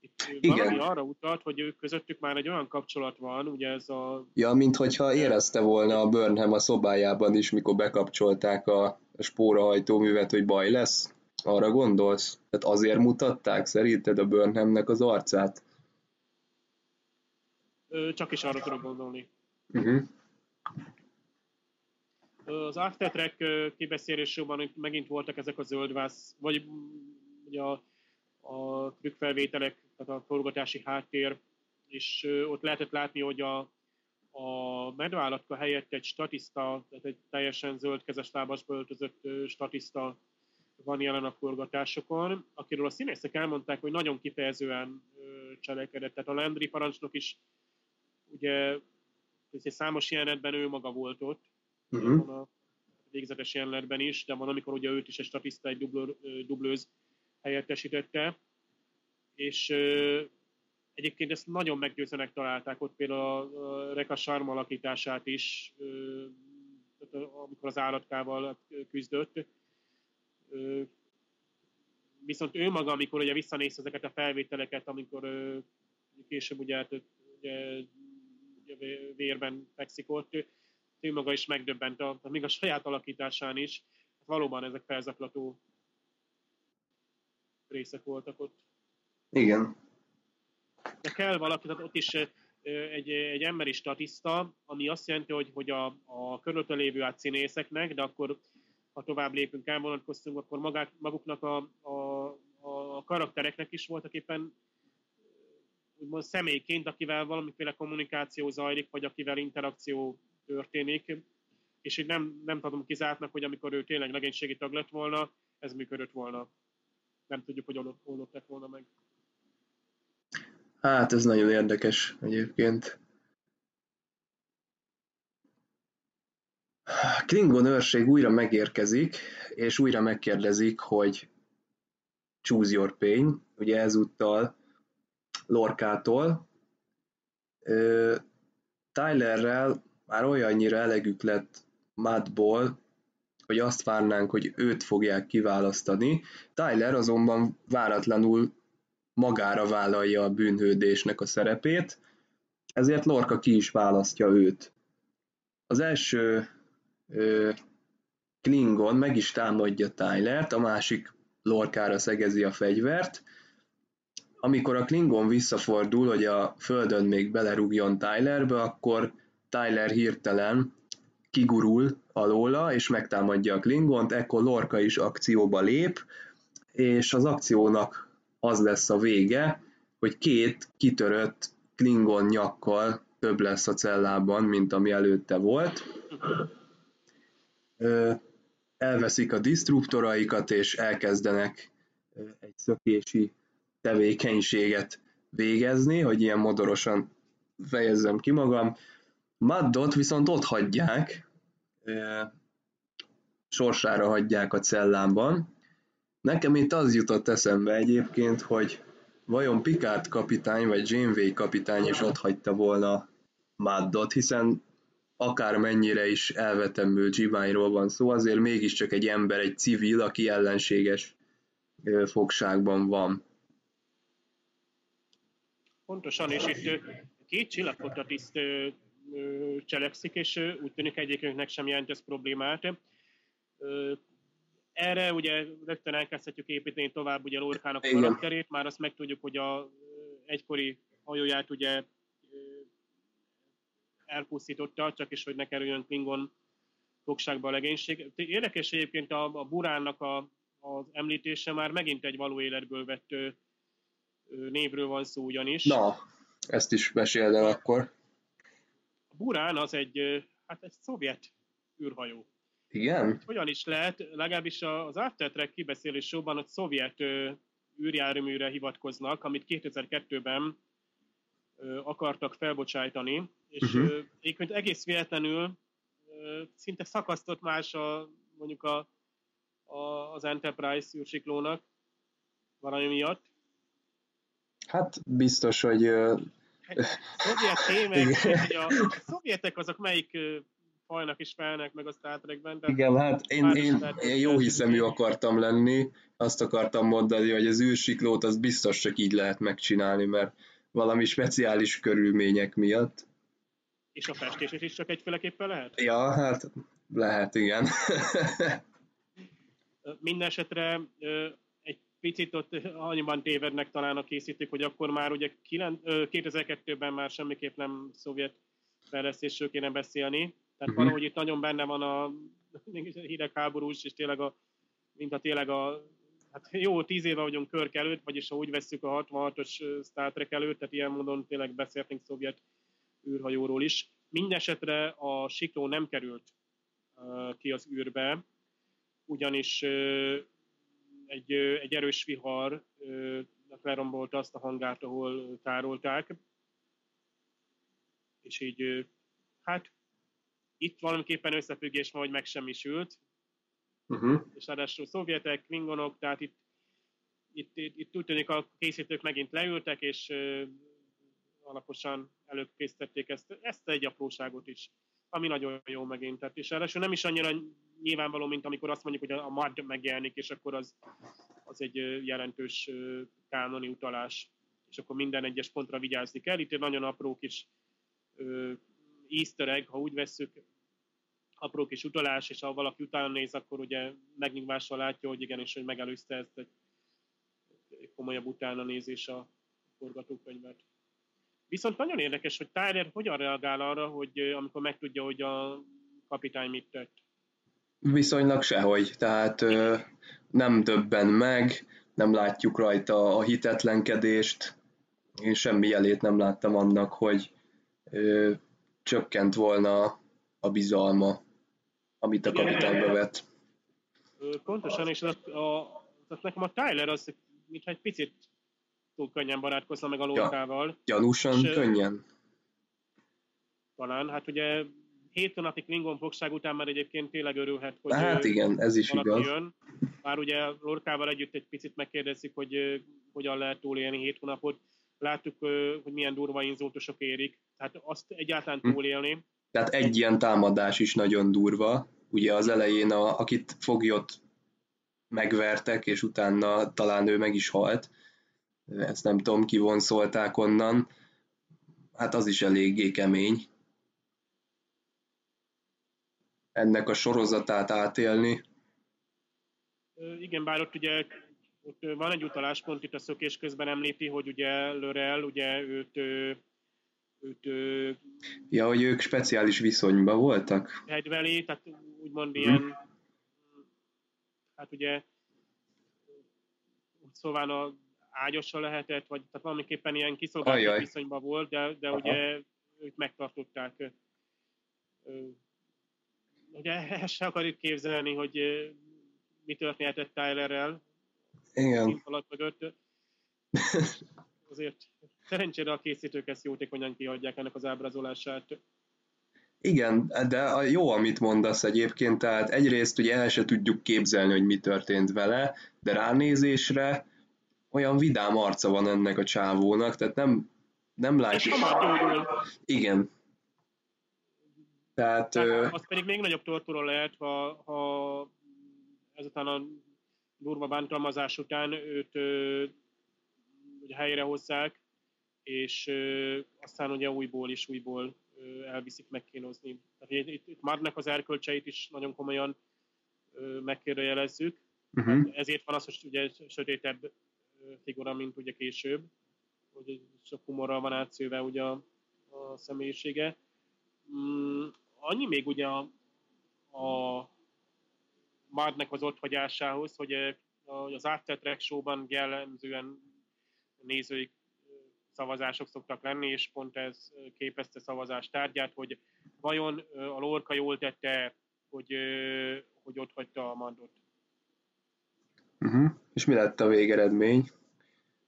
itt Igen. arra utalt, hogy ők közöttük már egy olyan kapcsolat van, ugye ez a... Ja, mint hogyha érezte volna a Burnham a szobájában is, mikor bekapcsolták a spórahajtóművet, hogy baj lesz. Arra gondolsz? Tehát azért mutatták szerinted a Burnhamnek az arcát? Csak is arra tudok gondolni. Uh-huh. Az Aftertrack kibeszélésében megint voltak ezek a zöldvász, vagy ugye a, a trükkfelvételek, tehát a forgatási háttér, és ott lehetett látni, hogy a, a medvállatka helyett egy statiszta, tehát egy teljesen zöldkezes lábasba öltözött statiszta van jelen a forgatásokon, akiről a színészek elmondták, hogy nagyon kifejezően cselekedett. Tehát a Landry parancsnok is ugye számos jelenetben ő maga volt ott, uh-huh. a végzetes jelenetben is, de van, amikor ugye őt is egy statiszta, egy dublőr, dublőz helyettesítette, és egyébként ezt nagyon meggyőzőnek találták ott például a Reka Sharm alakítását is, amikor az állatkával küzdött. Viszont ő maga, amikor ugye visszanéz ezeket a felvételeket, amikor később ugye, hát, ugye vérben fekszik ott, ő maga is megdöbbent, a, még a saját alakításán is. Hát valóban ezek felzaklató részek voltak ott. Igen. De kell valaki, tehát ott is egy, egy emberi statiszta, ami azt jelenti, hogy, hogy a, a körülötte lévő át színészeknek, de akkor ha tovább lépünk, elvonatkoztunk, akkor magák, maguknak a, a, a karaktereknek is voltak éppen úgymond személyként, akivel valamiféle kommunikáció zajlik, vagy akivel interakció történik, és így nem, nem tudom kizártnak, hogy amikor ő tényleg legénységi tag lett volna, ez működött volna. Nem tudjuk, hogy oldották volna meg. Hát ez nagyon érdekes egyébként. Klingon őrség újra megérkezik, és újra megkérdezik, hogy choose your pain, ugye ezúttal Lorkától. Tylerrel már olyannyira elegük lett Mattból, hogy azt várnánk, hogy őt fogják kiválasztani. Tyler azonban váratlanul magára vállalja a bűnhődésnek a szerepét, ezért Lorca ki is választja őt. Az első ö, Klingon meg is támadja Tylert, a másik Lorkára szegezi a fegyvert, amikor a Klingon visszafordul, hogy a földön még belerúgjon Tylerbe, akkor Tyler hirtelen kigurul alóla, és megtámadja a Klingont, ekkor Lorca is akcióba lép, és az akciónak az lesz a vége, hogy két kitörött Klingon nyakkal több lesz a cellában, mint ami előtte volt. Elveszik a disruptoraikat, és elkezdenek egy szökési tevékenységet végezni, hogy ilyen modorosan fejezzem ki magam. Maddot viszont ott hagyják, sorsára hagyják a cellámban. Nekem itt az jutott eszembe egyébként, hogy vajon Picard kapitány vagy Janeway kapitány is ott hagyta volna Maddot, hiszen akármennyire is elvetemű Gibányról van szó, azért mégiscsak egy ember, egy civil, aki ellenséges fogságban van. Pontosan, és itt két csillagfota tiszt cselekszik, és úgy tűnik egyikünknek sem jelent ez problémát. Erre ugye rögtön elkezdhetjük építeni tovább ugye Lorkának a karakterét, már azt megtudjuk, hogy a egykori hajóját ugye elpusztította, csak is, hogy ne kerüljön Klingon fogságba a legénység. Érdekes egyébként a, a Buránnak a, az említése már megint egy való életből vett névről van szó ugyanis. Na, ezt is meséld el akkor. A Burán az egy, hát egy szovjet űrhajó. Igen? Hogyan is lehet, legalábbis az After Trek kibeszélés showban, hogy szovjet űrjárműre hivatkoznak, amit 2002-ben akartak felbocsájtani, és uh-huh. egyébként egész véletlenül szinte szakasztott más a, mondjuk a, a, az Enterprise űrsiklónak valami miatt. Hát biztos, hogy... Szovjet témek, [LAUGHS] hogy a, a szovjetek azok melyik fajnak is felnek meg a Star Trekben. Igen, hát én, én, én jó hiszemű akartam lenni, azt akartam mondani, hogy az űrsiklót az biztos csak így lehet megcsinálni, mert valami speciális körülmények miatt. És a festés is csak egyféleképpen lehet? Ja, hát lehet, igen. [LAUGHS] Minden esetre egy picit ott annyiban tévednek talán a készítők, hogy akkor már ugye 2002-ben már semmiképp nem szovjet fejlesztésről kéne beszélni. Tehát uh-huh. valahogy itt nagyon benne van a hidegháborús, és tényleg a, mint a tényleg a hát jó, tíz éve vagyunk Körk előtt, vagyis ha úgy vesszük a 66-os Star Trek előtt, tehát ilyen módon tényleg beszéltünk szovjet űrhajóról is. Mindenesetre a sikló nem került uh, ki az űrbe, ugyanis uh, egy, uh, egy erős vihar uh, lerombolta azt a hangárt, ahol tárolták, és így hát itt valamiképpen összefüggés van, hogy megsemmisült, uh-huh. és ráadásul szovjetek, klingonok, tehát itt, itt, itt, itt úgy tűnik a készítők megint leültek, és uh, alaposan előkészítették ezt, ezt egy apróságot is, ami nagyon jó megint. Tehát, és ráadásul nem is annyira nyilvánvaló, mint amikor azt mondjuk, hogy a MAD megjelenik, és akkor az, az egy jelentős kánoni utalás, és akkor minden egyes pontra vigyázni kell. Itt egy nagyon apró kis uh, easter egg, ha úgy vesszük, apró kis utalás, és ha valaki utána néz, akkor ugye megnyugvással látja, hogy igenis, hogy megelőzte ezt egy komolyabb utána nézés a forgatókönyvet. Viszont nagyon érdekes, hogy Tyler hogyan reagál arra, hogy amikor megtudja, hogy a kapitány mit tett. Viszonylag sehogy, tehát ö, nem többen meg, nem látjuk rajta a hitetlenkedést, én semmi jelét nem láttam annak, hogy ö, csökkent volna a bizalma amit a kapitány bevet. Pontosan, és az, a, az nekem a Tyler az, mintha egy picit túl könnyen barátkozna meg a lókával. Ja, gyanúsan és, könnyen? Talán, hát ugye hét hónapig Klingon fogság után már egyébként tényleg örülhet, hogy Hát igen, ez is igaz. Jön. Már ugye Lorkával együtt egy picit megkérdezik, hogy hogyan lehet túlélni hét hónapot. Láttuk, hogy milyen durva inzultusok érik. Tehát azt egyáltalán hm. túlélni, tehát egy ilyen támadás is nagyon durva. Ugye az elején, a, akit foglyot megvertek, és utána talán ő meg is halt. Ezt nem tudom, kivonszolták onnan. Hát az is eléggé kemény. Ennek a sorozatát átélni. Igen, bár ott ugye ott van egy utaláspont, itt a szökés közben említi, hogy ugye Lörel, ugye őt őt... Ja, hogy ők speciális viszonyban voltak? Hedveli, tehát úgymond hmm. ilyen... Hát ugye szóval a ágyosa lehetett, vagy tehát valamiképpen ilyen kiszolgáltatott viszonyban volt, de, de ugye őt megtartották. Ugye ezt se akarjuk képzelni, hogy mi történhetett Tylerrel. Igen. Alatt mögött. [LAUGHS] Azért szerencsére a készítők ezt jótékonyan kiadják ennek az ábrázolását. Igen, de jó, amit mondasz egyébként, tehát egyrészt ugye el se tudjuk képzelni, hogy mi történt vele, de ránézésre olyan vidám arca van ennek a csávónak, tehát nem, nem látjuk. Igen. Tehát, tehát az pedig még nagyobb tortura lehet, ha, ha ezután a durva bántalmazás után őt ö, helyre hozzák, és ö, aztán ugye újból és újból ö, elviszik megkínozni. Tehát itt, itt Mardnak az erkölcseit is nagyon komolyan ö, megkérdőjelezzük. Uh-huh. Ezért van az, hogy ugye sötétebb figura, mint ugye később, hogy sok humorral van átszőve ugye a, a személyisége. Mm, annyi még ugye a, a Mardnek az otthagyásához, hogy az After Track show-ban jellemzően nézői szavazások szoktak lenni, és pont ez képezte szavazás tárgyát, hogy vajon a Lorca jól tette, hogy, hogy ott hagyta a Mandot. Uh-huh. És mi lett a végeredmény?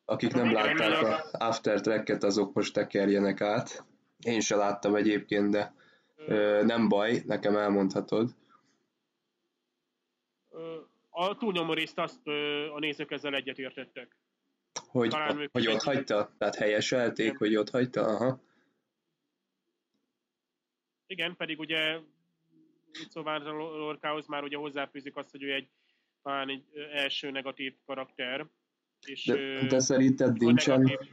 Akik nem látták a After Track-et, azok most tekerjenek át. Én se láttam egyébként, de ö, nem baj, nekem elmondhatod. A túlnyomó részt azt a nézők ezzel egyetértettek. Hogy, Talán hogy ott hagyta? Tehát helyeselték, Igen. hogy ott hagyta? Aha. Igen, pedig ugye szóval Lorkához már ugye hozzáfűzik azt, hogy ő egy talán egy első negatív karakter. És, de, de szerinted nincsen, negatív...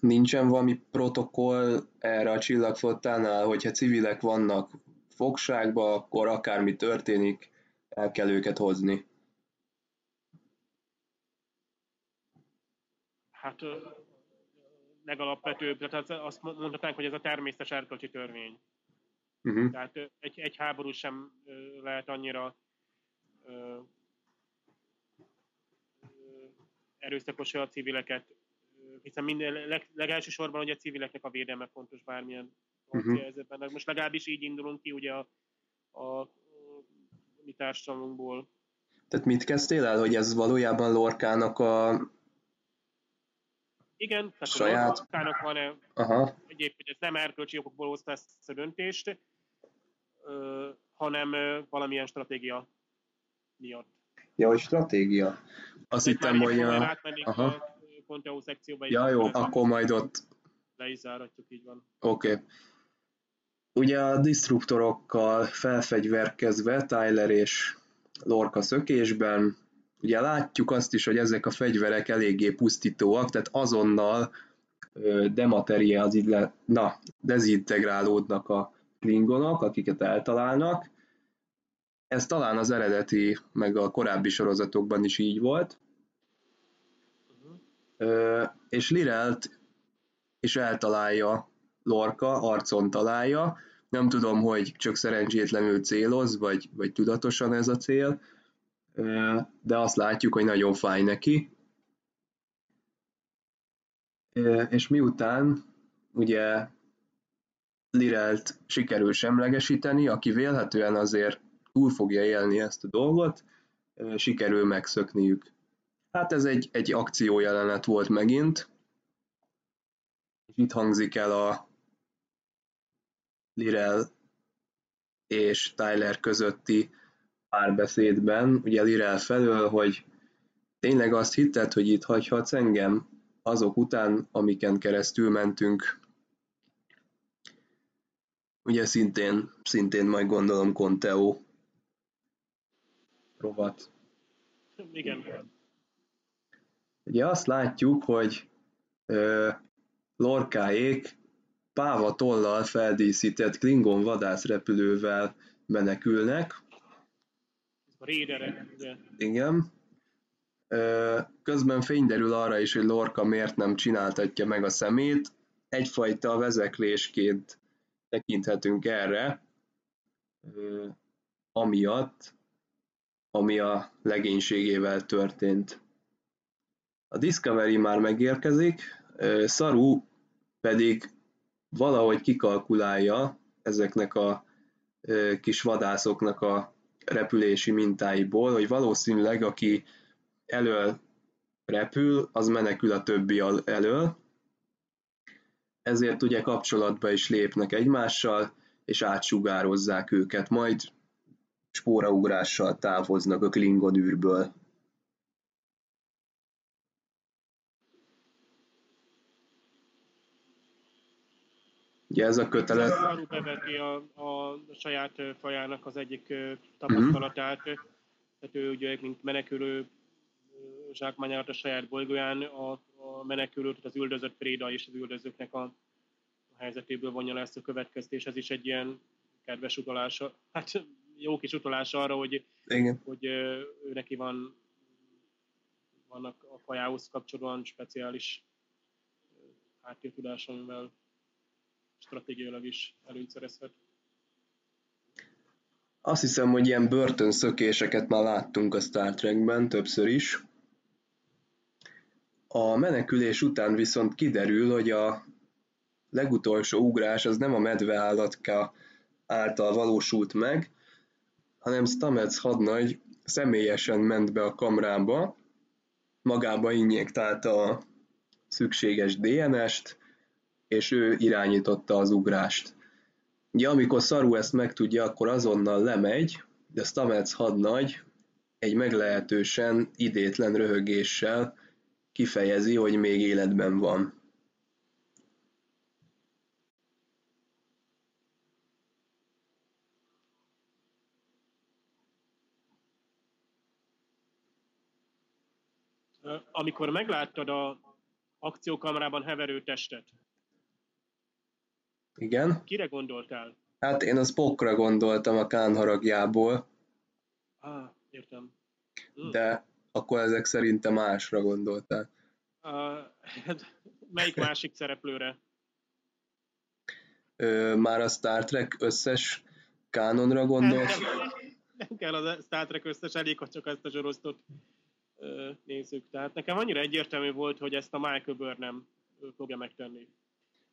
nincsen valami protokoll erre a csillagflottánál, hogyha civilek vannak fogságba, akkor akármi történik, el kell őket hozni? Hát legalapvetőbb, tehát azt mondhatnánk, hogy ez a természetes erkölcsi törvény. Uh-huh. Tehát egy, egy háború sem lehet annyira erőszakosan a civileket, hiszen minden, leg, legelső sorban ugye a civileknek a védelme fontos bármilyen uh-huh. helyzetben. Most legalábbis így indulunk ki ugye a, a, a mi társadalmunkból. Tehát mit kezdtél el, hogy ez valójában Lorkának a igen, tehát saját... a Lorkának van-e Aha. egyéb, hogy ez nem erkölcsi okokból hozta ezt a döntést, ö, hanem ö, valamilyen stratégia miatt. Ja, hogy stratégia. Azt hittem, hogy... A... Aha. A szekcióba. Ja, jó, akkor majd ott... Le is záratjuk, így van. Oké. Okay. Ugye a disztruktorokkal felfegyverkezve Tyler és Lorca szökésben, ugye látjuk azt is, hogy ezek a fegyverek eléggé pusztítóak, tehát azonnal demateriál, na, dezintegrálódnak a klingonok, akiket eltalálnak, ez talán az eredeti, meg a korábbi sorozatokban is így volt. Uh-huh. És Lirelt is eltalálja Lorca, arcon találja. Nem tudom, hogy csak szerencsétlenül céloz, vagy, vagy tudatosan ez a cél, de azt látjuk, hogy nagyon fáj neki. És miután ugye Lirelt sikerül semlegesíteni, aki vélhetően azért túl fogja élni ezt a dolgot, sikerül megszökniük. Hát ez egy, egy akciójelenet volt megint, és itt hangzik el a Lirel és Tyler közötti párbeszédben, ugye Lirel felől, hogy tényleg azt hitted, hogy itt hagyhatsz engem azok után, amiken keresztül mentünk. Ugye szintén, szintén majd gondolom Conteo rovat. Igen. Ugye azt látjuk, hogy ö, Lorkáék páva tollal feldíszített Klingon vadászrepülővel menekülnek. Réderek, ugye? Igen. Közben fény derül arra is, hogy Lorca miért nem csináltatja meg a szemét. Egyfajta vezeklésként tekinthetünk erre, amiatt, ami a legénységével történt. A Discovery már megérkezik, Saru pedig valahogy kikalkulálja ezeknek a kis vadászoknak a repülési mintáiból, hogy valószínűleg aki elől repül, az menekül a többi elől, ezért ugye kapcsolatba is lépnek egymással, és átsugározzák őket, majd spóraugrással távoznak a Klingon űrből. Ugye ez a kötelet... Haru beveti a, a saját fajának az egyik tapasztalatát, mm-hmm. tehát ő ugye, mint menekülő zsákmányárat a saját bolygóján, a, a menekülő, tehát az üldözött Préda és az üldözőknek a, a helyzetéből vonja le ezt a következtés. Ez is egy ilyen kedves utalása, hát jó kis utalás arra, hogy, Igen. hogy ő neki van vannak a fajához kapcsolóan speciális háttértudás, amivel stratégiailag is előnyt szerezhet. Azt hiszem, hogy ilyen börtönszökéseket már láttunk a Star Trekben többször is. A menekülés után viszont kiderül, hogy a legutolsó ugrás az nem a medveállatka által valósult meg, hanem Stamets hadnagy személyesen ment be a kamrába, magába injektálta a szükséges DNS-t, és ő irányította az ugrást. Ugye amikor Saru ezt megtudja, akkor azonnal lemegy, de Stamets hadnagy egy meglehetősen idétlen röhögéssel kifejezi, hogy még életben van. Amikor megláttad a akciókamerában heverő testet, igen. Kire gondoltál? Hát én az Spockra gondoltam a Kán haragjából. Ah, értem. Hm. De akkor ezek szerintem másra gondoltál. Uh, melyik másik szereplőre? Ö, már a Star Trek összes kánonra gondolt? Nem, nem, nem kell a Star Trek összes, elég, ha csak ezt a zsorosztot nézzük. Tehát nekem annyira egyértelmű volt, hogy ezt a Michael Burnham fogja megtenni.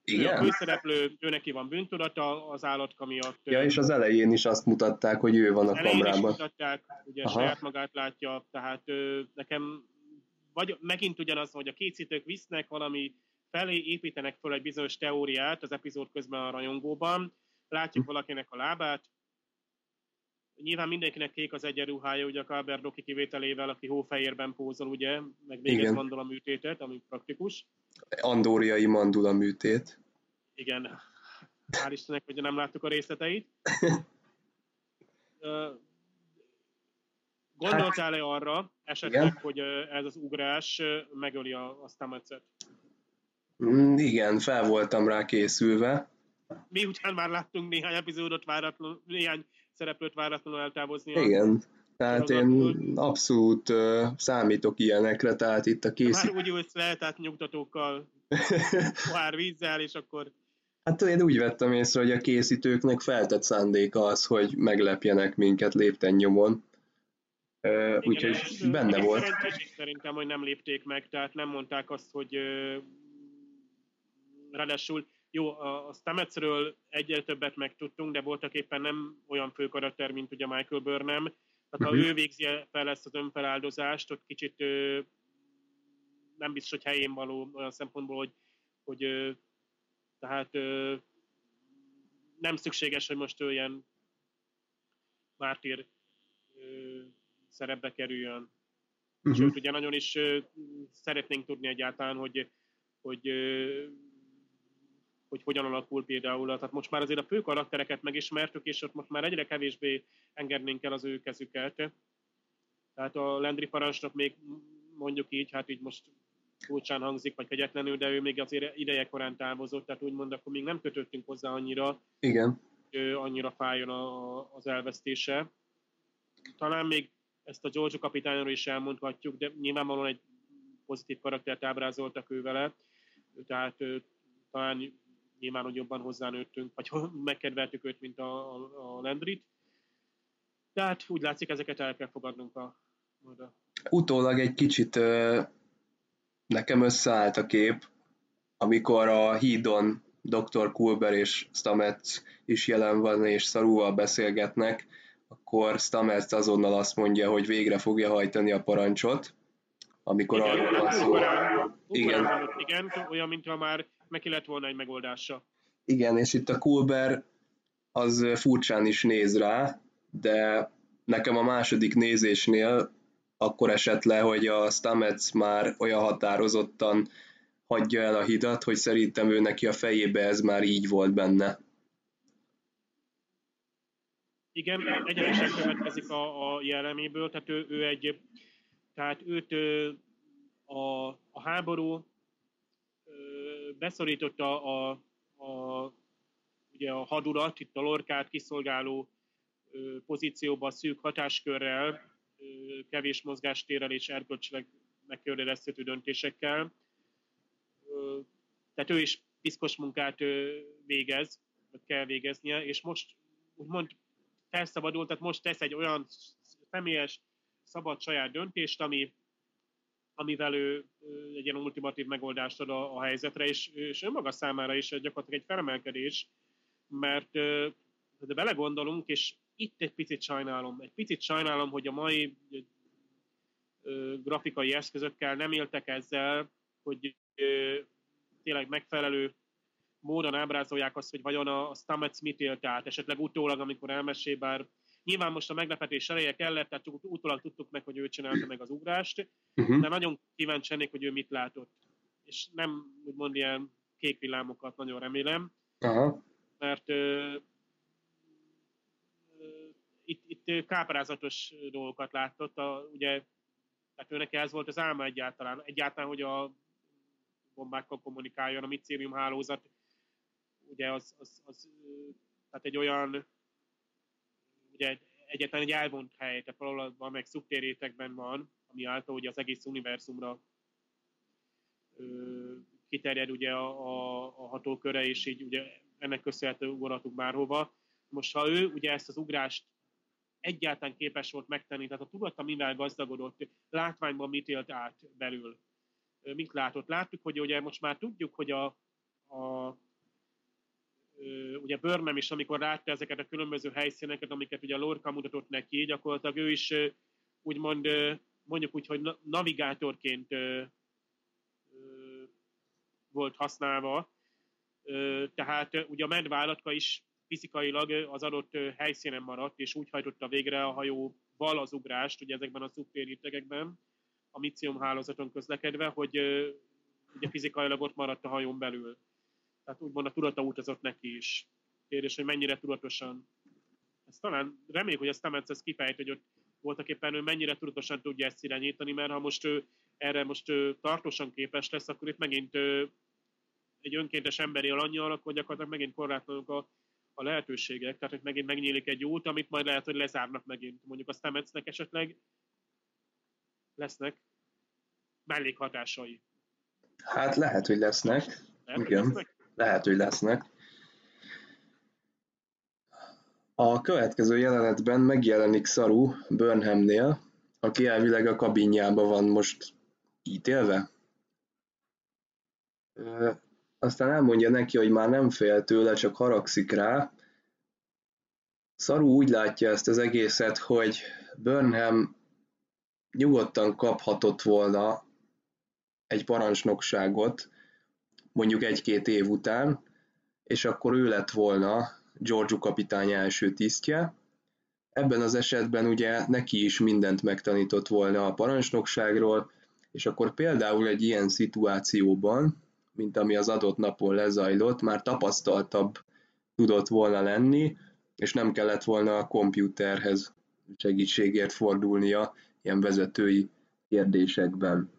Igen? a főszereplő, ő neki van bűntudata az állatka miatt. Ja, és az elején is azt mutatták, hogy ő van a kamrában. is mutatták, ugye Aha. saját magát látja, tehát ő, nekem vagy megint ugyanaz, hogy a készítők visznek valami felé, építenek fel egy bizonyos teóriát az epizód közben a rajongóban, látjuk valakinek a lábát, Nyilván mindenkinek kék az egyenruhája, ugye a Kalber Doki kivételével, aki hófehérben pózol, ugye, meg még egy mandula műtétet, ami praktikus. Andóriai mandula műtét. Igen. Hál' Istennek, hogy nem láttuk a részleteit. [LAUGHS] Gondoltál-e arra esetleg, igen. hogy ez az ugrás megöli a, a Stamets-et? Mm, igen, fel voltam rá készülve. Mi után már láttunk néhány epizódot váratlanul, néhány szereplőt váratlanul eltávozni. Igen, tehát én abszolút uh, számítok ilyenekre, tehát itt a készít... Már úgy ülsz le, tehát nyugtatókkal, [LAUGHS] pohár vízzel, és akkor... Hát én úgy vettem észre, hogy a készítőknek feltett szándéka az, hogy meglepjenek minket lépten nyomon. Uh, úgyhogy benne volt. Szerintem, hogy nem lépték meg, tehát nem mondták azt, hogy uh, ráadásul jó, a Stametsről egyre többet megtudtunk, de voltak éppen nem olyan fő karakter, mint ugye Michael Burnham. Tehát ha uh-huh. ő végzi fel ezt az önfeláldozást, ott kicsit nem biztos, hogy helyén való olyan szempontból, hogy, hogy tehát nem szükséges, hogy most ő ilyen mártír szerepbe kerüljön. Uh-huh. Sőt, ugye nagyon is szeretnénk tudni egyáltalán, hogy, hogy hogy hogyan alakul például. Tehát most már azért a fő karaktereket megismertük, és ott most már egyre kevésbé engednénk el az ő kezüket. Tehát a Landry parancsnok még mondjuk így, hát így most furcsán hangzik, vagy kegyetlenül, de ő még azért ideje korán távozott, tehát úgymond akkor még nem kötöttünk hozzá annyira, Igen. hogy annyira fájjon a, az elvesztése. Talán még ezt a Giorgio kapitányról is elmondhatjuk, de nyilvánvalóan egy pozitív karaktert ábrázoltak ő vele, tehát talán nyilván, hogy jobban hozzánőttünk, vagy megkedveltük őt, mint a, a, a Landrit. Tehát úgy látszik, ezeket el kell fogadnunk a, a... Utólag egy kicsit ö, nekem összeállt a kép, amikor a hídon Dr. Kulber és Stamets is jelen van, és Szarúval beszélgetnek, akkor Stamets azonnal azt mondja, hogy végre fogja hajtani a parancsot, amikor igen, arról van szó. Igen. igen, olyan, mintha már neki lett volna egy megoldása. Igen, és itt a Kulber az furcsán is néz rá, de nekem a második nézésnél akkor esett le, hogy a Stamets már olyan határozottan hagyja el a hidat, hogy szerintem ő neki a fejébe ez már így volt benne. Igen, egyenesen következik a, a jelleméből, tehát ő, ő egy, tehát őt a, a háború beszorította a, a, ugye a hadulat, itt a lorkát kiszolgáló pozícióba szűk hatáskörrel, kevés mozgástérrel és erkölcsileg megkérdezhető döntésekkel. Tehát ő is piszkos munkát végez, vagy kell végeznie, és most úgymond felszabadult, tehát most tesz egy olyan személyes, szabad saját döntést, ami, amivel ő egy ilyen ultimatív megoldást ad a, a helyzetre, és, és önmaga számára is gyakorlatilag egy felemelkedés, mert de belegondolunk, és itt egy picit sajnálom, egy picit sajnálom, hogy a mai grafikai eszközökkel nem éltek ezzel, hogy tényleg megfelelő módon ábrázolják azt, hogy vajon a, Stamets mit élt át, esetleg utólag, amikor elmesél, bár nyilván most a meglepetés eleje kellett, tehát csak utólag tudtuk meg, hogy ő csinálta meg az ugrást, uh-huh. de nagyon kíváncsi lennék, hogy ő mit látott. És nem úgymond ilyen kék villámokat nagyon remélem, uh-huh. mert uh, uh, itt, itt káprázatos dolgokat látott, a, ugye, tehát őnek ez volt az álma egyáltalán, egyáltalán, hogy a bombákkal kommunikáljon, a micérium hálózat, ugye az, az, az tehát egy olyan, ugye egyetlen egy elvont hely, tehát valahol meg szubtérétekben van, ami által ugye az egész univerzumra ö, kiterjed ugye a, a, a hatóköre, és így ugye ennek köszönhető ugorhatunk bárhova. Most ha ő ugye ezt az ugrást egyáltalán képes volt megtenni, tehát a tudata mivel gazdagodott, látványban mit élt át belül, mit látott. Láttuk, hogy ugye most már tudjuk, hogy a, a ugye Burnham is, amikor látta ezeket a különböző helyszíneket, amiket ugye a Lorca mutatott neki, gyakorlatilag ő is úgymond mondjuk úgy, hogy navigátorként volt használva. Tehát ugye a medvállatka is fizikailag az adott helyszínen maradt, és úgy hajtotta végre a hajóval az ugrást, ugye ezekben a szubtérítegekben, a micium hálózaton közlekedve, hogy ugye fizikailag ott maradt a hajón belül. Tehát úgymond a tudata utazott neki is. Kérdés, hogy mennyire tudatosan. Ezt talán reméljük, hogy a Stamets ezt kifejt, hogy ott voltak éppen ő mennyire tudatosan tudja ezt irányítani, mert ha most ő erre most ő tartósan képes lesz, akkor itt megint ő, egy önkéntes emberi alanyjal, akkor gyakorlatilag megint korlátlanok a, a lehetőségek, tehát hogy megint megnyílik egy út, amit majd lehet, hogy lezárnak megint. Mondjuk a Stametsnek esetleg lesznek mellékhatásai. Hát lehet, hogy lesznek. Lehet, Igen, hogy lesznek? Lehet, hogy lesznek. A következő jelenetben megjelenik Saru Burnhamnél, aki elvileg a kabinjában van most ítélve. Aztán elmondja neki, hogy már nem fél tőle, csak haragszik rá. Saru úgy látja ezt az egészet, hogy Burnham nyugodtan kaphatott volna egy parancsnokságot, mondjuk egy-két év után, és akkor ő lett volna Giorgio kapitány első tisztje. Ebben az esetben ugye neki is mindent megtanított volna a parancsnokságról, és akkor például egy ilyen szituációban, mint ami az adott napon lezajlott, már tapasztaltabb tudott volna lenni, és nem kellett volna a kompjúterhez segítségért fordulnia ilyen vezetői kérdésekben.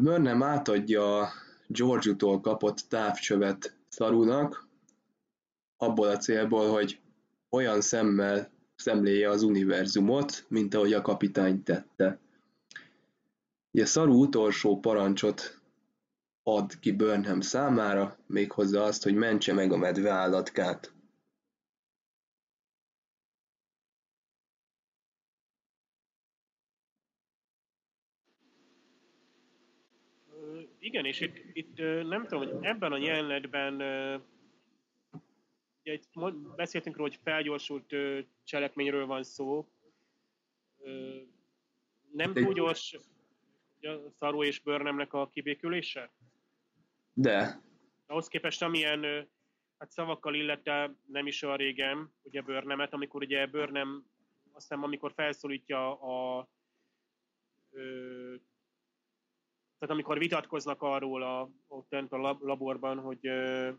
Burnham átadja Georgiutól kapott távcsövet Szarunak, abból a célból, hogy olyan szemmel szemléje az univerzumot, mint ahogy a kapitány tette. Ugye Szaru utolsó parancsot ad ki Burnham számára, méghozzá azt, hogy mentse meg a medve állatkát. Igen, és itt, itt nem tudom, hogy ebben a jelenetben ugye itt beszéltünk róla, hogy felgyorsult cselekményről van szó. Nem túl gyors a Szaró és Börnemnek a kibékülése? De. Ahhoz képest, amilyen hát szavakkal illette nem is olyan régen, ugye Börnemet, amikor ugye Börnem, aztán amikor felszólítja a ö, tehát amikor vitatkoznak arról a, ott a laborban, hogy ö,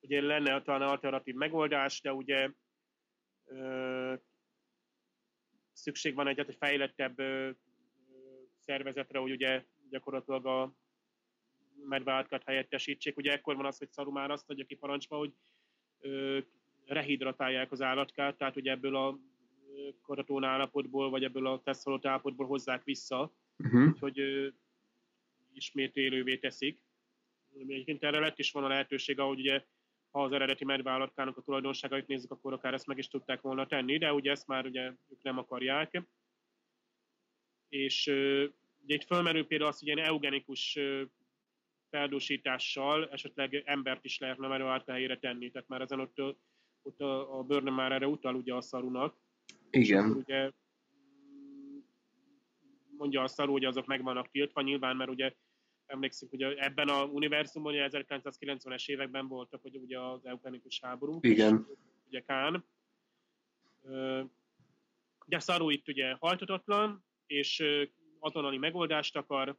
ugye lenne talán alternatív megoldás, de ugye ö, szükség van egy, egy fejlettebb ö, szervezetre, hogy ugye gyakorlatilag a medváltkat helyettesítsék. Ugye ekkor van az, hogy Szarumán azt adja ki parancsba, hogy ö, rehidratálják az állatkát, tehát ugye ebből a karatón állapotból, vagy ebből a tesztolott állapotból hozzák vissza, uh-huh. hogy ö, ismét élővé teszik. Egyébként erre lett is van a lehetőség, ahogy ugye ha az eredeti medvállatkának a tulajdonságait nézzük, akkor akár ezt meg is tudták volna tenni, de ugye ezt már ugye ők nem akarják. És ugye itt fölmerül például az, hogy ilyen eugenikus feldúsítással esetleg embert is lehetne medvállatka helyére tenni, tehát már ezen ott, ott a, a Börne már erre utal ugye a szarunak. Igen. ugye mondja a szarú, hogy azok meg vannak tiltva, nyilván, mert ugye emlékszünk, hogy ebben a univerzumban, ugye 1990-es években voltak, hogy ugye az eugenikus háború. Igen. És, ugye Kán. Ugye Szarú itt ugye hajtatatlan, és azonnali megoldást akar,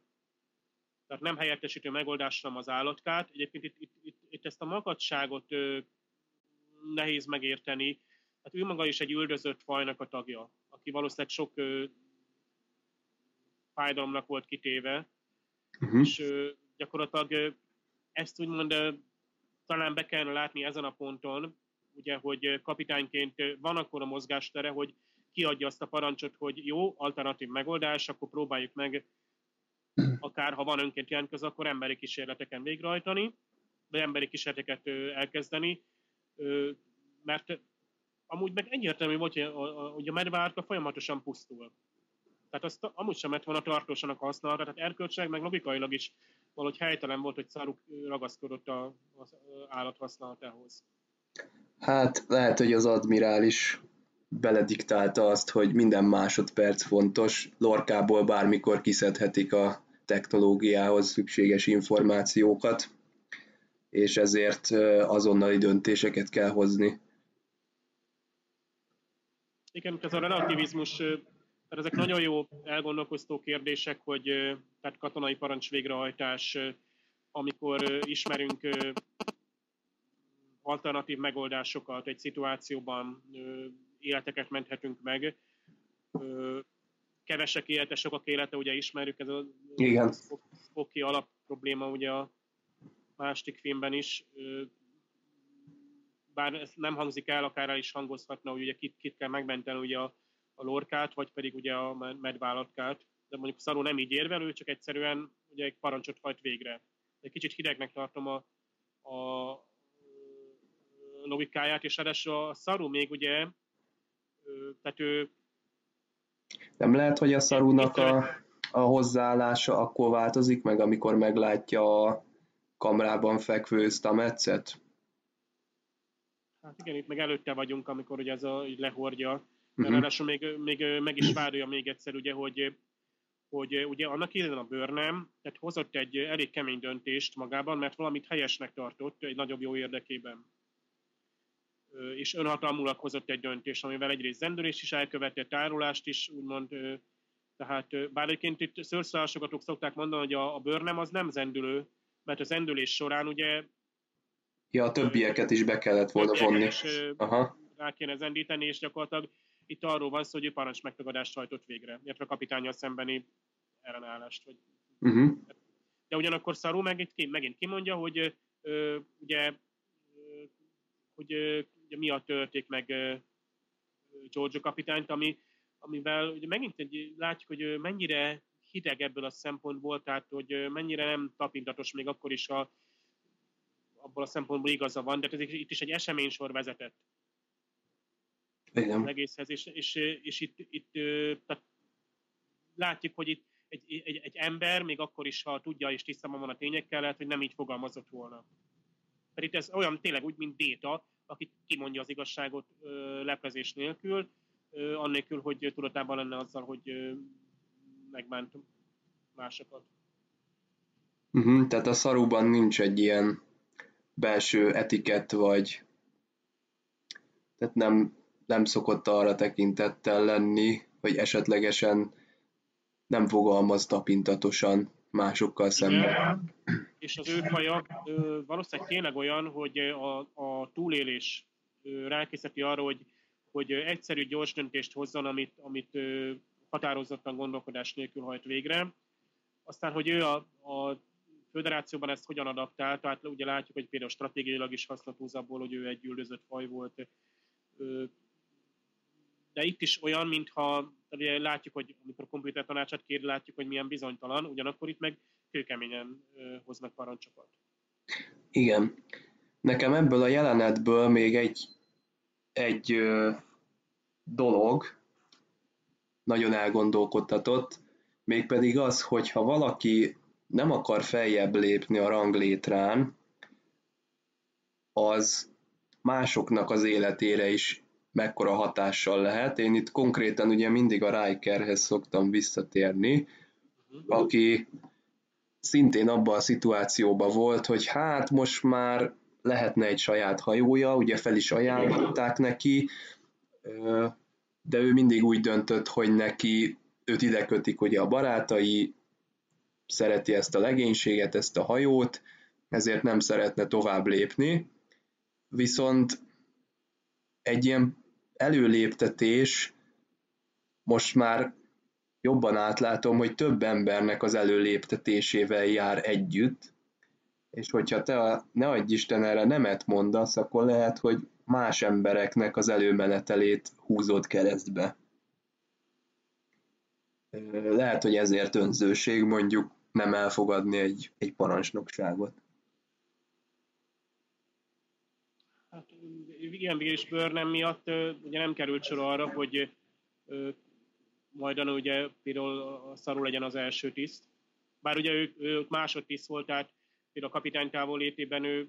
tehát nem helyettesítő megoldást, hanem az állatkát. Egyébként itt, itt, itt, itt ezt a makadságot nehéz megérteni. Hát ő maga is egy üldözött fajnak a tagja, aki valószínűleg sok fájdalomnak volt kitéve, uh-huh. és gyakorlatilag ezt úgymond talán be kellene látni ezen a ponton, ugye, hogy kapitányként van akkor a mozgástere, hogy kiadja azt a parancsot, hogy jó, alternatív megoldás, akkor próbáljuk meg, akár ha van önként jelentkező, akkor emberi kísérleteken végrehajtani, vagy emberi kísérleteket elkezdeni, mert amúgy meg egyértelmű volt, hogy a, a, a medvárka folyamatosan pusztul. Tehát azt amúgy sem lett volna tartósanak használata, tehát erkölcsileg, meg logikailag is valahogy helytelen volt, hogy szaruk ragaszkodott az állat használatához. Hát lehet, hogy az admirális belediktálta azt, hogy minden másodperc fontos, lorkából bármikor kiszedhetik a technológiához szükséges információkat, és ezért azonnali döntéseket kell hozni. Igen, ez a relativizmus tehát ezek nagyon jó elgondolkoztó kérdések, hogy tehát katonai parancs végrehajtás, amikor ismerünk alternatív megoldásokat egy szituációban, életeket menthetünk meg. Kevesek élete, sokak élete, ugye ismerjük, ez a Igen. Spocky alap probléma ugye a másik filmben is. Bár ez nem hangzik el, akár el is hangozhatna, hogy ugye kit, kit kell megmenteni ugye a a lorkát, vagy pedig ugye a medvállatkát, de mondjuk Szaró nem így érvel, ő csak egyszerűen ugye egy parancsot hajt végre. Egy kicsit hidegnek tartom a, a logikáját, és ráadásul a Szarú még ugye, tehát ő... Nem lehet, hogy a Szarúnak a, a hozzáállása akkor változik meg, amikor meglátja a kamrában fekvő Stametszet? Hát igen, itt meg előtte vagyunk, amikor ugye ez a, így lehordja Uh-huh. Ráadásul még, még meg is várja még egyszer, ugye, hogy, hogy ugye annak idején a bőrnem, tehát hozott egy elég kemény döntést magában, mert valamit helyesnek tartott egy nagyobb jó érdekében. És önhatalmulag hozott egy döntést, amivel egyrészt zendülést is elkövetett, tárolást is, úgymond, tehát bár egyébként itt szőrszállásogatók szokták mondani, hogy a, a bőrnem az nem zendülő, mert az zendülés során ugye... Ja, a többieket is be kellett volna vonni. Is, Aha. Rá kéne zendíteni, és gyakorlatilag itt arról van szó, hogy ő parancs megtagadást hajtott végre, illetve a kapitányjal szembeni ellenállást. Vagy... Uh-huh. De ugyanakkor Szarú megint, megint kimondja, hogy ö, ugye, ö, hogy ö, ugye miatt törték meg ö, Giorgio kapitányt, ami, amivel ugye megint egy, látjuk, hogy mennyire hideg ebből a szempontból, tehát hogy mennyire nem tapintatos még akkor is, ha abból a szempontból igaza van, de ez itt is egy eseménysor vezetett. Igen. az egészhez, és, és, és itt, itt tehát látjuk, hogy itt egy, egy, egy ember, még akkor is, ha tudja és tisztában van a tényekkel, lehet, hogy nem így fogalmazott volna. Pedig ez olyan tényleg úgy, mint Béta, aki kimondja az igazságot ö, leplezés nélkül, ö, annélkül, hogy tudatában lenne azzal, hogy ö, megbánt másokat. Uh-huh, tehát a szaruban nincs egy ilyen belső etikett, vagy tehát nem, nem szokott arra tekintettel lenni, hogy esetlegesen nem fogalmaz tapintatosan másokkal szemben. És az ő faja valószínűleg tényleg olyan, hogy a, a túlélés rákészíti arra, hogy, hogy egyszerű, gyors döntést hozzon, amit, amit határozottan gondolkodás nélkül hajt végre. Aztán, hogy ő a, a föderációban ezt hogyan adaptál, tehát ugye látjuk, hogy például stratégiailag is hasznot abból, hogy ő egy üldözött faj volt. De itt is olyan, mintha ugye látjuk, hogy amikor komputer tanácsát kér, látjuk, hogy milyen bizonytalan, ugyanakkor itt meg kőkeményen hoznak parancsokat. Igen. Nekem ebből a jelenetből még egy, egy ö, dolog nagyon elgondolkodtatott, mégpedig az, hogy ha valaki nem akar feljebb lépni a ranglétrán, az másoknak az életére is mekkora hatással lehet. Én itt konkrétan ugye mindig a Rikerhez szoktam visszatérni, aki szintén abban a szituációban volt, hogy hát most már lehetne egy saját hajója, ugye fel is ajánlották neki, de ő mindig úgy döntött, hogy neki őt ide kötik ugye a barátai, szereti ezt a legénységet, ezt a hajót, ezért nem szeretne tovább lépni, viszont egy ilyen előléptetés most már jobban átlátom, hogy több embernek az előléptetésével jár együtt, és hogyha te a, ne adj Isten erre nemet mondasz, akkor lehet, hogy más embereknek az előmenetelét húzod keresztbe. Lehet, hogy ezért önzőség mondjuk nem elfogadni egy, egy parancsnokságot. Hát igen, és Burnham miatt ugye nem került sor arra, hogy majdan ugye például szarul legyen az első tiszt. Bár ugye ő, ő másodtiszt volt, tehát például a kapitány távollétében ő,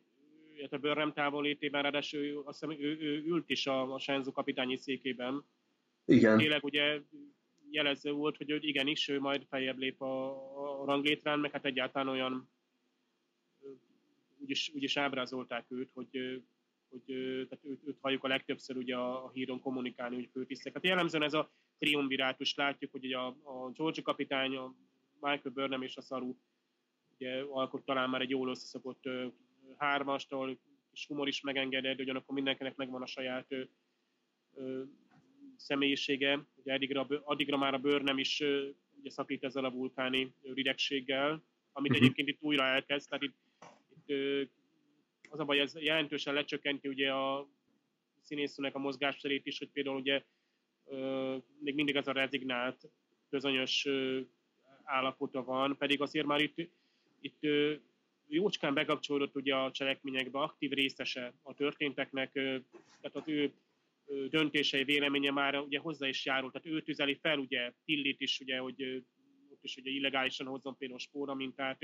illetve Burnham távollétében, ráadásul azt hiszem, ő, ő ült is a, a Senzu kapitányi székében. Igen. Tényleg ugye jelező volt, hogy ő igenis, ő majd feljebb lép a, a ranglétrán, meg hát egyáltalán olyan úgyis, úgyis ábrázolták őt, hogy, hogy tehát őt, őt halljuk a legtöbbször ugye a, a híron kommunikálni, hogy főtisztek. Hát jellemzően ez a triumvirátus látjuk, hogy ugye a, a George kapitány, a Michael Burnham és a Saru ugye alkot talán már egy jól összeszokott hármastól, és humor is megengedett, de ugyanakkor mindenkinek megvan a saját ö, ö, személyisége. Ugye addigra, addigra már a Burnham is ö, ugye szakít ezzel a vulkáni ridegséggel, amit uh-huh. egyébként itt újra elkezd, tehát itt, itt ö, az a baj, ez jelentősen lecsökkenti ugye a színészőnek a mozgásterét is, hogy például ugye még mindig az a rezignált, közönyös állapota van, pedig azért már itt, itt jócskán bekapcsolódott ugye a cselekményekbe, aktív részese a történteknek, tehát az ő döntései, véleménye már ugye hozzá is járult, tehát ő tüzeli fel ugye Tillit is, ugye, hogy ott is ugye illegálisan hozzon például spóra mintát,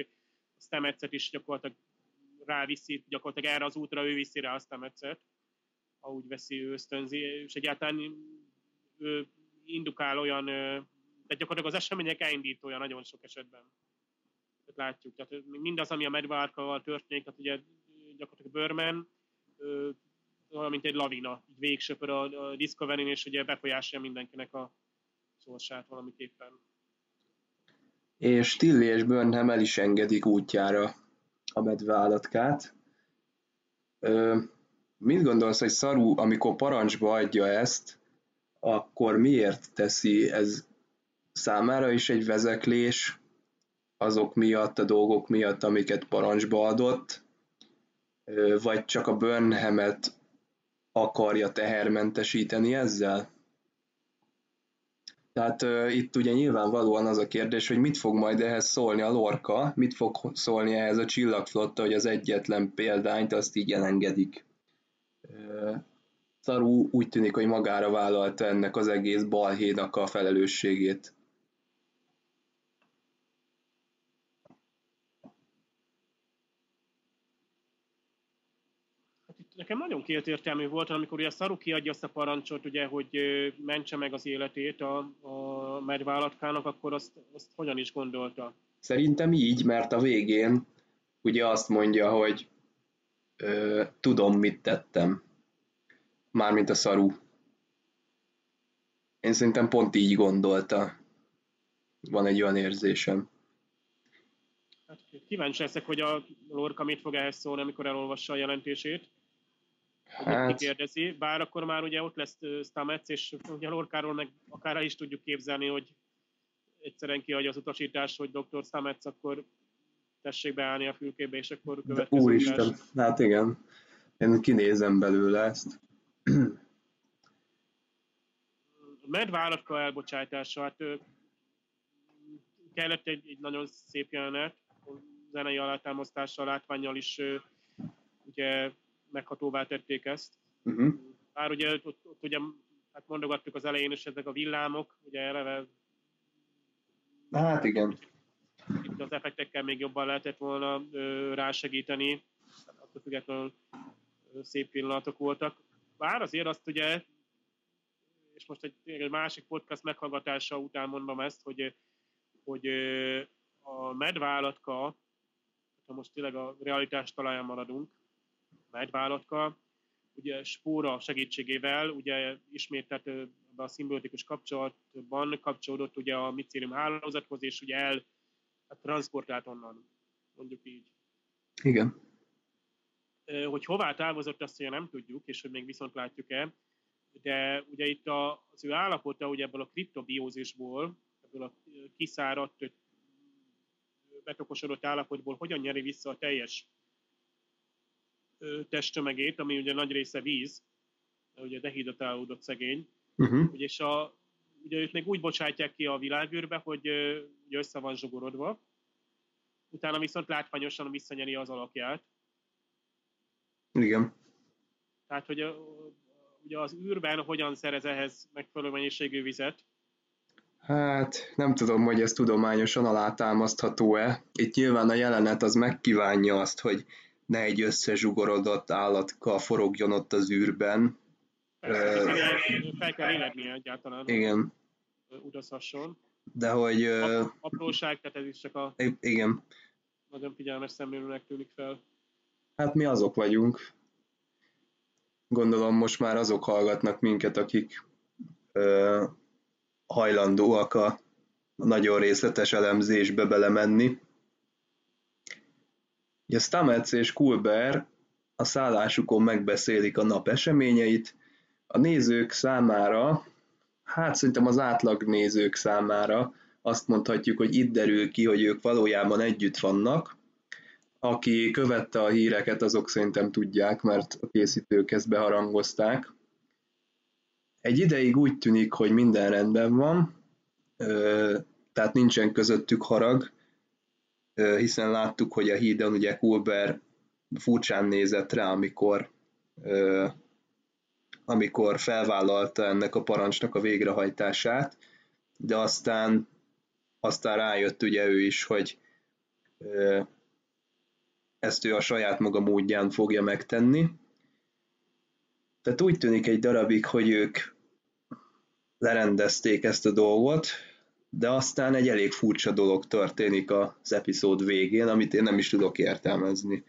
a Stemecet is gyakorlatilag ráviszi, gyakorlatilag erre az útra ő viszi rá a Stemecet, ha úgy veszi, ő ösztönzi, és egyáltalán ő indukál olyan, tehát gyakorlatilag az események elindítója nagyon sok esetben. Tehát látjuk, tehát mindaz, ami a medvárkával történik, tehát ugye gyakorlatilag Börmen olyan, mint egy lavina, így végsöpör a, a discovery és ugye befolyásolja mindenkinek a sorsát valamiképpen. És Tilly és Burnham el is engedik útjára a medveállatkát. mit gondolsz, hogy Szaru, amikor parancsba adja ezt, akkor miért teszi ez számára is egy vezeklés azok miatt, a dolgok miatt, amiket parancsba adott, vagy csak a Burnhamet akarja tehermentesíteni ezzel? Tehát uh, itt ugye nyilvánvalóan az a kérdés, hogy mit fog majd ehhez szólni a Lorca, mit fog szólni ehhez a csillagflotta, hogy az egyetlen példányt azt így elengedik. Uh, Taru úgy tűnik, hogy magára vállalta ennek az egész balhénak a felelősségét. Nekem nagyon kétértelmű volt, amikor ugye Szaru kiadja azt a parancsot, ugye, hogy mentse meg az életét a, a medválatkának, akkor azt, azt hogyan is gondolta? Szerintem így, mert a végén ugye azt mondja, hogy ö, tudom, mit tettem. Mármint a Szaru. Én szerintem pont így gondolta. Van egy olyan érzésem. Hát kíváncsi leszek, hogy a Lorca mit fog ehhez szólni, amikor elolvassa a jelentését. Hát... kérdezi, bár akkor már ugye ott lesz Stamets, és ugye Lorkáról meg akár is tudjuk képzelni, hogy egyszerűen kiadja az utasítást, hogy Dr. Stamets, akkor tessék beállni a fülkébe, és akkor következő Úristen, hát igen. Én kinézem belőle ezt. A medvállatka elbocsátása, hát kellett egy, egy nagyon szép jelenet, zenei alátámasztással, látványjal is ugye meghatóvá tették ezt. Uh-huh. Bár ugye ott, ott ugye hát mondogattuk az elején is ezek a villámok, ugye eleve Hát igen. Itt az effektekkel még jobban lehetett volna ö, rásegíteni, attól függetlenül szép pillanatok voltak. Bár azért azt ugye, és most egy, egy másik podcast meghallgatása után mondom ezt, hogy, hogy ö, a medvállatka, ha most tényleg a realitás talaján maradunk, medvállatka, ugye spóra segítségével, ugye ismét tehát a szimbiotikus kapcsolatban kapcsolódott ugye a micélium hálózathoz, és ugye el hát transportált onnan, mondjuk így. Igen. Hogy hová távozott, azt ugye nem tudjuk, és hogy még viszont látjuk-e, de ugye itt a, az ő állapota ugye ebből a kriptobiózisból, ebből a kiszáradt, betokosodott állapotból hogyan nyeri vissza a teljes testtömegét, ami ugye nagy része víz, ugye dehidratálódott szegény, uh-huh. ugye, és a, ugye őt még úgy bocsátják ki a világűrbe, hogy ugye össze van zsugorodva, utána viszont látványosan visszanyeri az alakját. Igen. Tehát, hogy a, ugye az űrben hogyan szerez ehhez megfelelő mennyiségű vizet? Hát nem tudom, hogy ez tudományosan alátámasztható-e. Itt nyilván a jelenet az megkívánja azt, hogy ne egy összezsugorodott állatka forogjon ott az űrben. Persze, fel kell élednie egyáltalán. Igen. Utazhasson. De hogy... Apróság, tehát ez is csak a... Igen. Nagyon figyelmes szemlélőnek tűnik fel. Hát mi azok vagyunk. Gondolom most már azok hallgatnak minket, akik ö, hajlandóak a nagyon részletes elemzésbe belemenni. Ugye Stamets és Kulber a szállásukon megbeszélik a nap eseményeit, a nézők számára, hát szerintem az átlag nézők számára azt mondhatjuk, hogy itt derül ki, hogy ők valójában együtt vannak. Aki követte a híreket, azok szerintem tudják, mert a készítők ezt beharangozták. Egy ideig úgy tűnik, hogy minden rendben van, tehát nincsen közöttük harag, hiszen láttuk, hogy a hídon ugye Kulber furcsán nézett rá, amikor, amikor felvállalta ennek a parancsnak a végrehajtását, de aztán, aztán rájött ugye ő is, hogy ezt ő a saját maga módján fogja megtenni. Tehát úgy tűnik egy darabig, hogy ők lerendezték ezt a dolgot, de aztán egy elég furcsa dolog történik az epizód végén, amit én nem is tudok értelmezni.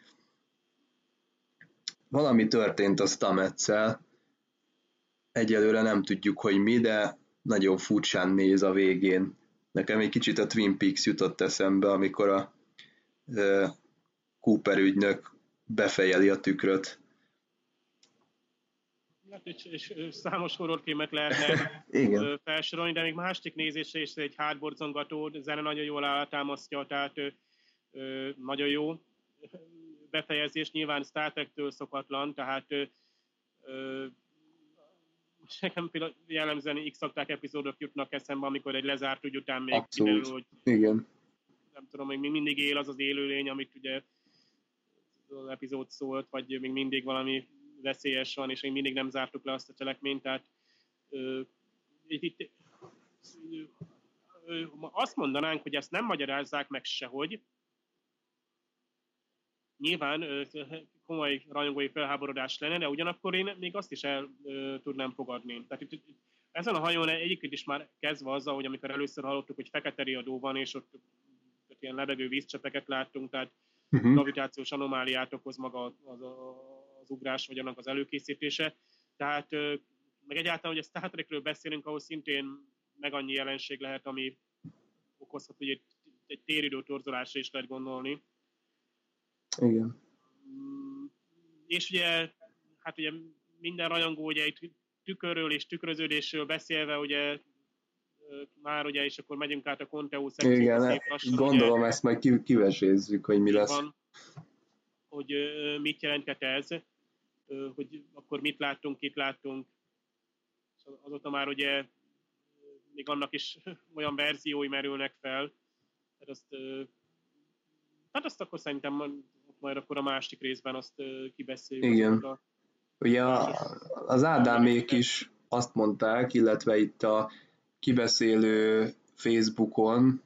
Valami történt a Stametszel, egyelőre nem tudjuk, hogy mi, de nagyon furcsán néz a végén. Nekem egy kicsit a Twin Peaks jutott eszembe, amikor a Cooper ügynök befejeli a tükröt. Hát és, és számos horrorfilmet lehetne [LAUGHS] Igen. felsorolni, de még másik nézésre is egy hátborzongató zene nagyon jól állatámasztja, tehát ö, nagyon jó befejezés, nyilván Star Trek-től szokatlan, tehát ö, nekem például jellemzően x epizódok jutnak eszembe, amikor egy lezárt ügy után még Abszolút. kiderül, hogy Igen. nem tudom, még mindig él az az élőlény, amit ugye az epizód szólt, vagy még mindig valami veszélyes van, és még mindig nem zártuk le azt a cselekményt, tehát ö, itt, itt ö, azt mondanánk, hogy ezt nem magyarázzák meg sehogy, Nyilván komoly rajongói felháborodás lenne, de ugyanakkor én még azt is el ö, tudnám fogadni. Tehát itt, itt, ezen a hajón egyébként is már kezdve azzal, hogy amikor először hallottuk, hogy fekete riadó van, és ott, ilyen lebegő vízcsepeket láttunk, tehát uh-huh. gravitációs anomáliát okoz maga az, az, az ugrás, vagy annak az előkészítése. Tehát meg egyáltalán, hogy a Star Trekről beszélünk, ahol szintén meg annyi jelenség lehet, ami okozhat, hogy egy, egy téridő torzolásra is lehet gondolni. Igen. Mm, és ugye, hát ugye minden rajongó ugye itt tükörről és tükröződésről beszélve, ugye már ugye, és akkor megyünk át a Conteo szekcióba. Igen, szép lassan, gondolom ugye, ezt majd kivesézzük, hogy mi lesz. Van, hogy mit jelenthet ez, hogy akkor mit láttunk, itt láttunk. Azóta már ugye még annak is [LAUGHS] olyan verziói merülnek fel, tehát azt, hát azt akkor szerintem majd akkor a másik részben azt kibeszéljük. Igen. A, Ugye az Ádámék is azt mondták, illetve itt a kibeszélő Facebookon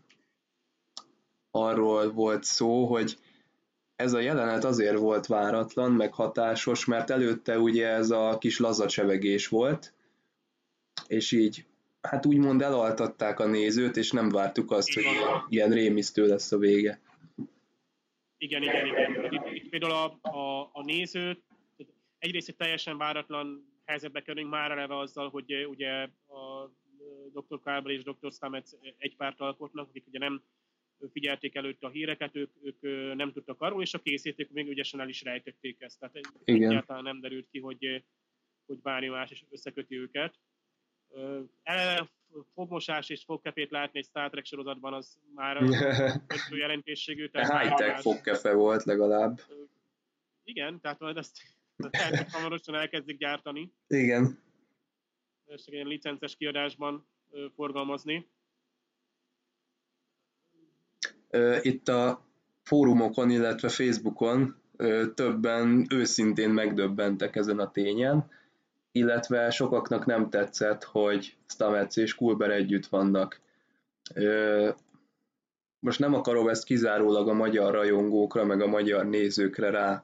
arról volt szó, hogy ez a jelenet azért volt váratlan, meg hatásos, mert előtte ugye ez a kis lazacsevegés volt, és így hát úgymond elaltatták a nézőt, és nem vártuk azt, hogy ilyen rémisztő lesz a vége. Igen, igen, igen. Itt, itt például a, a, a nézőt egyrészt egy teljesen váratlan helyzetbe kerülünk már eleve azzal, hogy ugye a dr. Kábel és dr. Stamets egy párt alkotnak, akik ugye nem figyelték előtt a híreket, ők, ők nem tudtak arról, és a készítők még ügyesen el is rejtették ezt. Tehát Igen. egyáltalán nem derült ki, hogy, hogy bármi más is összeköti őket. Eleve fogmosás és fogkefét látni egy Star Trek sorozatban, az már [LAUGHS] jelentésségű. High-tech fogkefe volt legalább. Igen, tehát majd tehát hamarosan elkezdik gyártani. Igen. És egy ilyen licences kiadásban forgalmazni. Itt a fórumokon, illetve Facebookon többen őszintén megdöbbentek ezen a tényen, illetve sokaknak nem tetszett, hogy Stamets és Kulber együtt vannak. Most nem akarom ezt kizárólag a magyar rajongókra, meg a magyar nézőkre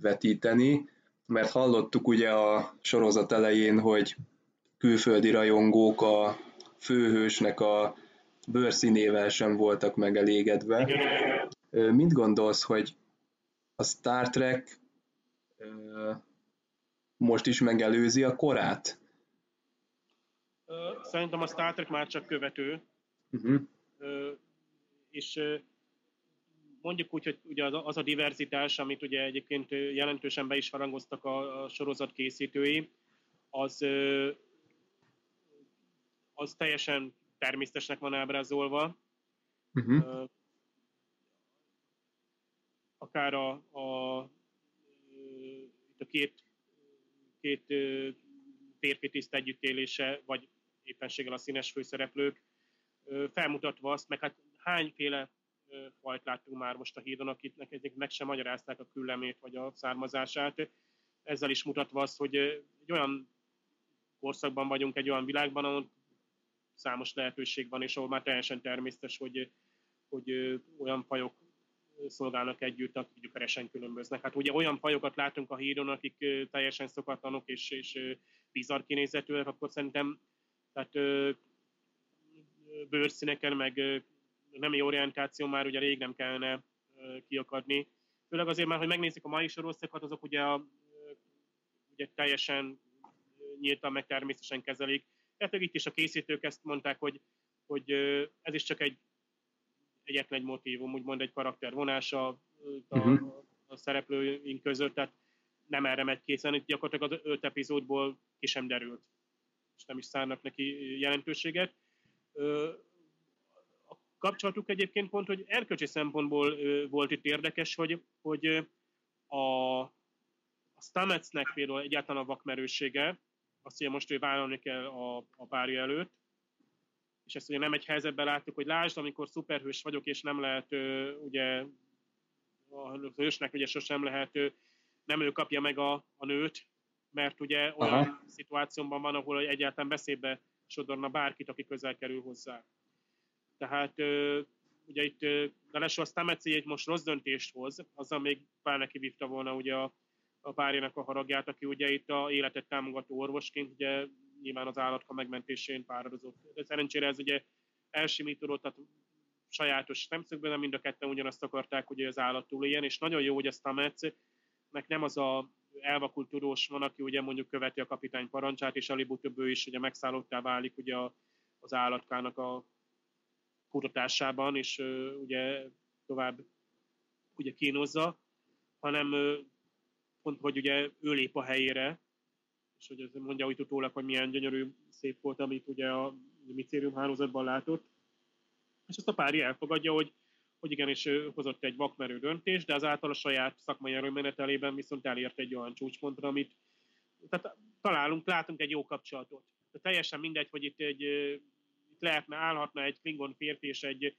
rávetíteni, mert hallottuk ugye a sorozat elején, hogy külföldi rajongók a főhősnek a bőrszínével sem voltak megelégedve. Mit gondolsz, hogy a Star Trek most is megelőzi a korát? Szerintem a Star Trek már csak követő. Uh-huh. És mondjuk úgy, hogy ugye az a diverzitás, amit ugye egyébként jelentősen be is harangoztak a, sorozat készítői, az, az teljesen természetesnek van ábrázolva. Uh-huh. Akár a, a, a két, két férfi tiszt együttélése, vagy éppenséggel a színes főszereplők, felmutatva azt, meg hát hányféle fajt láttunk már most a hídon, akiknek egyik meg sem magyarázták a küllemét vagy a származását. Ezzel is mutatva azt, hogy egy olyan korszakban vagyunk, egy olyan világban, ahol számos lehetőség van, és ahol már teljesen természetes, hogy, hogy olyan fajok szolgálnak együtt, akik gyökeresen különböznek. Hát ugye olyan fajokat látunk a hídon, akik teljesen szokatlanok és, és bizarr kinézetűek, akkor szerintem tehát bőrszíneken, meg nemi orientáció már ugye rég nem kellene kiakadni. Főleg azért már, hogy megnézzük a mai sorozatokat, azok ugye, a, ugye teljesen nyíltan meg természetesen kezelik. Tehát itt is a készítők ezt mondták, hogy, hogy ez is csak egy egyetlen egy motívum, úgymond egy karakter vonása a, uh-huh. a szereplőink között, tehát nem erre megy készen, itt gyakorlatilag az öt epizódból ki sem derült, és nem is szárnak neki jelentőséget kapcsolatuk egyébként pont, hogy erkölcsi szempontból volt itt érdekes, hogy, hogy a, a Stametsnek például egyáltalán a vakmerőssége, azt ugye most ő vállalni kell a, a párja előtt, és ezt ugye nem egy helyzetben láttuk, hogy lásd, amikor szuperhős vagyok, és nem lehet ugye a hősnek ugye sosem lehet, nem ő kapja meg a, a nőt, mert ugye olyan Aha. szituációban van, ahol egyáltalán beszédbe sodorna bárkit, aki közel kerül hozzá. Tehát ugye itt ráadásul a Stameci egy most rossz döntést hoz, azzal még pár neki vívta volna ugye a, a párjának a haragját, aki ugye itt a életet támogató orvosként, ugye nyilván az állatka megmentésén páradozott. De szerencsére ez ugye elsimítódott, tehát sajátos szemszögben, nem mind a ketten ugyanazt akarták, hogy az állat túléljen, és nagyon jó, hogy ezt a meg nem az a elvakult tudós van, aki ugye mondjuk követi a kapitány parancsát, és előbb ő is ugye megszállottá válik ugye az állatkának a kutatásában, és ugye tovább ugye kínozza, hanem pont, hogy ugye ő lép a helyére, és hogy mondja hogy utólag, hogy milyen gyönyörű, szép volt, amit ugye a micérium hálózatban látott. És azt a pári elfogadja, hogy, hogy igenis hozott egy vakmerő döntést, de az által a saját szakmai erőmenetelében viszont elért egy olyan csúcspontra, amit tehát találunk, látunk egy jó kapcsolatot. Tehát teljesen mindegy, hogy itt egy itt lehetne, állhatna egy Klingon férfi és egy,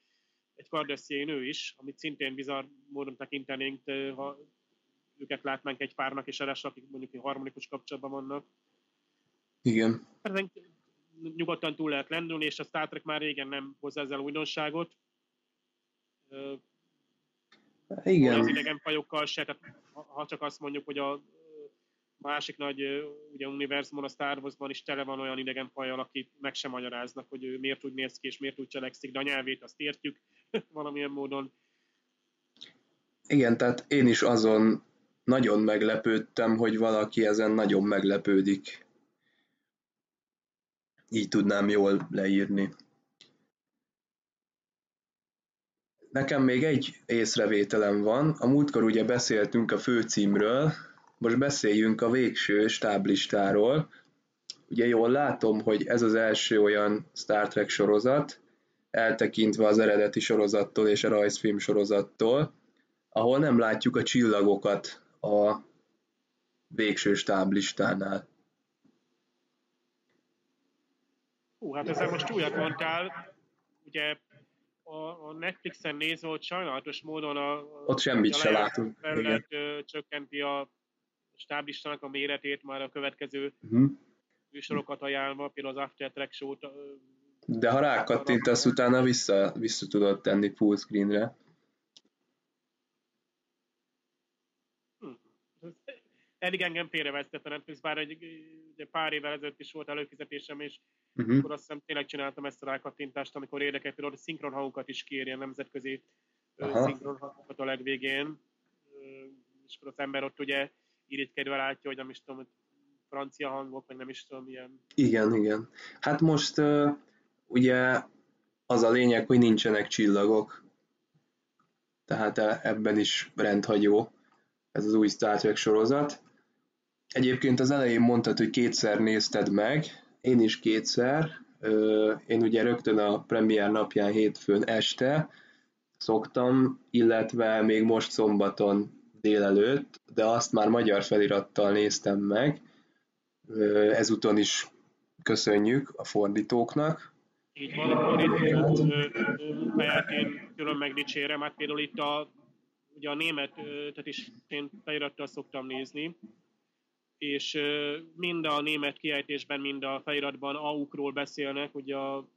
egy Cardassier nő is, amit szintén bizarr módon tekintenénk, ha őket látnánk egy párnak, és eres, akik mondjuk egy harmonikus kapcsolatban vannak. Igen. Hát, nyugodtan túl lehet lendülni, és a Star Trek már régen nem hoz ezzel újdonságot. Igen. Az idegen fajokkal se, tehát ha csak azt mondjuk, hogy a másik nagy ugye, univerzumon, a Star Wars-ban is tele van olyan idegen fajjal, akit meg sem magyaráznak, hogy ő miért úgy néz ki, és miért úgy cselekszik, de a nyelvét azt értjük [LAUGHS] valamilyen módon. Igen, tehát én is azon nagyon meglepődtem, hogy valaki ezen nagyon meglepődik. Így tudnám jól leírni. Nekem még egy észrevételem van. A múltkor ugye beszéltünk a főcímről, most beszéljünk a végső stáblistáról. Ugye jól látom, hogy ez az első olyan Star Trek sorozat, eltekintve az eredeti sorozattól és a rajzfilm sorozattól, ahol nem látjuk a csillagokat a végső stáblistánál. Hú, hát ezzel most újat mondtál. Ugye a, a Netflixen nézve, hogy sajnálatos módon a, ott semmit se látunk. Felület, csökkenti a stáblistának a méretét már a következő uh-huh. műsorokat ajánlva, például az After Track show-t. De ha rákattintasz, utána vissza, vissza tudod tenni full screenre. Hm. Elég engem félrevezetett a Netflix, bár egy, egy pár évvel ezelőtt is volt előfizetésem, és uh-huh. akkor azt hiszem tényleg csináltam ezt a rákattintást, amikor érdekelt, például a szinkronhangokat is kéri a nemzetközi szinkronhangokat a legvégén, és akkor az ember ott ugye irigykedve látja, hogy nem is tudom, francia hangok, meg nem is tudom, milyen. Igen, igen. Hát most uh, ugye az a lényeg, hogy nincsenek csillagok, tehát e, ebben is rendhagyó ez az új Star Trek sorozat. Egyébként az elején mondtad, hogy kétszer nézted meg, én is kétszer. Én ugye rögtön a premier napján hétfőn este szoktam, illetve még most szombaton délelőtt, de azt már magyar felirattal néztem meg. Ezúton is köszönjük a fordítóknak. Így van, a fordítók munkáját én külön megdicsérem, hát például itt a, ugye a német, tehát is én felirattal szoktam nézni, és mind a német kiejtésben, mind a feliratban AUK-ról beszélnek, ugye a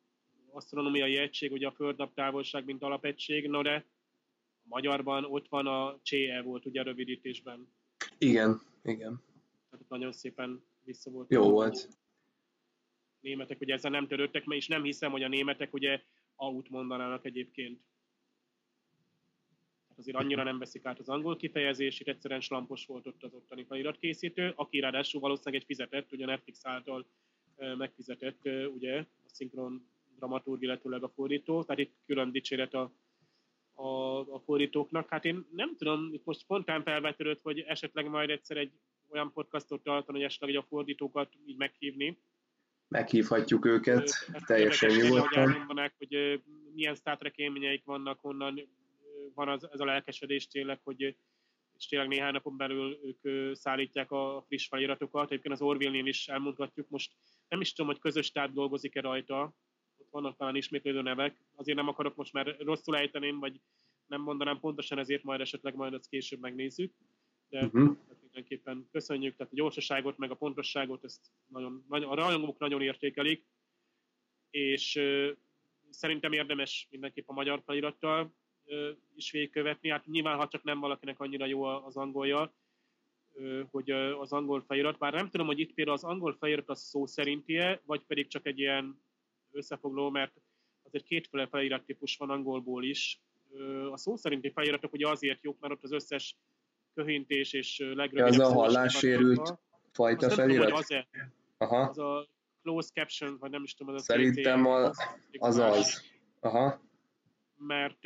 asztronómiai egység, ugye a földnap távolság, mint alapegység, no de magyarban ott van a CE volt ugye a rövidítésben. Igen, igen. Tehát nagyon szépen vissza volt. Jó volt. Németek ugye ezzel nem törődtek, mert is nem hiszem, hogy a németek ugye aut mondanának egyébként. Tehát azért annyira nem veszik át az angol kifejezést, itt egyszerűen slampos volt ott az ottani feliratkészítő, aki ráadásul valószínűleg egy fizetett, ugye Netflix által megfizetett, ugye a szinkron dramaturg, illetőleg a fordító, tehát itt külön dicséret a a, a fordítóknak. Hát én nem tudom, itt most spontán felvetődött, hogy esetleg majd egyszer egy olyan podcastot tartani, hogy esetleg a fordítókat így meghívni. Meghívhatjuk őket, Ezt teljesen nyugodtan. Hogy, hogy milyen Star Trek élményeik vannak, honnan van az, ez a lelkesedés tényleg, hogy és tényleg néhány napon belül ők szállítják a friss feliratokat. Egyébként az Orville-nél is elmondhatjuk, most nem is tudom, hogy közös táb dolgozik-e rajta, vannak talán ismétlődő nevek. Azért nem akarok most már rosszul ejteném, vagy nem mondanám pontosan, ezért majd esetleg majd ezt később megnézzük. De uh-huh. mindenképpen köszönjük, tehát a gyorsaságot, meg a pontosságot, ezt nagyon, nagyon, a rajongók nagyon értékelik, és uh, szerintem érdemes mindenképp a magyar felirattal is végigkövetni. Hát nyilván, ha csak nem valakinek annyira jó az angolja, hogy az angol felirat, bár nem tudom, hogy itt például az angol felirat az szó szerintie, vagy pedig csak egy ilyen összefoglaló, mert azért kétféle felirat típus van angolból is. A szó szerinti feliratok ugye azért jók, mert ott az összes köhintés és legrövidebb... az a hallássérült fajta felirat? Tudom, az, Aha. az a closed caption, vagy nem is tudom, az Szerintem a, az az. Aha. Mert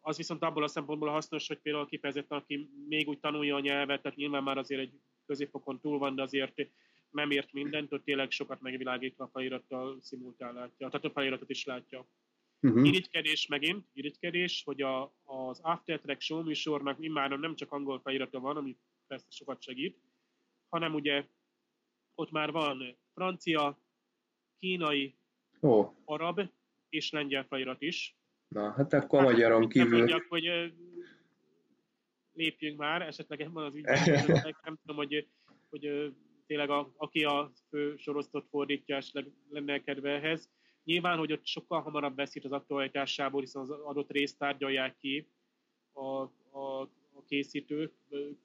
az viszont abból a szempontból hasznos, hogy például kifejezetten, aki még úgy tanulja a nyelvet, tehát nyilván már azért egy középfokon túl van, de azért nem ért mindent, hogy tényleg sokat megvilágítva a felirattal szimultán látja, tehát a feliratot is látja. Uh-huh. Irigykedés megint, irigykedés, hogy a, az After Track show műsornak immáron nem csak angol felirata van, ami persze sokat segít, hanem ugye ott már van francia, kínai, oh. arab és lengyel felirat is. Na, hát akkor hát, magyaron kívül... Mondjak, hogy lépjünk már, esetleg ebben az ügyben, [LAUGHS] nem tudom, hogy, hogy tényleg a, aki a fő sorosztot fordítja, esetleg lenne kedve ehhez. Nyilván, hogy ott sokkal hamarabb veszít az aktualitásából, hiszen az adott részt tárgyalják ki a, a, a készítők.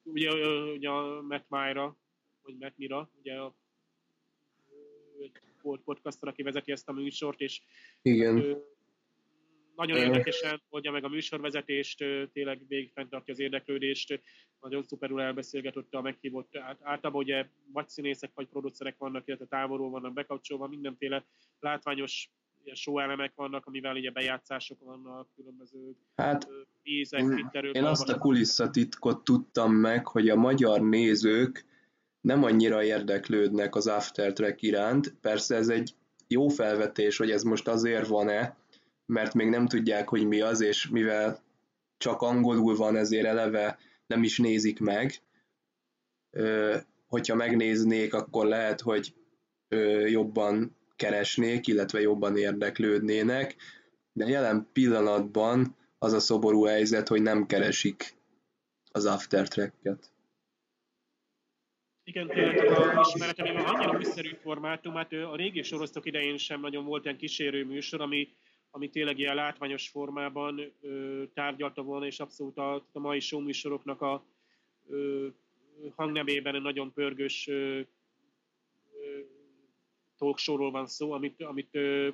Ugye, ugye a Matt Myra, vagy Matt Mira, ugye a podcaster, aki vezeti ezt a műsort, és Igen. Ő, nagyon érdekesen oldja meg a műsorvezetést, tényleg végig fenntartja az érdeklődést, nagyon szuperül elbeszélgetett a meghívott, általában ugye vagy színészek, vagy producerek vannak, illetve távolról vannak bekapcsolva, mindenféle látványos show elemek vannak, amivel ugye bejátszások vannak, különböző hát, ízek, Én, én azt a kulisszatitkot tudtam meg, hogy a magyar nézők nem annyira érdeklődnek az After Track iránt. Persze ez egy jó felvetés, hogy ez most azért van-e, mert még nem tudják, hogy mi az, és mivel csak angolul van, ezért eleve nem is nézik meg. Hogyha megnéznék, akkor lehet, hogy jobban keresnék, illetve jobban érdeklődnének, de jelen pillanatban az a szoború helyzet, hogy nem keresik az aftertracket. Igen, tényleg a ismeretemében annyira újszerű formátum, a régi sorosztok idején sem nagyon volt ilyen kísérő műsor, ami ami tényleg ilyen látványos formában ö, tárgyalta volna, és abszolút a, a mai show műsoroknak a ö, hangnemében nagyon pörgős ö, showról van szó, amit, amit ö,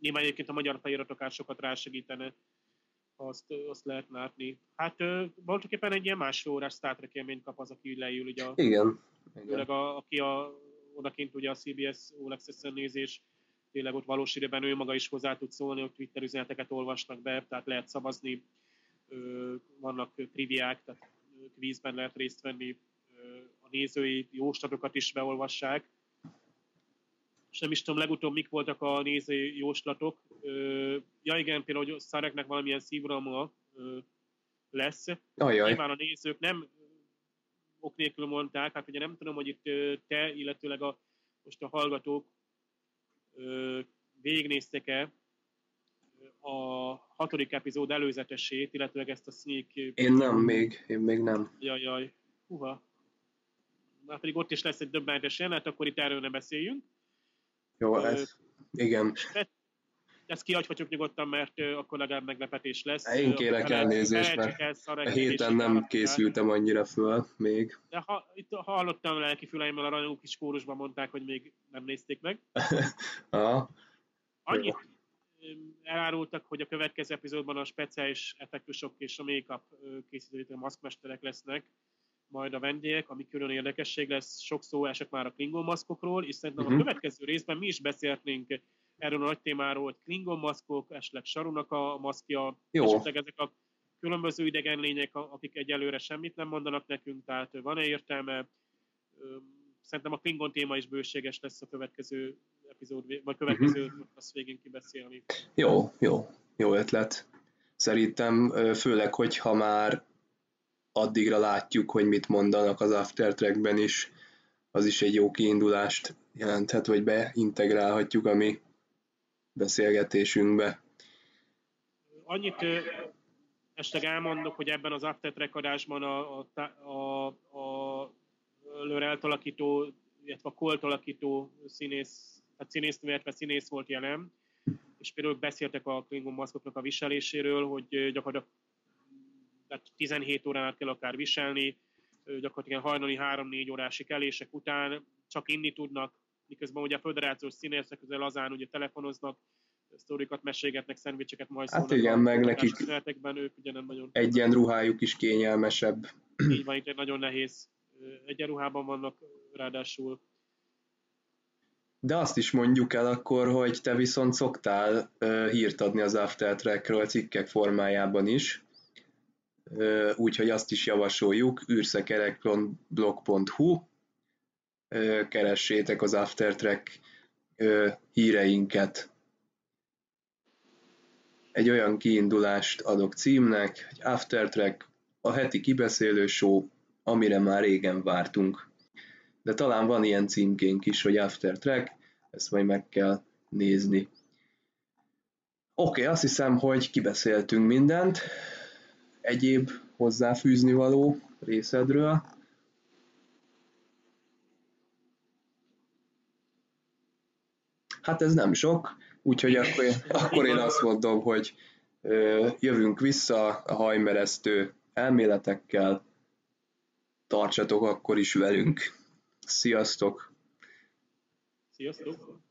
nyilván egyébként a magyar feliratok át sokat rásegítene, azt, azt lehet látni. Hát ö, voltaképpen egy ilyen másfél órás Star Trek élményt kap az, aki leül, ugye a, Igen. Főleg a, aki a, odakint ugye a CBS All Access-en nézés, tényleg ott valós időben ő maga is hozzá tud szólni, hogy Twitter üzeneteket olvasnak be, tehát lehet szavazni, vannak triviák, tehát kvízben lehet részt venni, a nézői jóslatokat is beolvassák. És nem is tudom, legutóbb mik voltak a nézői jóslatok. Ja igen, például, hogy Szareknek valamilyen szívromo lesz. Ajaj. Nyilván a nézők nem ok nélkül mondták, hát ugye nem tudom, hogy itt te, illetőleg a, most a hallgatók végignéztek-e a hatodik epizód előzetesét, illetve ezt a sneak... Én nem még, én még nem. Jaj, jaj, huha. Már pedig ott is lesz egy döbbenetes jelenet, akkor itt erről ne beszéljünk. Jó, ez, igen. Ezt kiadhatjuk nyugodtan, mert akkor legalább meglepetés lesz. Én kérek elnézést, mert a héten nem készültem annyira föl még. De ha, itt hallottam lelki füleimmel, a rajongók is kórusban mondták, hogy még nem nézték meg. [LAUGHS] Aha. Annyit elárultak, hogy a következő epizódban a speciális effektusok és a make-up készítők, maszkmesterek lesznek, majd a vendégek, ami külön érdekesség lesz. Sok szó esett már a Klingon maszkokról, és szerintem uh-huh. a mhm. következő részben mi is beszélhetnénk erről a nagy témáról, hogy Klingon maszkok, esetleg Sarunak a maszkja, Jó. esetleg ezek a különböző idegen lények, akik egyelőre semmit nem mondanak nekünk, tehát van-e értelme? Szerintem a Klingon téma is bőséges lesz a következő epizód, vagy következő uh-huh. azt végén kibeszélni. Jó, jó, jó ötlet. Szerintem főleg, hogyha már addigra látjuk, hogy mit mondanak az Aftertrackben is, az is egy jó kiindulást jelenthet, vagy beintegrálhatjuk a mi beszélgetésünkbe. Annyit esetleg elmondok, hogy ebben az Aftertrack adásban a, a, a, a Lörelt alakító, illetve a Colt alakító színész, tehát színész, illetve színész volt jelen, és például beszéltek a Klingon maszkoknak a viseléséről, hogy gyakorlatilag tehát 17 órán át kell akár viselni, gyakorlatilag hajnali 3-4 órásik elések után csak inni tudnak, miközben ugye a föderációs színészek közel lazán ugye telefonoznak, sztorikat mesélgetnek, szendvicseket majd Hát igen, meg nekik ők ugye nem nagyon... egyenruhájuk is kényelmesebb. Így van, itt nagyon nehéz. Egyenruhában vannak ráadásul. De azt is mondjuk el akkor, hogy te viszont szoktál uh, hírt adni az Aftertrackről cikkek formájában is, uh, úgyhogy azt is javasoljuk, űrszekerekblog.hu, keressétek az Aftertrack híreinket egy olyan kiindulást adok címnek, hogy Aftertrack, a heti kibeszélő show, amire már régen vártunk. De talán van ilyen címkénk is, hogy Aftertrack, ezt majd meg kell nézni. Oké, okay, azt hiszem, hogy kibeszéltünk mindent. Egyéb hozzáfűzni való részedről. Hát ez nem sok. Úgyhogy akkor, [LAUGHS] akkor én azt mondom, hogy jövünk vissza a hajmeresztő elméletekkel, tartsatok akkor is velünk. Sziasztok! Sziasztok!